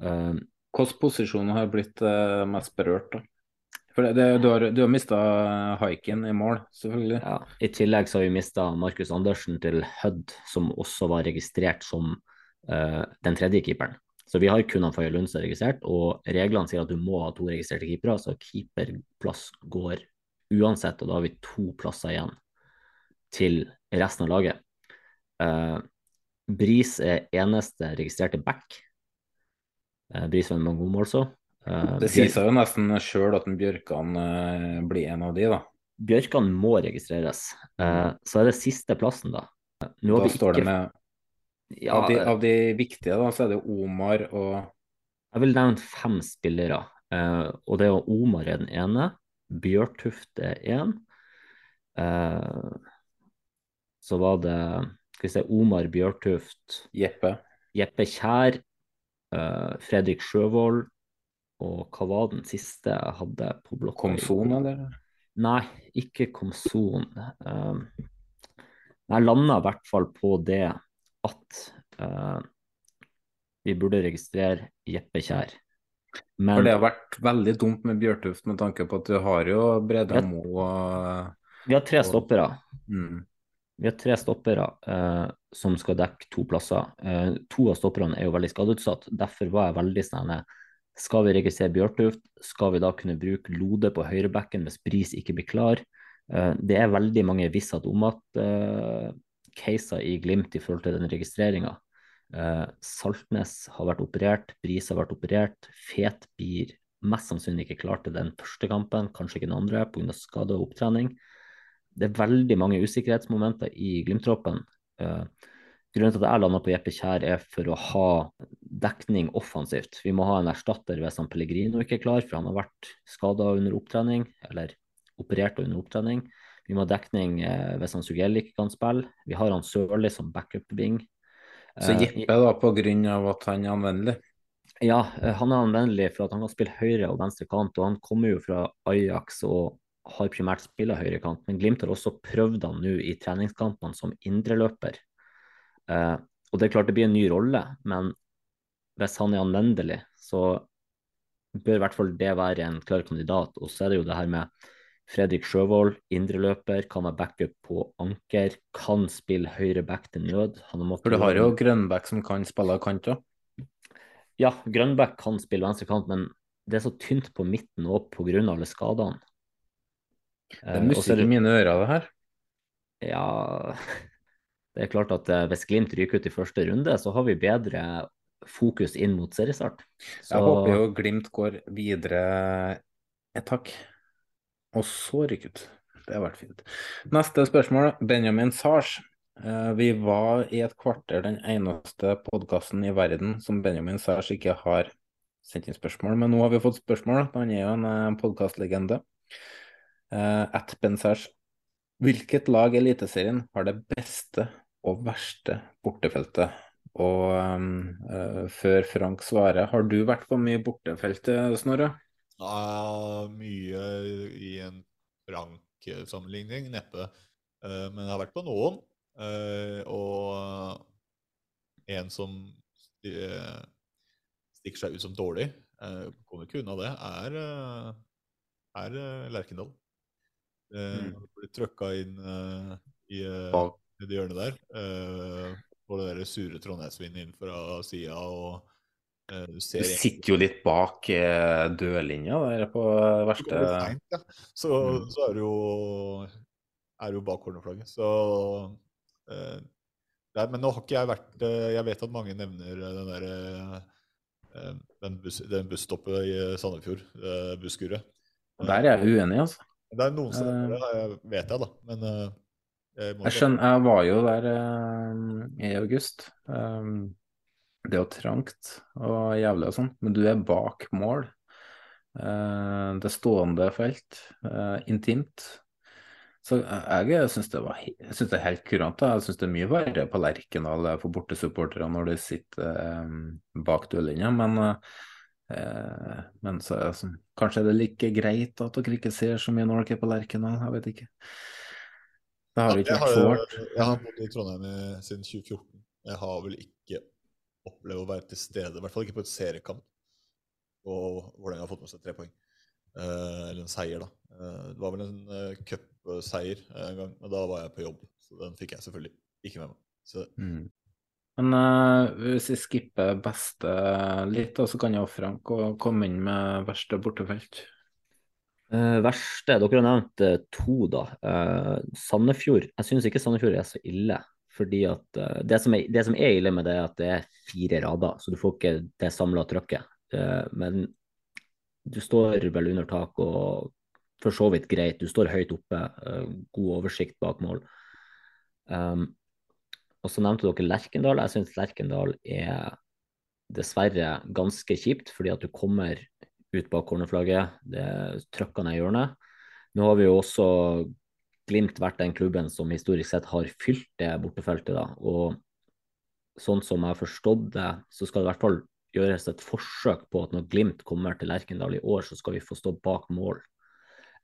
Eh,
Hvilke posisjoner har blitt eh, mest berørt, da? For det, det, du har, du har mista haiken i mål, selvfølgelig.
Ja, I tillegg så har vi mista Markus Andersen til Hødd, som også var registrert som eh, den tredje keeperen. Så vi har kun han Faye er registrert, og reglene sier at du må ha to registrerte keepere, så keeperplass går uansett, og da har vi to plasser igjen til resten av laget. Uh, Bris er eneste registrerte back. Uh, Bris var en mange gode mål, så. Eh,
Det sier seg jo nesten sjøl at Bjørkan uh, blir en av de, da.
Bjørkan må registreres. Så er det siste plassen, da. Nå har
Da
vi
står det med
Ja,
av, de, av de viktige, da, så er det Omar og
Jeg vil nevne fem spillere, eh, og det er jo Omar er den ene. Bjørtuft er én. Eh, så var det skal vi se, Omar Bjørtuft,
Jeppe.
Jeppe Kjær, eh, Fredrik Sjøvold, og hva var den siste jeg hadde på blokka?
Komson, eller?
Nei, ikke Komson. Um, jeg landa i hvert fall på det at uh, vi burde registrere Jeppe Kjær. Men
For det har vært veldig dumt med Bjørtuft, med tanke på at du har jo Brede. Mo og
vi har tre stoppere.
mm.
Vi har tre stoppere uh, som skal dekke to plasser. Uh, to av stopperne er jo veldig skadeutsatt. Derfor var jeg veldig sånn Skal vi registrere Bjørtuft? Skal vi da kunne bruke Lode på høyrebekken hvis Bris ikke blir klar? Uh, det er veldig mange visshet om at caser i Glimt i forhold til den registreringa. Uh, Saltnes har vært operert, Bris har vært operert. Fet blir mest sannsynlig ikke klar til den første kampen, kanskje ikke den andre pga. skade og opptrening. Det er veldig mange usikkerhetsmomenter i Glimt-troppen. Uh, grunnen til at jeg landa på Jeppe Kjær, er for å ha dekning offensivt. Vi må ha en erstatter hvis han Pellegrino ikke er klar, for han har vært skada under opptrening, eller operert under opptrening. Vi må ha dekning eh, hvis han Sugell ikke kan spille. Vi har han Sørli som backup-bing.
Så Jeppe da, på grunn av at han er anvendelig?
Ja, eh, han er anvendelig for at han kan spille høyre og venstre kant, og han kommer jo fra Ajax og har primært spilla høyre kant, men Glimt har også prøvd han nå i treningskampene som indreløper. Eh, og det er klart det blir en ny rolle, men hvis han er anvendelig, så bør i hvert fall det være en klar kandidat. Og så er det jo det her med Fredrik Sjøvold, indreløper, kan være backup på anker, kan spille høyre back til nød.
For du har jo Grønbæk som kan spille kant òg?
Ja, Grønbæk kan spille venstre kant, men det er så tynt på midten òg pga. alle skadene.
Det er musikk i mine ører, det her.
Ja *laughs* Det er klart at hvis Glimt ryker ut i første runde, så har vi bedre fokus inn mot seriestart.
Så... Jeg håper jo Glimt går videre et hakk, og så rykker ut. Det har vært fint. Neste spørsmål, Benjamin Sars. Vi var i et kvarter den eneste podkasten i verden som Benjamin Sars ikke har sendt inn spørsmål, men nå har vi fått spørsmål. Han er jo en podkastlegende. At Ben Sars. Hvilket lag i Eliteserien har det beste og verste bortefeltet? Og uh, før Frank svarer, har du vært på mye bortefelt, Snorre?
Ja, mye i en Frank-sammenligning, neppe. Uh, men jeg har vært på noen. Uh, og en som stikker seg ut som dårlig, kommer ikke unna det, er, er Lerkendal.
Mm.
Blir trøkka inn i, i det hjørnet der. og det der sure Trondheimsvinden inn fra sida og uh, du
Du sitter jo litt bak eh, dørlinja der på verste
Det går ja. Så,
Mm.
så er du jo er jo bak cornerflagget. Så eh, nei, Men nå har ikke jeg vært eh, Jeg vet at mange nevner eh, den derre eh, den, bus, den busstoppet i Sandefjord, eh, busskuret.
Der er jeg uenig, altså.
Det er noen som nevner det, vet jeg, da. Men eh, jeg
Jeg skjønner, jeg var jo der eh, i august. Um, det er jo trangt og jævlig og sånn, men du er bak mål. Eh, det stående felt, eh, intimt. Så jeg, jeg syns det, det er helt kurant. Jeg syns det er mye verre på Lerkendal for bortesupportere når de sitter eh, bak duellinja, men eh, men så, det sånn, kanskje er det like greit at dere ikke ser så mye når dere er på Lerkendal, jeg vet ikke. Det har vi ikke vært så hardt.
jeg har bodd i Trondheim siden 2014. Jeg har vel ikke opplevd å være til stede, i hvert fall ikke på et seriekamp, og Vålerenga har fått med seg tre poeng. Eh, eller en seier, da. Eh, det var vel en uh, cupseier en gang, men da var jeg på jobb. Så den fikk jeg selvfølgelig ikke med meg. Så
Mm. Men eh, hvis vi skipper beste litt, da, så kan jo Frank komme inn med verste bortefelt.
Eh, verste, dere har nevnt eh, to, da. Eh, Sandefjord. Jeg syns ikke Sandefjord er så ille. Fordi at uh, det, som er, det som er ille med det, er at det er fire rader, så du får ikke det samla trykket. Uh, men du står vel under tak og for så vidt greit. Du står høyt oppe, uh, god oversikt bak mål. Um, og så nevnte dere Lerkendal. Jeg syns Lerkendal er dessverre ganske kjipt, fordi at du kommer ut bak cornerflagget. Det trykker ned i hjørnet. Nå har vi jo også Glimt vært den klubben som historisk sett har fylt det bortefeltet. da, og sånn som jeg har forstått det, så skal det i hvert fall gjøres et forsøk på at når Glimt kommer til Lerkendal i år, så skal vi få stå bak mål.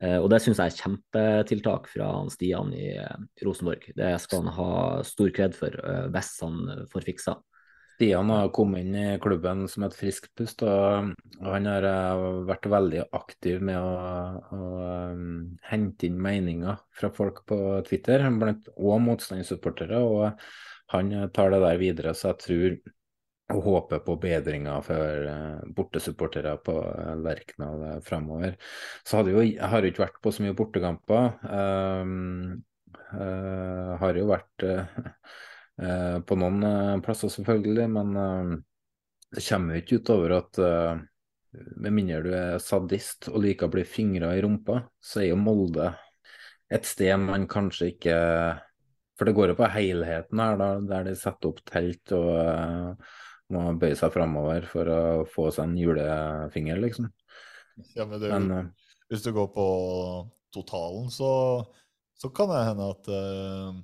Eh, og det syns jeg er kjempetiltak fra Stian i eh, Rosenborg. Det skal han ha stor kred for eh, hvis han får fiksa.
Stian har kommet inn i klubben som et friskt pust, og han har eh, vært veldig aktiv med å, å um, hente inn meninger fra folk på Twitter, blant og motstandssupportere, og han eh, tar det der videre, så jeg tror og håper på bedringer for bortesupportere på uh, Lerkendal uh, framover. Så hadde jo, jeg har jo ikke vært på så mye bortekamper. Um, uh, har jo vært eh, *laughs* på noen eh, plasser, selvfølgelig, men eh, det kommer jo ikke utover at eh, med mindre du er sadist og liker å bli fingra i rumpa, så er jo Molde et sted man kanskje ikke For det går jo på helheten her, da, der de setter opp telt og eh, må bøye seg framover for å få seg en julefinger, liksom.
Ja, men det,
Men eh,
hvis du går på totalen, så, så kan det hende at eh,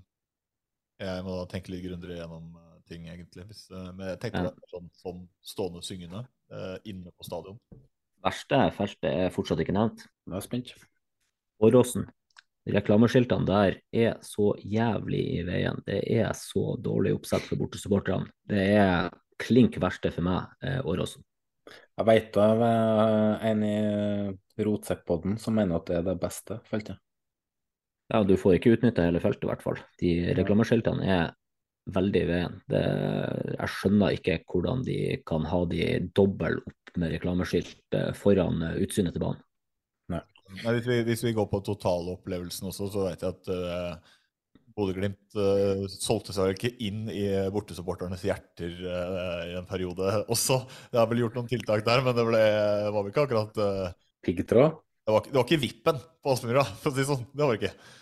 jeg må da tenke litt grundigere gjennom eh, ting, egentlig. Hvis, eh, men jeg tenker
Ja.
det er sånn, sånn stående syngende eh, inne på stadion.
Verste feltet er fortsatt ikke nevnt.
jeg er spent.
Åråsen. Reklameskiltene der er så jævlig i veien. Det er så dårlig oppsett for bortesupporterne. Det er klink verste for meg, Åråsen.
Jeg vet av en i Rotsekkpodden som mener at det er det beste feltet.
Ja, du får ikke utnytta hele feltet, i hvert fall. De reklameskiltene er veldig i veien. Det, jeg skjønner ikke hvordan de kan ha de dobbel opp med reklameskilt eh, foran eh, utsynet til banen.
Nei, hvis, vi, hvis vi går på totalopplevelsen også, så vet jeg at uh, Bodø-Glimt uh, solgte seg vel ikke inn i bortesupporternes hjerter uh, i en periode også. Det har vel gjort noen tiltak der, men det ble, var vel ikke akkurat uh,
Piggtråd?
det, var, ikke- det var ikke vippen på Aspmyra, for å si det sånn. Det var det ikke.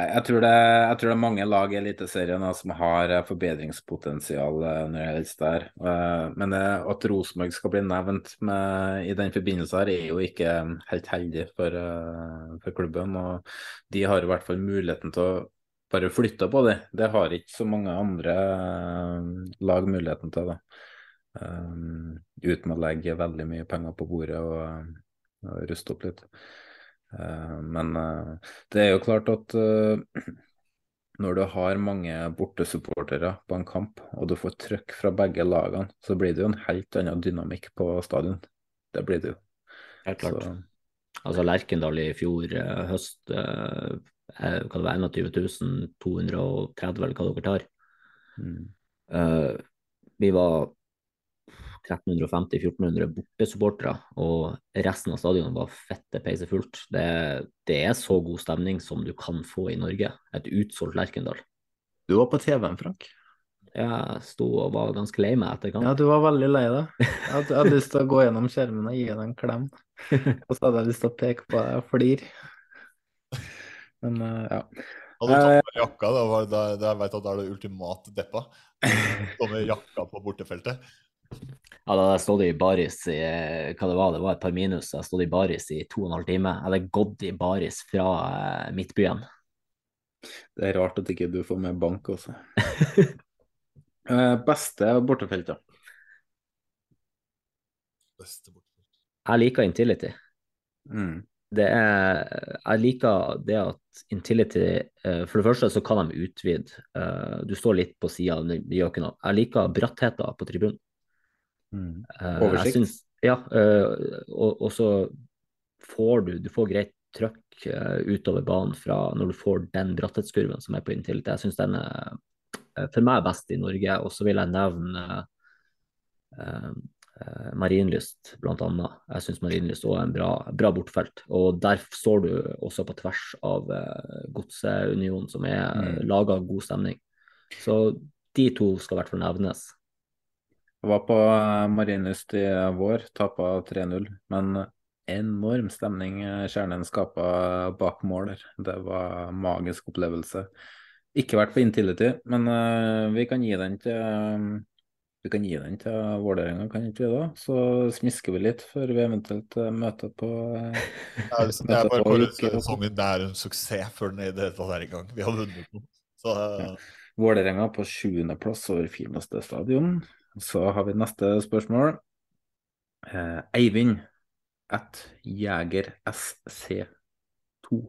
Jeg tror, det, jeg tror det er mange lag i Eliteserien som har eh, forbedringspotensial eh, når det gjelder der. Eh, Men at Rosenborg skal bli nevnt med, i den forbindelse her, er jo ikke helt heldig for, for klubben. Og de har i hvert fall muligheten til å bare flytte på det. Det har ikke så mange andre lag muligheten til. da. Uten å legge veldig mye penger på bordet og, og ruste opp litt. Eh, men eh, det er jo klart at eh, *clears throat* når du har mange bortesupportere på en kamp, og du får trøkk fra begge lagene, så blir det jo en helt annen dynamikk på stadion. Det blir det jo.
Helt klart.
Så,
Altså Lerkendal i fjor høst eh, hva det var 21 230, eller hva dere tar.
mm.
Eh, vi var 1350-1400 bortesupportere, og resten av stadionet var fette peisefullt. Det, det er så god stemning som du kan få i Norge. Et utsolgt Lerkendal.
Du var på TV-en, Frank.
Jeg sto og var ganske lei meg etter kamp.
Ja, du var veldig lei deg. *laughs* Jeg hadde, jeg hadde lyst til å gå gjennom skjermen og gi deg en klem. *laughs* Og så hadde jeg lyst til å peke på deg og flire. Men eh, ja.
Hadde du tatt på jakka, da, var det, jeg vet at da er det ultimate deppa. Stå *laughs* med jakka på bortefeltet.
Ja, da hadde jeg stått i baris i hva det var, det var et par minus. Jeg stod i baris i to og en halv time. Jeg hadde gått i baris fra eh, Midtbyen.
Det er rart at ikke du får med bank også. *laughs* Eh, Beste bortefelt, da?
Beste bortefelt.
Jeg liker Intility.
Mm.
Det er, jeg liker det at Intility eh, For det første så kan de utvide. Eh, Du står litt på sida, det gjør ikke noe. Jeg liker brattheten på tribunen.
Mm.
Eh,
Oversikt?
Synes, ja, eh, og, og så får du, du får greit trøkk eh, utover banen fra når du får den bratthetskurven som er på inntil. Jeg syns den er for meg best i Norge. Og så vil jeg nevne Marienlyst, blant annet. Jeg syns Marienlyst òg er en bra, bra bortfelt. Og der står du også på tvers av Godseunionen, som er
Mm.
laga god stemning. Så de to skal i hvert fall nevnes.
Jeg var på eh, Marienlyst i vår, tapa 3-0. Men enorm stemning eh, Kjernen skapa bak mål der. Det var en magisk opplevelse. Ikke vært på Intility, men eh, vi kan gi den til eh, vi kan gi den til Vålerenga, kan ikke vi da? Så smisker vi litt før vi eventuelt eh, møter på *laughs* ja,
Jeg, Det
er
bare
for
sesongen det er en suksess før den i det hele tatt er i gang. Vi har vunnet noe. Så ja.
Vålerenga på sjuendeplass over fineste stadion. Så har vi neste spørsmål. Eh, Eivind at Jeger SC2.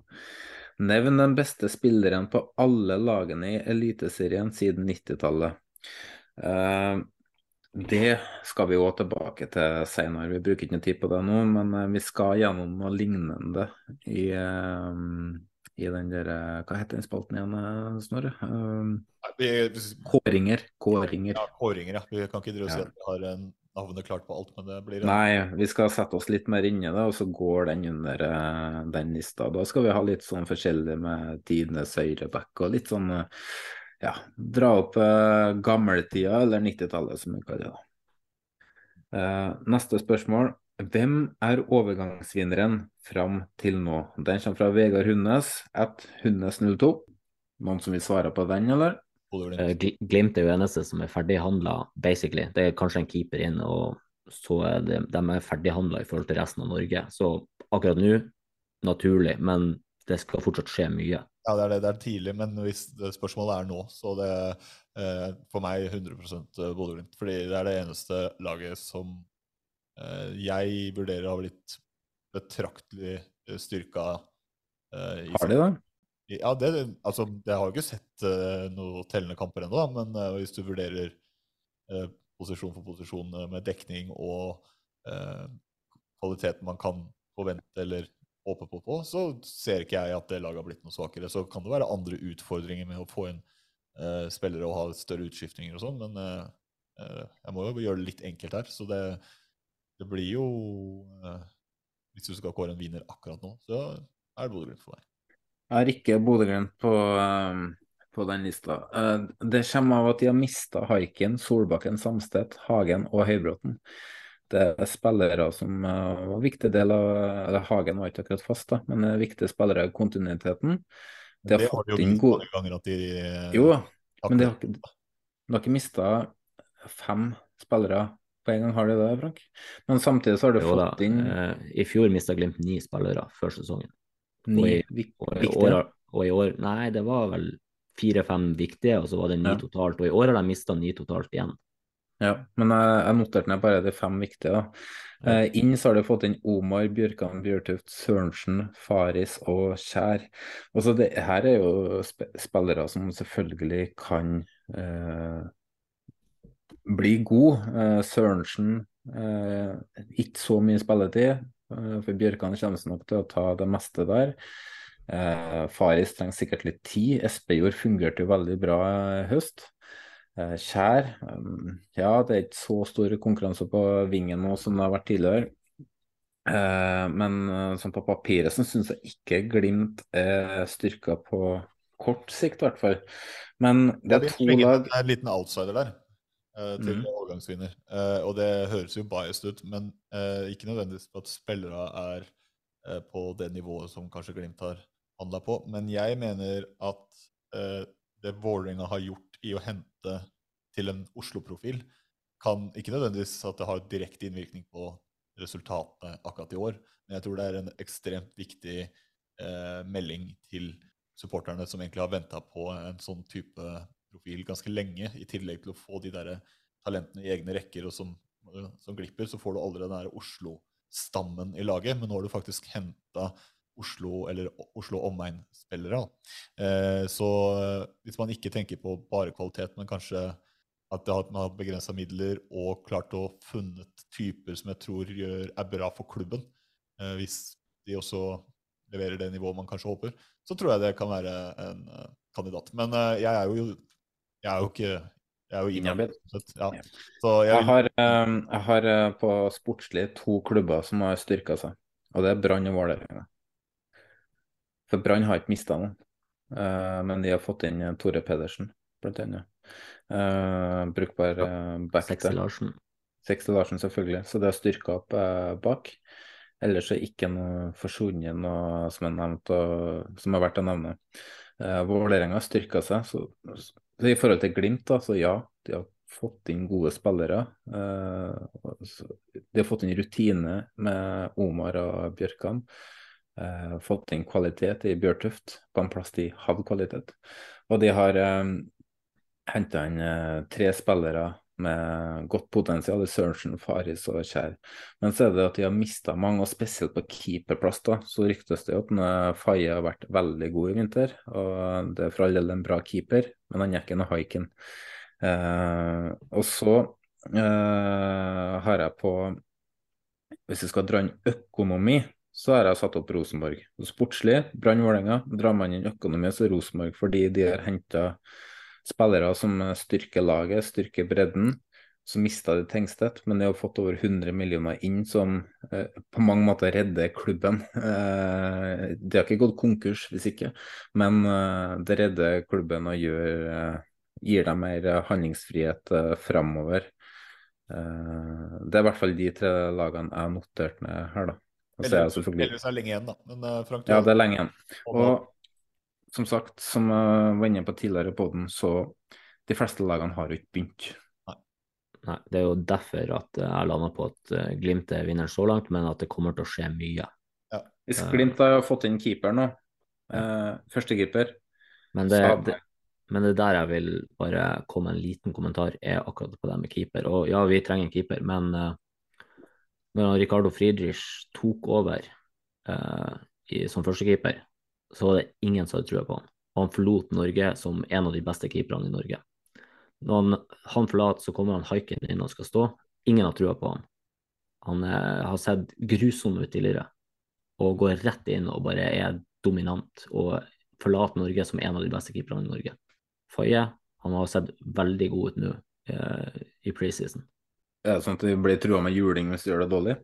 Nevn den beste spilleren på alle lagene i Eliteserien siden 90-tallet. Eh, det skal vi òg tilbake til senere. Vi bruker ikke noe tid på det nå, men eh, vi skal gjennom noe lignende i, eh, i den der eh, Hva heter den spalten igjen, eh, Snorre? Eh, Kåringer. Kåringer.
ja, kåringer, ja. Vi kan ikke og si
Ja.
vi har navnet klart på alt, men det blir
Nei, vi skal sette oss litt mer inn i det, og så går den under eh, den lista. Da skal vi ha litt sånn forskjellig med tidenes høyreback og litt sånn eh, ja, dra opp uh, gammeltida, eller 90-tallet som vi kaller det. Eh, neste spørsmål. Hvem er overgangsvinneren fram til nå? Den kommer fra Vegard Hundnes, at Hundnes02. Noen som vil svare på den, eller?
Eh, Glimt er jo eneste som er ferdighandla, basically. Det er kanskje en keeper inn, og så er det, de er ferdighandla i forhold til resten av Norge. Så akkurat nå, naturlig, men det skal fortsatt skje mye.
Ja, det er det. Det er tidlig, men hvis det spørsmålet er nå, så det eh, for meg 100 Bodø-Glimt. Fordi det er det eneste laget som eh, jeg vurderer å ha blitt betraktelig eh, styrka. Eh,
Har de det?
Ja, det, altså, jeg har jo ikke sett noen tellende kamper ennå, men eh, hvis du vurderer eh, posisjon for posisjon eh, med dekning og eh, kvaliteten man kan forvente eller håpe på, på, så ser ikke jeg at det laget har blitt noe svakere. Så kan det være andre utfordringer med å få inn uh, spillere og ha større utskiftninger og sånn, men uh, eh, jeg må jo gjøre det litt enkelt her. Så det, det blir jo eh, Hvis du skal kåre en vinner akkurat nå, så er det Bodø-Glimt for meg.
Jeg har ikke Bodø-Glimt på, eh, på den lista. Eh, Det kommer av at de har mista Haiken, Solbakken, Samstedt, Hagen og Høybråten. Det er spillere som eh, var en viktig del av eller Hagen var ikke akkurat fast, da, men er viktige spillere i kontinuiteten. De har
det har de jo vist mange ganger at de
Jo, men de har de har ikke mista fem spillere på en gang, har de det, Frank? Men samtidig så har du
Jo da,
fått inn
eh, I fjor mista Glimt ni spillere før sesongen.
ni
og i- Og i, år, og i år Nei, det var vel fire-fem viktige, og så var det ni
Ja.
totalt. Og i år har de mista ni totalt igjen.
Ja, men jeg, jeg noterte ned bare de fem viktige. da. Eh, inn så har du fått inn Omar, Bjørkan, Bjørtuft, Sørensen, Faris og Kjær. Altså det her er jo sp spillere som selvfølgelig kan eh, bli god. Eh, Sørensen eh, ikke så mye spilletid, eh, for Bjørkan kommer nok til å ta det meste der. Faris trenger sikkert litt tid. Espejord fungerte jo veldig bra i høst. Kjær, ja det er ikke så stor konkurranse på vingen nå som det har vært tidligere. Men som sånn på papiret så syns jeg ikke Glimt er styrka på kort sikt, i hvert fall. Men det er
to
to
Det
er
en liten outsider der til
mm.
overgangsvinner. Eh, og det høres jo biased ut, men eh, ikke nødvendigvis på at spillere er eh, på det nivået som kanskje Glimt har handla på. Men jeg mener at eh, det Vålerenga har gjort i å hente til en Oslo-profil, kan ikke nødvendigvis at det har direkte innvirkning på resultatene akkurat i år, men jeg tror det er en ekstremt viktig eh, melding til supporterne som egentlig har venta på en sånn type profil ganske lenge, i tillegg til å få de der talentene i egne rekker og som, som glipper, så får du aldri den der Oslo-stammen i laget, men nå har du faktisk henta Oslo eller Oslo omegn-spillere. Eh, så eh, hvis man ikke tenker på bare kvalitet, men kanskje at man har begrensa midler og klart å funnet typer som jeg tror gjør, er bra for klubben, eh, hvis de også leverer det nivået man kanskje håper, så tror jeg det kan være en eh, kandidat. Men eh, jeg er jo jeg er jo ikke jeg er jo
Inhabil.
Ja. Så jeg
Jeg har, eh, jeg har eh, på sportslig to klubber som har styrka seg, og det er Brann og Vålerenga. For Brann har ikke mista noen, eh, men de har fått inn eh, Tore Pedersen, blant annet. Eh, brukbar back
Sexy. Larsen.
Sexy Larsen, selvfølgelig. Så det har styrka opp eh, bak. Ellers er ikke noe forsvunnet noe som er nevnt, og, som er verdt å nevne. Vålerenga har styrka seg. Så I forhold til Glimt, da, så ja, de har fått inn gode spillere. Eh, de har fått inn rutine med Omar og Bjørkan. Eh, fått inn kvalitet i Bjørtuft på en plass de hadde kvalitet. Og de har eh, henta inn tre spillere med godt potensial, Sørensen, Faris og Kjær. Men så er det at de har mista mange, og spesielt på keeperplass. da, Så ryktes det at Faye har vært veldig god i vinter. og Det er for all del en bra keeper, men han ikke noe haiken. Uh, og så uh, har jeg på Hvis jeg skal dra inn økonomi, så har jeg satt opp Rosenborg. Sportslig, Brann Vålerenga. Drar man inn økonomi, så Rosenborg fordi de har henta spillere som styrker laget, styrker bredden. Så mista de Tengstedt, men de har fått over 100 millioner inn som eh, på mange måter redder klubben. Eh, de har ikke gått konkurs hvis ikke, men eh, det redder klubben og gjør, eh, gir dem mer handlingsfrihet framover. Det er i hvert fall de tre lagene jeg har notert ned her, da. Så er jeg
er lenge igjen, da. Men Frank,
Ja, det er lenge igjen.
Og
Og som sagt, som jeg var inne på tidligere på den, så de fleste lagene har jo ikke begynt.
Nei, det er jo derfor at jeg landa på at eh, Glimt er vinneren så langt, men at det kommer til å skje mye.
Hvis
Eh,
Glimt har fått inn keeper nå, eh, førstekeeper
Men det,
Så-
det, men det der jeg vil bare komme en liten kommentar, er akkurat på det med keeper. Og ja, vi trenger en keeper, men uh, når Ricardo Friedrich tok over uh, i, som førstekeeper, så var det ingen som hadde trua på han. Og han forlot Norge som en av de beste keeperne i Norge. Når han, han forlater, så kommer han haiken inn og skal stå. Ingen har trua på han. Han eh, har sett grusom ut tidligere, og går rett inn og bare er dominant. og forlater Norge som en av de beste keeperne i Norge. Faye han har sett veldig god ut nå eh, i preseason.
Er det sånn at de blir trua med juling hvis de gjør det dårlig?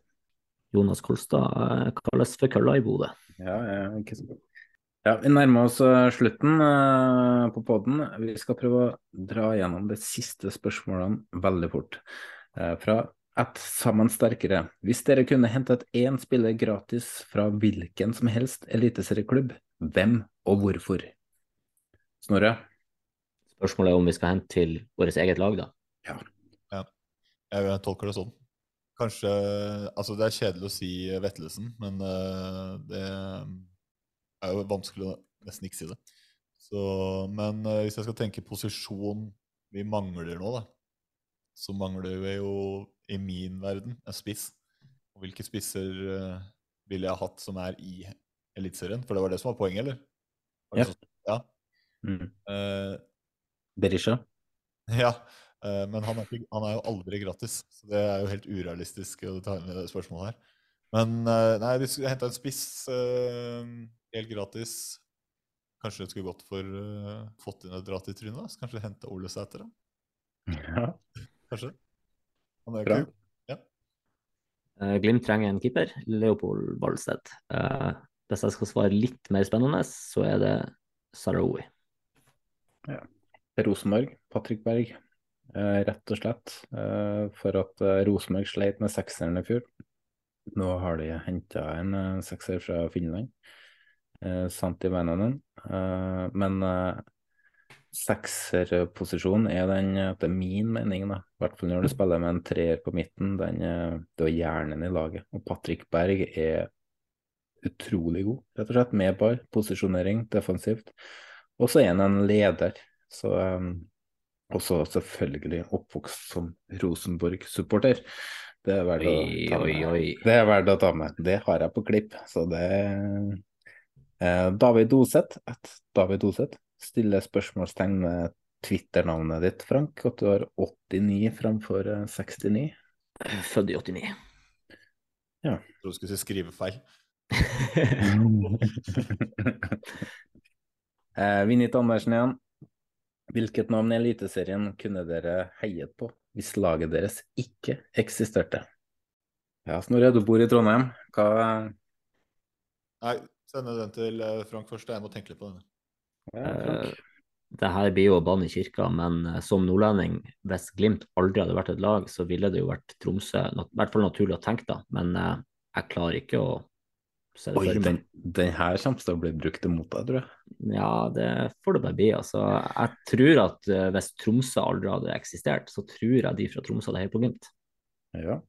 Jonas Kolstad eh, kalles for kølla i Bodø.
Ja, ja, ikke så Ja, vi nærmer oss eh, slutten eh, på podden. Vi skal prøve å dra gjennom de siste spørsmålene veldig fort. Eh, fra ett sammen sterkere. Hvis dere kunne hentet én spiller gratis fra hvilken som helst eliteserieklubb, hvem og hvorfor? Snorre?
Spørsmålet er om vi skal hente til vårt eget lag, da.
Ja, jeg tolker det sånn. Kanskje Altså, det er kjedelig å si Vetlesen, men eh, det er jo vanskelig å nesten ikke si det. Så, men uh, hvis jeg skal tenke posisjon vi mangler nå, da, så mangler vi jo i min verden en spiss. Og hvilke spisser uh, ville jeg hatt som er i Eliteserien? For det var det som var poenget, eller? Var
Ja.
sånn? ja.
Mm.
Uh,
Berisha? *laughs*
ja, men han er, han er jo aldri gratis, så det er jo helt urealistisk å ta med det spørsmålet her. Men nei, vi skulle henta en spiss helt gratis. Kanskje det skulle gått for uh, fått inn et dra til trynet? Så Kanskje hente Ole Sæter, da?
Ja.
Kanskje? Han er
Bra.
kul. Ja.
Uh, Glimt trenger en keeper, Leopold Valstedt. Uh, hvis jeg skal svare litt mer spennende, så er det Sarawi.
Rosenborg, Patrick Berg. Uh, rett og slett uh, for at uh, Rosenborg sleit med sekseren i fjor. Nå har de henta en eh, sekser fra Finland, eh, Santi Väinänen. Eh, men eh, sekserposisjonen er den, etter min mening, da, i hvert fall når du spiller med en treer på midten, den, eh, det er hjernen i laget. Og Patrick Berg er utrolig god, rett og slett, med ball, posisjonering, defensivt. Og så er han en leder. Så um, også selvfølgelig oppvokst som Rosenborg-supporter. Det er verdt å ta med. Det er verdt å ta med. Det har jeg på klipp, så det eh, David Oseth, at David Oseth, stiller spørsmålstegn med Twitter-navnet ditt, Frank, at du har 89 framfor eh, 69.
Født i 89. Ja.
Jeg tror du skulle si skrivefeil. *laughs*
eh, Vinnit Andersen igjen. Hvilket navn i Eliteserien kunne dere heiet på hvis laget deres ikke eksisterte? Ja, Snorre, du bor i Trondheim. Hva
Nei, sende den til eh, Frank først. Jeg må tenke litt på den.
ja,
Eh, det her blir jo bann i kirka, men eh, som nordlending, hvis Glimt aldri hadde vært et lag, så ville det jo vært Tromsø. I hvert fall naturlig å tenke, da. Men jeg klarer ikke å se det
Oi,
for
den,
meg.
den her kommer til å bli brukt imot deg, tror jeg.
Ja, det får det bare bli. Altså, jeg tror at hvis Tromsø aldri hadde eksistert, så tror jeg de fra Tromsø hadde heiet på Glimt.
Ja.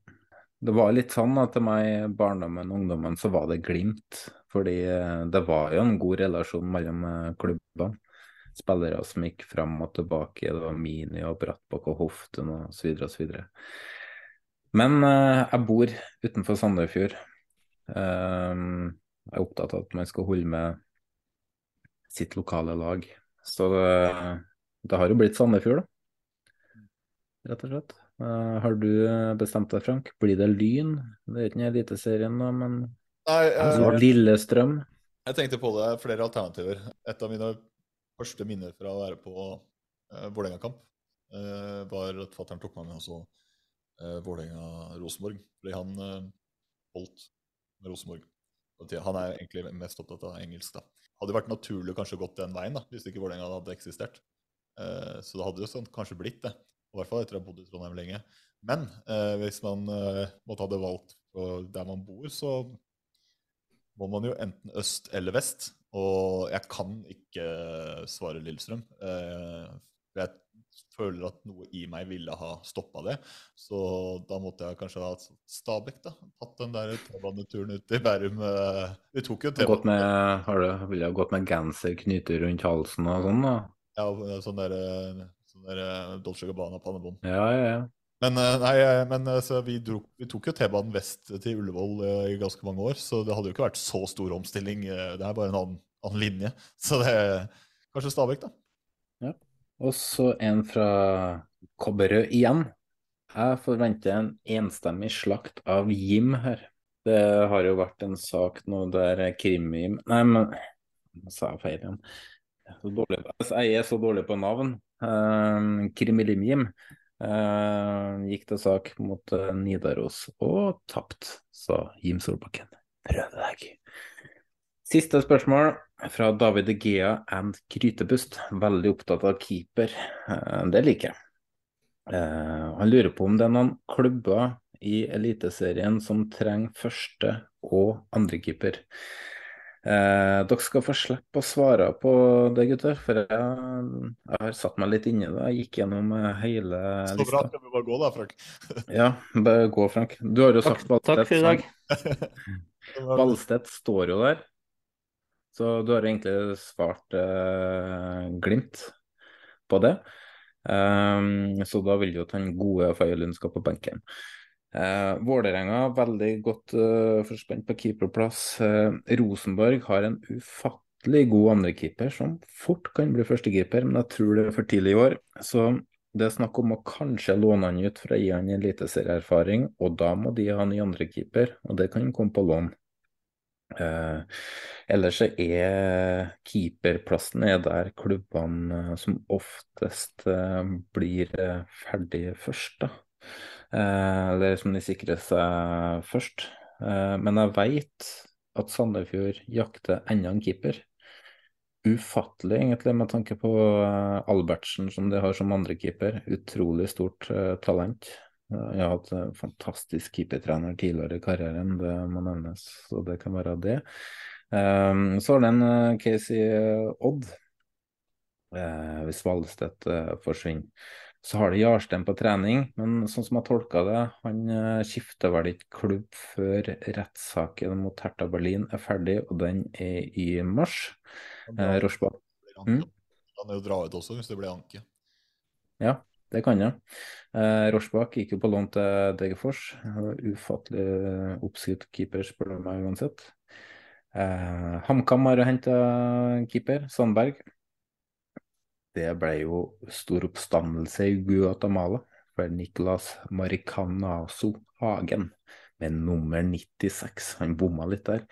Det var litt sånn at til meg i barndommen og ungdommen så var det Glimt. Fordi eh, det var jo en god relasjon mellom eh, klubbene. Spillere som gikk fram og tilbake. Det var Mini og Brattbakk og Hoften så videre. Men eh, jeg bor utenfor Sandefjord. Jeg er opptatt av at man skal holde med sitt lokale lag. Så det, det har jo blitt Sandefjord, da. Rett og slett. Har du bestemt deg, Frank? Blir det Lyn? Det er ikke en Eliteserien, da, men
Nei, eh,
Lillestrøm?
Jeg tenkte på det, flere alternativer. Et av mine første minner fra å være på uh, Vålerenga-kamp uh, var at fatter'n tok meg med også uh, Vålerenga-Rosenborg. Fordi han uh, holdt med Rosenborg. Han er egentlig mest opptatt av engelsk, da. Hadde vært naturlig kanskje gått den veien, da, hvis ikke Vålerenga hadde eksistert. Uh, så det hadde jo sånn kanskje blitt det. I hvert fall etter å ha bodd i Trondheim lenge. Men eh, hvis man eh, måtte hadde valgt der man bor, så må man jo enten øst eller vest. Og jeg kan ikke svare Lillestrøm. Eh, jeg føler at noe i meg ville ha stoppa det. Så da måtte jeg kanskje ha Stabæk, da. Tatt den der T-baneturen ut i Bærum. eh, Vi tok jo T-banen.
med, har du, ville gått med genser knyttet rundt halsen og sånn, da?
Ja, sånn der, eh, sånn der Dolce Gabbana-pannebånd.
Ja, ja, ja.
Men, eh, nei, eh, men eh, vi, dro, vi tok jo T-banen vest til Ullevål i ganske mange år, så det hadde jo ikke vært så stor omstilling. Det er bare en annen, annen linje. *laughs* Så det er kanskje Stabæk, da.
Og så en fra Kobberød igjen. Jeg forventer en enstemmig slakt av Jim her. Det har jo vært en sak nå der Krim-Jim Nei, men nå sa jeg feil igjen. Jeg er så dårlig, på navn. Uh, Krim-Jim eh, gikk til sak mot uh, Nidaros og tapt, sa Jim Solbakken. Prøv deg. Siste spørsmål fra David Gea and Krytepust. Veldig opptatt av keeper. Uh, Det liker jeg. Han lurer på om det er noen klubber i Eliteserien som trenger første- og andrekeeper. Eh, dere skal få slippe å svare på det, gutter, for jeg, jeg har satt meg litt inni i det. Jeg gikk gjennom hele lista.
Så bra. Skal vi bare gå, da, Frank? *laughs*
Ja, bare gå, Frank. Du har jo
Takk,
sagt
takk for i dag. *laughs*
Ballstedt står jo der, så du har egentlig svart eh, Glimt på det. Um, så da vil jo den gode Faye skal på benken. Uh, Vålerenga veldig godt eh, forspent på keeperplass. Eh, Rosenborg har en ufattelig god andrekeeper som fort kan bli førstekeeper, men jeg tror det er for tidlig i år. Så det er snakk om å kanskje låne han ut for å gi han eliteserieerfaring, og da må de ha ny andrekeeper, og det kan komme på lån. Eh, ellers så er keeperplassen er der klubbene eh, som oftest eh, blir eh, ferdig først, da. Eh, eller som de sikrer seg først. Eh, men jeg veit at Sandefjord jakter enda en keeper. Ufattelig, egentlig, med tanke på eh, Albertsen som de har som andrekeeper. Utrolig stort eh, talent. Eh, Jeg har hatt en fantastisk keepertrener tidligere i karrieren, det må nevnes, så det kan være det. Så har det en eh, case i eh, Odd, eh, hvis Valstedt eh, forsvinner. Så har de Jarstein på trening, men sånn som jeg tolka det, han eh, skifter vel ikke klubb før rettssaken mot Hertha Berlin er ferdig, og den er i mars. Eh, Rochbach. Mm?
Kan jo dra ut også, hvis det blir anke.
Ja, det kan jeg. Eh, Rochbach gikk jo på lån til Degerfors. Ufattelig oppskrytt keeper, spør du meg uansett. Eh, HamKam har henta keeper, Sandberg. Det ble jo stor oppstandelse i Guatemala for Niklas Maricanazo Hagen med nummer 96. Han bomma litt der.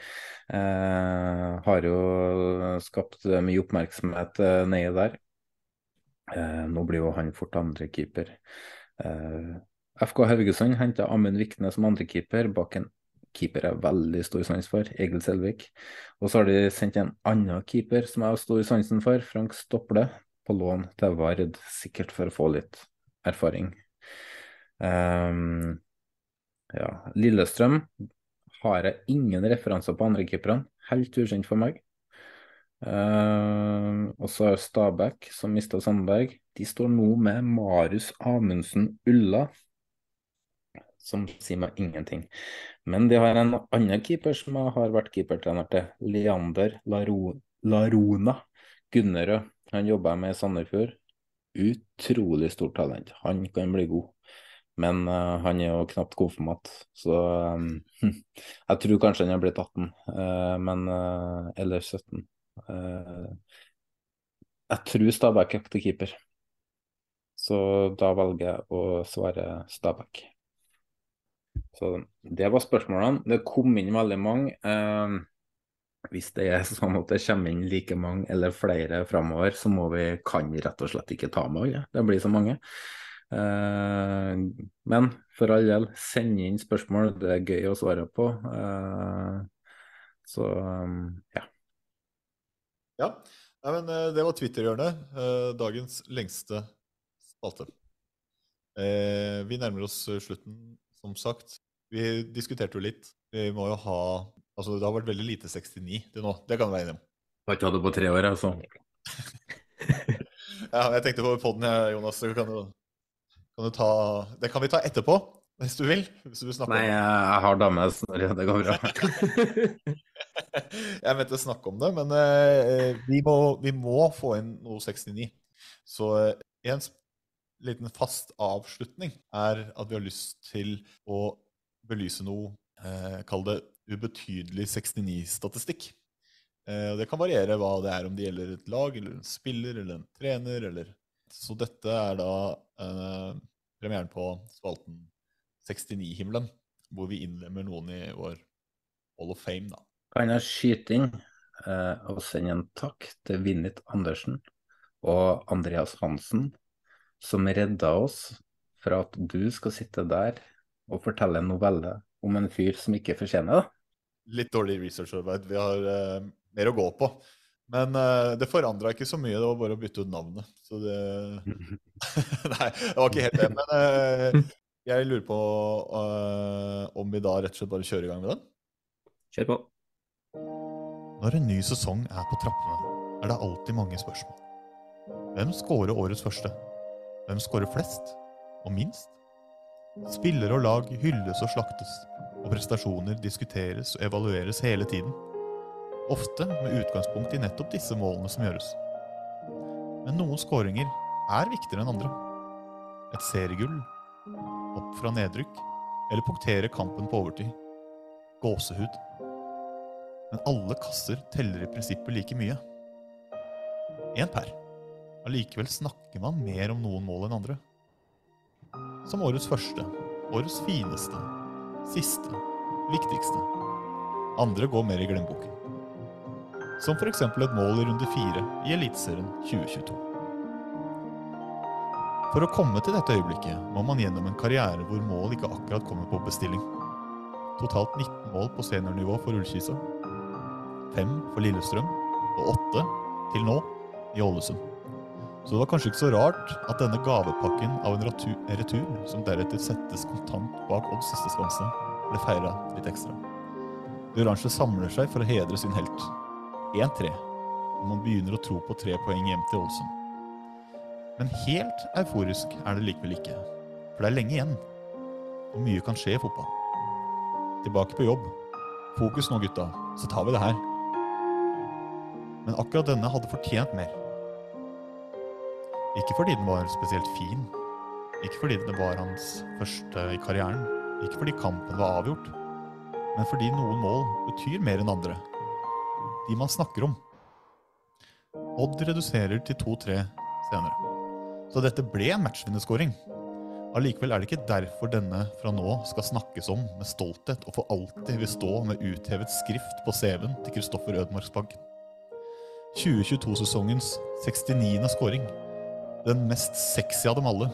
Eh, har jo skapt mye oppmerksomhet eh, nedi der. Eh, nå blir jo han fort andrekeeper. Eh, FK Haugesund henta Amund Vikne som andrekeeper bak en keeper jeg har veldig stor sans for, Egil Selvik. Og så har de sendt en annen keeper som jeg har stor sansen for, Frank Stople, på lån til Vard, sikkert for å få litt erfaring. Um, ja, Lillestrøm har jeg ingen referanser på andrekeeperne, helt ukjent for meg. Uh, og så har Stabæk, som mista Sandberg, de står nå med Marius Amundsen Ulla, som sier meg ingenting. Men de har en annen keeper som har vært keepertrener til, Leander Laro Larona Gunnerød. Han jobber med Sandefjord. Utrolig stort talent. Han kan bli god. Men uh, han er jo knapt konfirmat, så um, *laughs* jeg tror kanskje han har blitt 18, uh, men, uh, eller 17. Eh, jeg tror Stabæk jakter keeper, så da velger jeg å svare Stabæk. Så det var spørsmålene. Det kom inn veldig mange. Hvis det er sånn at det kommer inn like mange eller flere framover, så må vi, kan vi rett og slett ikke ta med alle. Det blir så mange. Eh, men for all del, send inn spørsmål. Det er gøy å svare på. Eh, så ja.
Ja, Nei, men eh, det var Twitter-hjørnet. eh, Dagens lengste spalte. Eh, Vi nærmer oss eh, slutten, som sagt. Vi diskuterte jo litt. Vi må jo ha Altså, det har vært veldig lite 69 til nå. Det kan du være enig om.
Har ikke hatt det på tre år, altså. *laughs*
Ja, jeg tenkte på podden, Jonas. så Kan du, kan du ta Det kan vi ta etterpå, hvis du vil. Hvis du
Nei, jeg, har dame, Sorry, det går bra. *laughs*
Jeg mente snakke om det, men eh, vi, må, vi må få inn noe 69. Så eh, en liten fast avslutning er at vi har lyst til å belyse noe, eh, kall det ubetydelig 69-statistikk. Eh, det kan variere hva det er, om det gjelder et lag, eller en spiller, eller en trener, eller Så dette er da eh, premieren på spalten 69-himmelen, hvor vi innlemmer noen i vår Hall of Fame, da.
Kan jeg skyte inn eh, og sende en takk til Vinnit Andersen og Andreas Hansen, som redda oss fra at du skal sitte der og fortelle en novelle om en fyr som ikke fortjener det.
Litt dårlig researcharbeid. Vi har uh, mer å gå på. Men uh, det forandra ikke så mye, det var bare å bytte ut navnet. Så det *laughs* Nei, det var ikke helt det. Men uh, jeg lurer på om vi da rett og slett bare kjører i gang med den?
Kjør på.
Når en ny sesong er på trappene, er det alltid mange spørsmål. Hvem scorer årets første? Hvem scorer flest? Og minst? Spillere og lag hylles og slaktes, og prestasjoner diskuteres og evalueres hele tiden. Ofte med utgangspunkt i nettopp disse målene som gjøres. Men noen skåringer er viktigere enn andre. Et seriegull, opp fra nedrykk, eller punktere kampen på overtid. Gåsehud. Men alle kasser teller i prinsippet like mye. Én per. Allikevel snakker man mer om noen mål enn andre. Som årets første, årets fineste, siste, viktigste. Andre går mer i glemmeboken. Som f.eks. et mål i runde fire i Eliteserien 2022. For å komme til dette øyeblikket må man gjennom en karriere hvor mål ikke akkurat kommer på bestilling. Totalt 19 mål på seniornivå for Ullkisa. Fem for Lillestrøm, og åtte til nå i Ålesund. Så det var kanskje ikke så rart at denne gavepakken av en retur, retur som deretter settes kontant bak Odds siste skanse, ble feira litt ekstra. Det oransje samler seg for å hedre sin helt. 1-3, og man begynner å tro på tre poeng hjem til Ålesund. Men helt euforisk er det likevel ikke, for det er lenge igjen. Og mye kan skje i fotball. Tilbake på jobb. Fokus nå, gutta, så tar vi det her. Men akkurat denne hadde fortjent mer. Ikke fordi den var spesielt fin, ikke fordi det var hans første i karrieren, ikke fordi kampen var avgjort, men fordi noen mål betyr mer enn andre. De man snakker om. Odd reduserer til 2-3 senere. Så dette ble en matchvinnerskåring. Allikevel er det ikke derfor denne fra nå skal snakkes om med stolthet og for alltid vil stå med uthevet skrift på CV-en til Kristoffer Ødmarksbanken. 2022-sesongens 69. skåring. Den mest sexy av dem alle.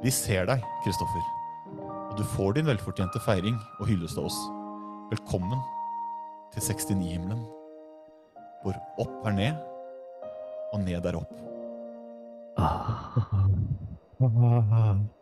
Vi ser deg, Kristoffer. Og du får din velfortjente feiring og hyllest av oss. Velkommen til 69-himmelen. Hvor opp er ned, og ned er opp. *laughs*